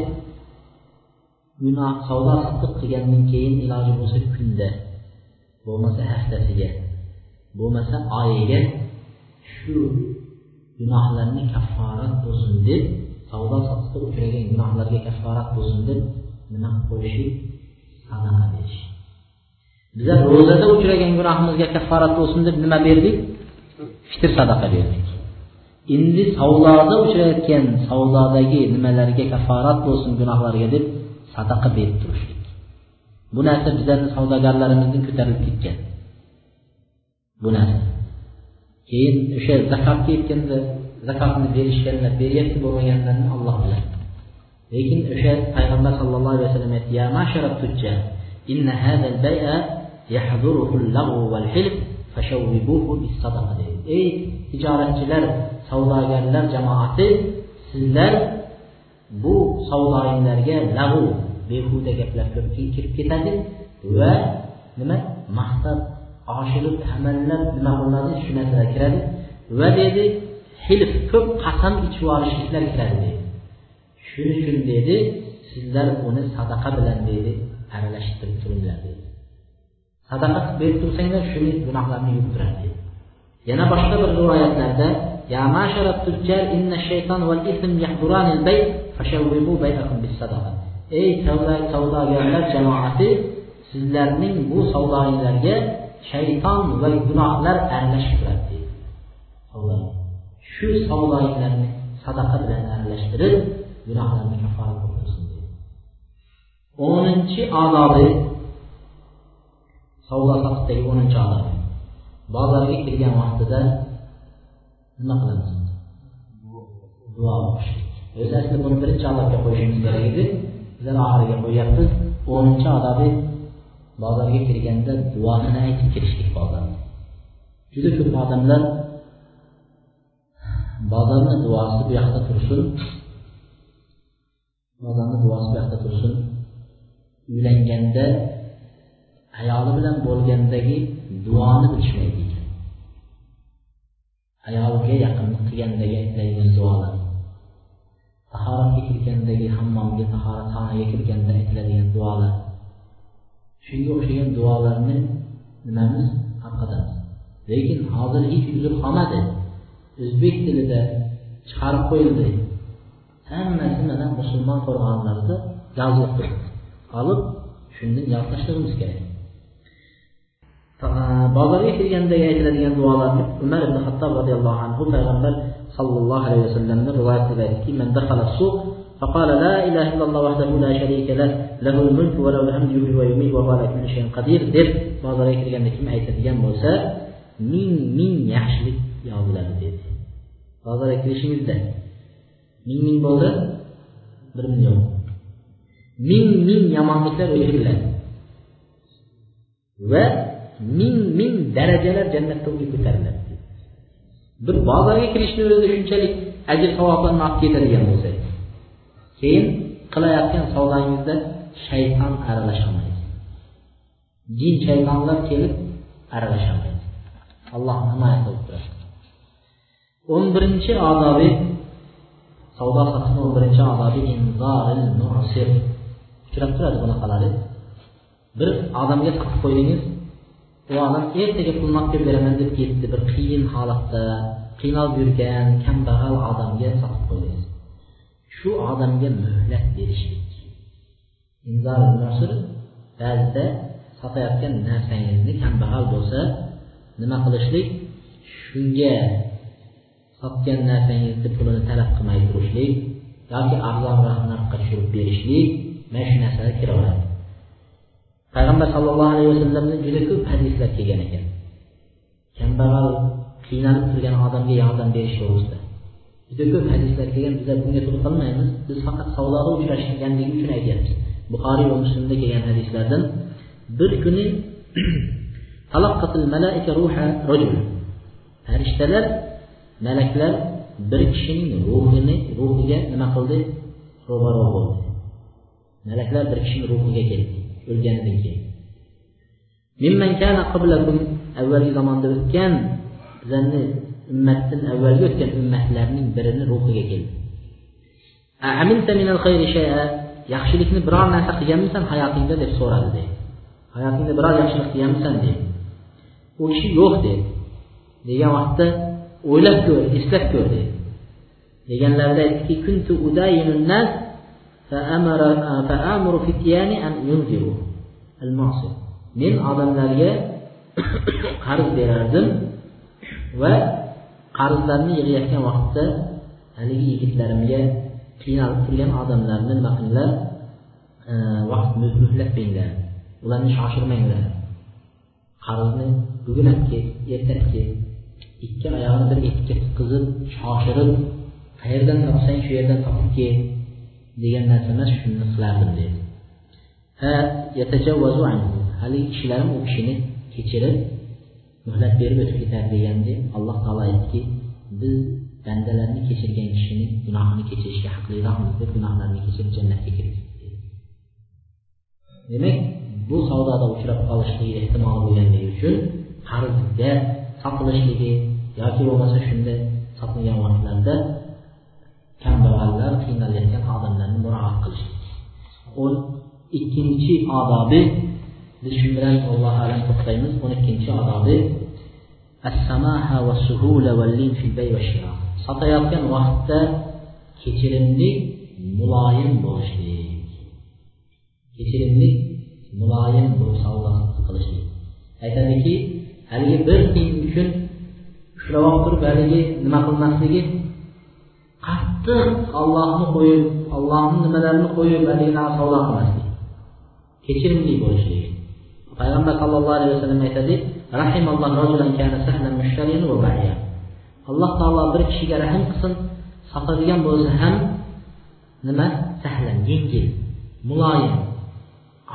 gunoh savdo sotiq qilgandan keyin iloji bo'lsa kunda bo'lmasa haftasiga bo'lmasa oyiga shu gunohlarni kafforat bo'lsin deb savdo sotiqda uchragan gunohlarga kafforat bo'lsin deb nima qilib qo'yishi sadaqa berish bizlar ro'zada uchragan gunohimizga kafforat bo'lsin deb nima berdik? Fitr sadaqa berdik. Endi savdoda uchrayotgan savdodagi nimalarga kafarat bo'lsin gunohlarga deb sadaqa berib turishlik. Bu narsa bizlarni savdogarlarimizdan ko'tarilib ketgan. Bu narsa. Keyin o'sha zakotga yetganda zakotni berishganlar beryapti bo'lmaganlarni olloh biladi. Lekin o'sha payg'ambar sallallohu alayhi vasallam aytdi al-bay'a yahduruhu al-laghu wal-hilf bis-sadaqa. Ey tijoratchilar savdogarlar jamoati sizlar bu savdoyinglarga lag'u behuda gaplar ko'p kirib ketadi va nima maqsad oshirib hamallab nima qilinadi shu narsalar kiradi va dedi hilf ko'p qasam ichib yuborishliklar kiradi dedi. Shuning uchun dedi sizlar uni sadaqa bilan deydi aralashtirib turinglar dedi. Sadaqa qilib berib tursanglar shuni gunohlarni yuvib turadi yana boshqa bir rivoyatlarda ya ma'shara tujjar inna shayton val ism yahduranil bay fashawwibu bay'akum bis sadaqa ey savdo savdogarlar jamoati sizlarning bu savdoinglarga shayton va gunohlar aralashib turadi deydi shu savdoinglarni sadaqa bilan aralashtirib gunohlarni kafforat qilib tursin deydi. O'ninchi odobi savdo sotiqdagi o'ninchi odobi. Bozorga kirgan vaqtida nima qilamiz duo o'qishlik o'zi aslida buni birinchi odobga qo'yishimiz kerak edi. Bizlar oxiriga qo'yyapmiz o'ninchi odobi bozorga kirganda duosini aytib kirishlik bozorga juda ko'p odamlar bozorni duosi bu yoqda tursin bozorni duosi bu yoqda tursin. Uylanganda ayoli bilan bo'lgandagi duoni bilishmaydi. Ayolga yaqinlik qilgandagi aytiladigan duolar. Tahoratga kirgandagi hammomga tahoratxonaga kirganda aytiladigan duolar. Shunga o'xshagan duolarni nimamiz tarqatamiz lekin hozir hech uzr qolmadi. O'zbek tilida chiqarib qo'yildi. Hammasi mana musulmon qo'rg'onlarida yozilib turibdi. Olib shundan yozib tashlashimiz kerak. bozorga kelgandagi aytiladigan duolarni umar ibn hattob roziyallohu anhu payg'ambar sallallohu alayhi vasallamni rivoyat qilib aytdiki man dakhala suq فقال لا إله إلا الله وحده لا شريك له له الملك وله الحمد يحيي ويميت وهو على كل شيء قدير deb bozorga kirganda kim aytadigan bo'lsa ming ming yaxshilik yoziladi dedi. Bozorga kirishingizda ming ming bo'ldi bir million ming ming yomonliklar o'chiriladi va ming ming darajalar jannatda unga ko'tariladi. Bir bozorga kirishni o'zi shunchalik ajr savoblarni olib ketadigan bo'lsa keyin qilayotgan savdongizda shayton aralasholmaydi. Jin shaytonlar kelib aralasholmaydi. Alloh himoya qilib turadi. O'n birinchi odobi savdo sotiqni o'n birinchi odobi uchrab turadi bunaqalari bir odamga sotib qo'ydingiz u odam ertaga pulni olib kelib beraman deb ketdi. Bir qiyin holatda qiynalib yurgan kambag'al odamga sotib qo'ydingiz shu odamga muhlat berishlik. Ba'zida sotayotgan narsangizni kambag'al bo'lsa nima qilishlik? Shunga sotgan narsangizni pulini talab qilmay turishlik yoki arzonroq narxga tushirib berishlik mana shu narsalar kiraveradi. Payg'ambar sallallohu alayhi vasallamdan juda ko'p hadislar kelgan ekan. Kambag'al qiynalib turgan odamga yordam berish to'g'risida. Juda ko'p hadislar kelgan bizlar bunga to'g'ri qilmaymiz biz faqat savdoda uchrashganligi uchun aytyapmiz. Buxoriy va muslimda kelgan hadislardan bir kuni farishtalar malaklar bir kishining ruhini ruhiga nima qildi? Ro'baro bo'ldi. Malaklar bir kishining ruhiga keldi. O'lganidan keyin. Avvalgi zamonda o'tgan bizani ummatdan avvalgi o'tgan ummatlarning birini ruhiga keldi. Yaxshilikni biror narsa qilganmisan hayotingda deb so'radi deydi hayotingda biror yaxshilik qilganmisan deydi u kishi yo'q dedi. Degan vaqtda o'ylab ko'r eslab ko'r dedi. Deganlarida aytdiki kuntu udayinun nas فآمر فتياني أن ينذروا المعصية men odamlarga qarz berardim va qarzlarni yig'ayotgan vaqtda haligi yigitlarimga qiynalib turgan odamlarni nima qilinglar vaqt muhlab beringlar ularni shoshirmanglar qarzni bugun olib ket erta olib ket ikki oyog'ini bir etikka tutqizib shoshirib qayerdan topsang shu yerdan topib kel degan narsa emas shuni qilardim dedi. Haligi kishilarim u kishini kechirib muhlat berib o'tib ketadi deganda alloh taolo aytdiki biz bandalarni kechirgan kishini gunohini kechirishga haqliroqmiz deb gunohlarini kechirib jannatga kirgizdi demak bu savdoda uchrab qolishligi ehtimoli bo'lganligi uchun qarzga sotilishligi yoki bo'lmasa shunday sotilgan vaqtlarda kambag'allar qiynalayotgan odamlarni muroat qilishlik o'n ikkinchi odobi biz shu bilan allohu alam to'xtaymiz. O'n ikkinchi odobi sotayotgan vaqtda kechirimli muloyim bo'lishlik. Kechirimli muloyim bo'lib savdo qilishlik. Aytadiki haligi bir tiyin uchun ushlab turib haligi nima qilmasligi qattiq ollohni qo'yib ollohni nimalarini qo'yib haligi savdo qilmaslik. Kechirimli bo'lishlik payg'ambar sallallohu alayhi vasallam aytadi alloh taolo bir kishiga rahm qilsin sotadigan bo'lsa ham nima? Sahlan yengil muloyim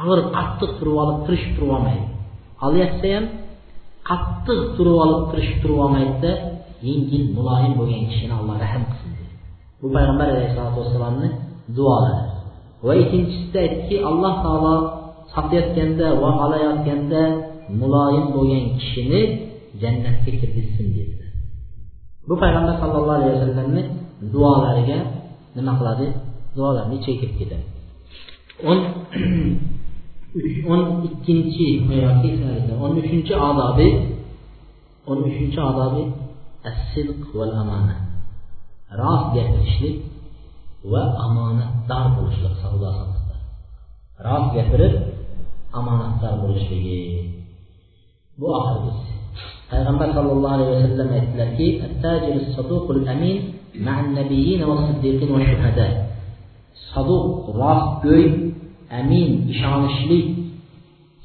og'ir qattiq turib olib tirishib turib olmaydi. Olyapsa ham qattiq turib olib tirishib turib olmaydida yengil muloyim bo'lgan kishini alloh rahm qilsin. Bu payg'ambar alayhissalotu vassalomni duolari. Va ikkinchisida aytdiki alloh taolo sotayotganda va olayotganda muloyim bo'lgan kishini jannatga kirgizsin dedilar bu payg'ambar sallallohu alayhi vasallamni duolariga nima qiladi? Duolarni ichiga kirib ketadi. O'n o'n ikkinchi yoki o'n uchinchi odobi o'n uchinchi odobi assidq val amana rost gapirishlik va omonatdor bo'lishlik savdo sotiqda rost gapirib omonatdor bo'lishligi. Bu oxirgisi payg'ambar sallallohu alayhi vasallam aytdilarki saduq rostgo'y amin ishonchli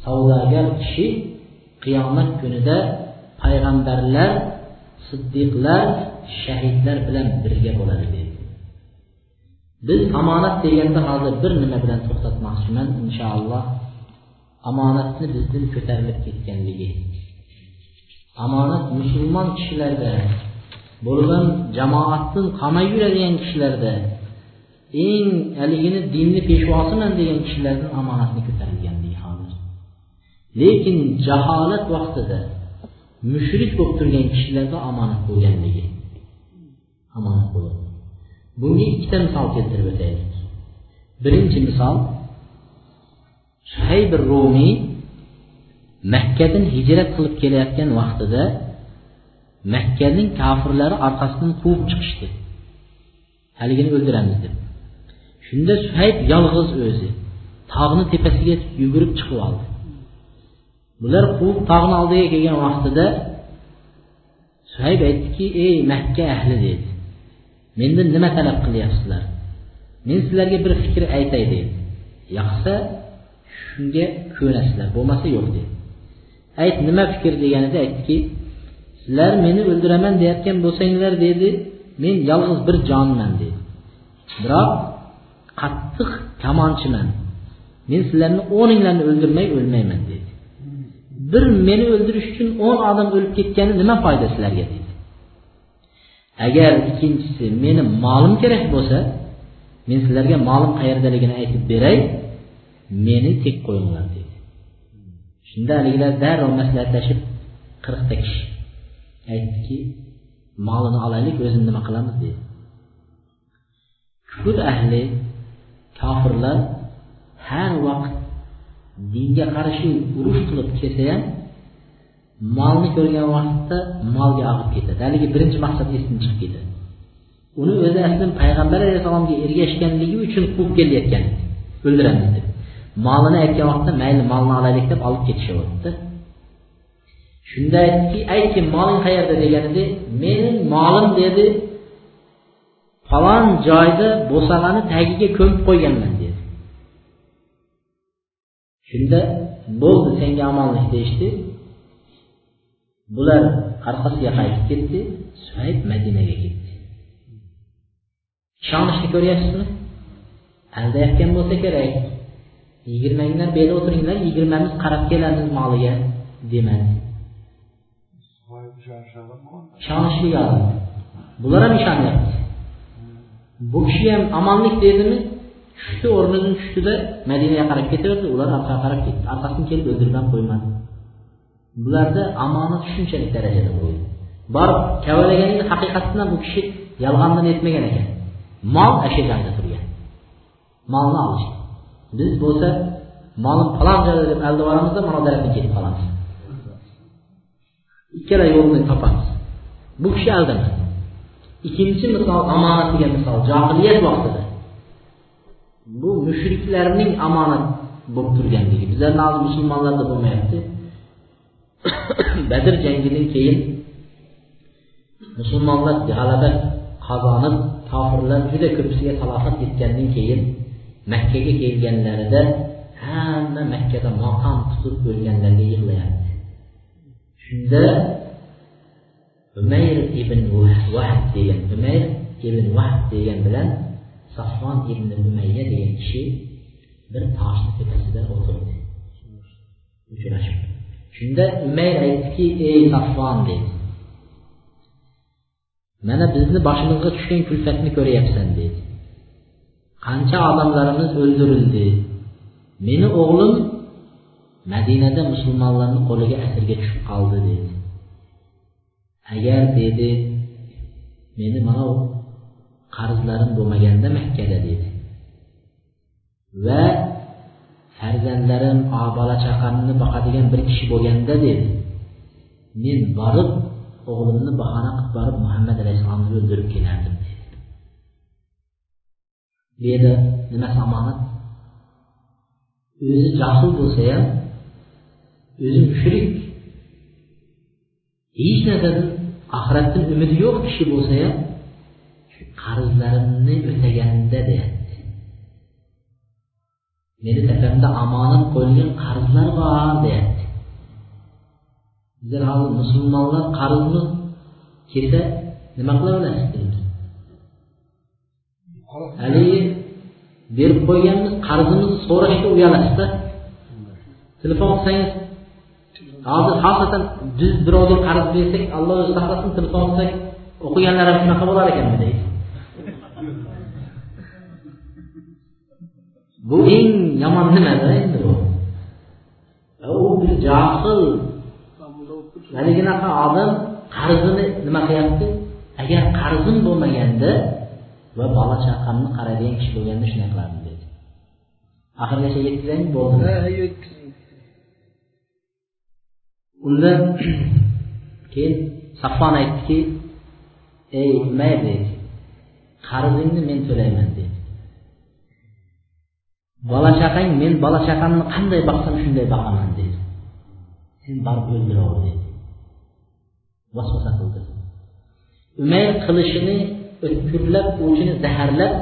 savdogar kishi qiyomat kunida payg'ambarlar siddiqlar shahidlar bilan birga bo'ladi deydi biz omonat deganda hozir bir nima bilan to'xtatmoqchiman inshaalloh. Omonatni bizdan ko'tarilib ketganligi. Omonat musulmon kishilarda bo'lgan jamoatdan qolmay yuradigan kishilarda eng haligini dinni peshvosiman degan kishilardan omonatni ko'tarilganligi hozir. Lekin jaholat vaqtida mushrik bo'lib turgan kishilarda omonat bo'lganligi. Omonat bo'lgan bunga ikkita misol keltirib o'taylik. Birinchi misol suhaybir rumiy makkadan hijrat qilib kelayotgan vaqtida makkaning kofirlari orqasidan quvib chiqishdi. Haligini o'ldiramiz deb. Shunda suhayb yolg'iz o'zi tog'ni tepasiga yugurib chiqib oldi. Bular quvib tog'ni oldiga kelgan vaqtida suhayb aytdiki ey makka ahli dedi. Mendan nima talab qilyapsizlar? Men sizlarga bir fikr aytay deydi yoqsa shunga ko'nasizlar bo'lmasa yo'q deydi ayt nima fikr deganida aytdiki sizlar meni o'ldiraman deyotgan bo'lsanglar dedi men yolg'iz bir jonman dedi. Biroq qattiq kamonchiman. Men sizlarni o'ninglarni o'ldirmay o'lmayman dedi. Bir meni o'ldirish uchun o'n odam o'lib ketgani nima foyda sizlarga dedi. Agar ikkinchisi meni molim kerak bo'lsa men sizlarga molim qayerdaligini aytib beray meni tek qo'yinglar deydi. Shunda haligilar darrov maslahatlashib qirqta kishi aytdiki molini olaylik o'zini nima qilamiz dedi kufr ahli kofirlar har vaqt dinga qarshi urush qilib kelsa ham molni ko'rgan vaqtda molga og'ib ketadi haligi birinchi maqsad esidan chiqib ketadi uni o'zi asli payg'ambar alayhissalomga ergashganligi uchun quvib kelayotgan o'ldiramiz deb. Molini aytgan vaqtda mayli molni olaylik deb olib ketishyaptida shunda aytdiki aytki moling qayerda deganida mening molim dedi. Falon joyda bo'sag'ani tagiga ko'mib qo'yganman dedi. Shunda bo'ldi senga omonlik deyishdi. Bular orqasiga qaytib ketdi suhayb madinaga ketdi. Ishonishni ko'ryapsizmi? Aldayotgan bo'lsa kerak. Yigirmanglar yerda o'tiringlar yigirmamiz qarab kelamiz moliga demadi ishonishli odam bular ham ishonyapti. Bu kishi ham omonlik dedimi? Tushdi o'rnidan tushdida madinaga qarab ketaverdi ular orqaga qarab ketdi. Orqasidan kelib o'ldirib ham qo'ymadi bularda omonat shunchalik darajada bo'ldi. Borib kavalaganida haqiqatdan bu kishi yolg'ondan aytmagan ekan. Mol ana shu joyda turgan. Molni olish. Biz bo'lsa molim falon joyda deb aldab yuboramizda mana bu tarafga ketib qolamiz. Ikkala yo'lni topamiz. Bu kishi aldamadi ikkinchi misol omonat degan misol johiliyat vaqtida. Bu mushriklarning omonat bo'lib turganligi. Bizlarni hozir musulmonlarda bo'lmayapti. badr jangidan keyin musulmonlar g'alaba qozonib kofirlar juda ko'pisiga talofat yetgandan keyin makkaga kelganlarida hamma makkada maqom tutib o'lganlarga yig'layapti. Shunda umayr ibn vahb degan umayr ibn vahb degan bilan safvon ibn umayya degan kishi bir toshni tepasida o'tirdi. Uchrashibdi Şunda Ümeyr aytdiki, ey Safvan deyib. Mənə bizni başımızga düşkən külfətini görəyəsən deyib. Qança adamlarımız öldürüldü. Meni oğlum Mədinədə müsəlmanların qoluğa əsirgə düşüb qaldı deyib. Əgər dedi, meni mana qarzlarım bo'lmaganda Məkkədə dedi. Və farzandlarim bola chaqamni boqadigan bir kishi bo'lganda dedi men borib o'g'limni bahona qilib borib muhammad alayhissalomni o'ldirib kelardim dedi. Bu yerda nimasi omonat o'zi jahil bo'lsa ham o'zi mushrik. Hech narsadan oxiratdan umidi yo'q kishi bo'lsa ham shu qarzlarimni o'taganida deyapti meni tepamda omonat qo'yilgan qarzlar bor deyapti. Bizlar hozir musulmonlar qarzni kelsa nima qila olasiz haligi berib qo'yganmiz qarzimizni so'rashga uyalasizda telefon qilsangiz hozir xosatan biz birovga qarz bersak alloh o'zi saqlasin telefon qilsak o'qiganlar ham shunaqa bo'lar ekanmi deydi. Bu eng yomon nimada endi bu? U bir johil. Haliginaqa odam qarzini nima qilyapti? Agar qarzim bo'lmaganda va bola chaqamni qaraydigan kishi bo'lganda shunday qilardim dedi oxirigacha yetkazaymi? Bo'ldimi unda keyin safvon aytdiki ey umay dedi qarzingni men to'layman dedi bola chaqang men bola chaqamni qanday boqsam shunday boqaman dedi sen borib o'ldiraver deydi. Vasvasa qildi. Umay qilishini o'tkirlab o'chini zaharlab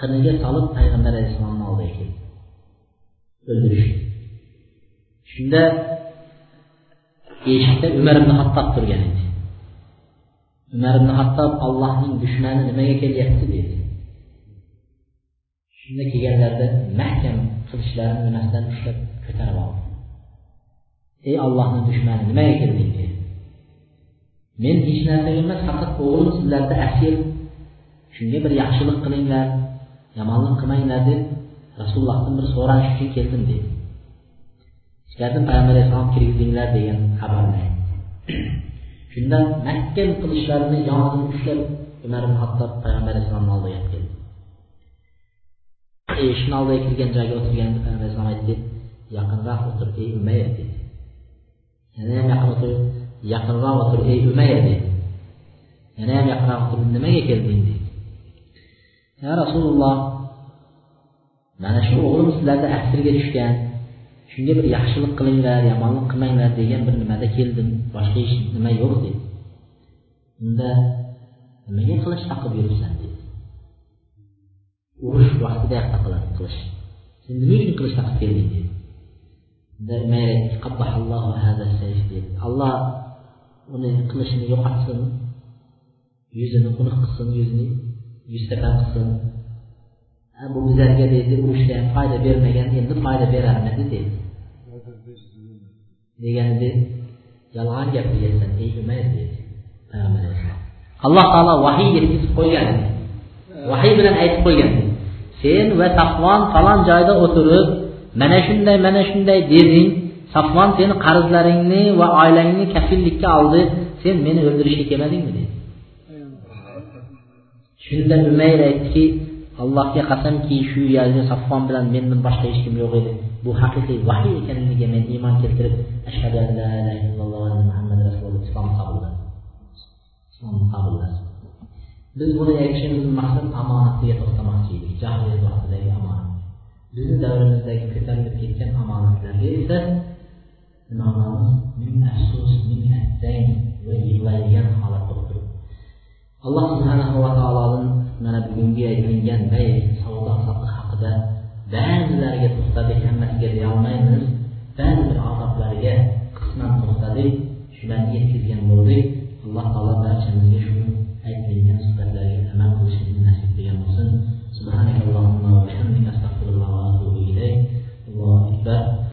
qiniga solib payg'ambar alayhissalomni oldiga keldi. O'ldirish. Shunda eshikda umar ibn hattob turgan edi. Umar ibn hattob allohning dushmani nimaga kelyapti dedi shunda kelganlarida mahkam qilichlarini nimasidan ushlab ko'tarib oldi. Ey ollohni dushmani nimaga kirding dedi. Men hech narsaga emas faqat o'g'lim sizlarda asir. Shunga bir yaxshilik qilinglar yomonlik qilmanglar deb rasulullohdan bir so'rash uchun keldim dedi. Ichkaridan payg'ambar alayhissalom kirgizinglar degan xabarni shunda mahkam qilichlarini yonidan ushlab umar ibn hattob payg'ambar alayhissalomni oldiga keldi. Eshikni oldiga kirgan joyga o'tirganda payg'ambar e, alayhissalom aytdi yaqinroq o'tir ey umayr dedi. Yana ham yaqin o'tirib yaqinroq o'tir ey umayr dedi. Yana ham yaqinroq o'tirib nimaga kelding deydi ya rasululloh mana shu o'g'lim sizlarni asirga tushgan shunga bir yaxshilik qilinglar yomonlik qilmanglar degan bir nimada keldim boshqa hech nima yo'q dedi. Unda nimaga qilich taqib yuribsan dedi. Urush vaqtida yoq qilish. Qilich sen nima uchun qilish taqib kelding dedi alloh uni qilishini yo'qotsin yuzini xunuq qilsin yuzini yuztepan qilsin. Bu bizlarga deydi urushda ham foyda bermagan endi foyda berarmidi deydi deganida yolg'on gapiryapsan ey umar deydi payg'ambar alloh taolo vahiy yetkazib qo'ygan. Vahiy bilan aytib qo'ygan. Sen va safvon falon joyda o'tirib mana shunday mana shunday deding safvon seni qarzlaringni va oilangni kafillikka oldi sen meni o'ldirishga kelmadingmi dedi. Shunda umayr aytdiki allohga qasamki shu yerda safvon bilan mendan boshqa hech kim yo'q edi. Bu haqiqiy vahiy ekanligiga men iymon keltirib ashhadu an la ilaha illalloh va muhammad rasululloh. Islom qabul islomni qabul biz buni aytishimiz maqsad omonatga to'xtamoqchi edik. Jahiliyat vaqtidagi omonat bizni davrimizdagi ko'tarilib ketgan omonatlarga esa nima qilamiz ming afsus ming attang va yig'laydigan holatda o'tirib alloh subhanava taolodan mana bugungi aytilingan bay savdo sotiq haqida ba'zilariga to'xtadik hammasiga deyolmaymiz. Ba'zi bir odoblariga qisman to'xtadik shularni yetkazgan bo'ldik. Alloh taolo barchamizga shu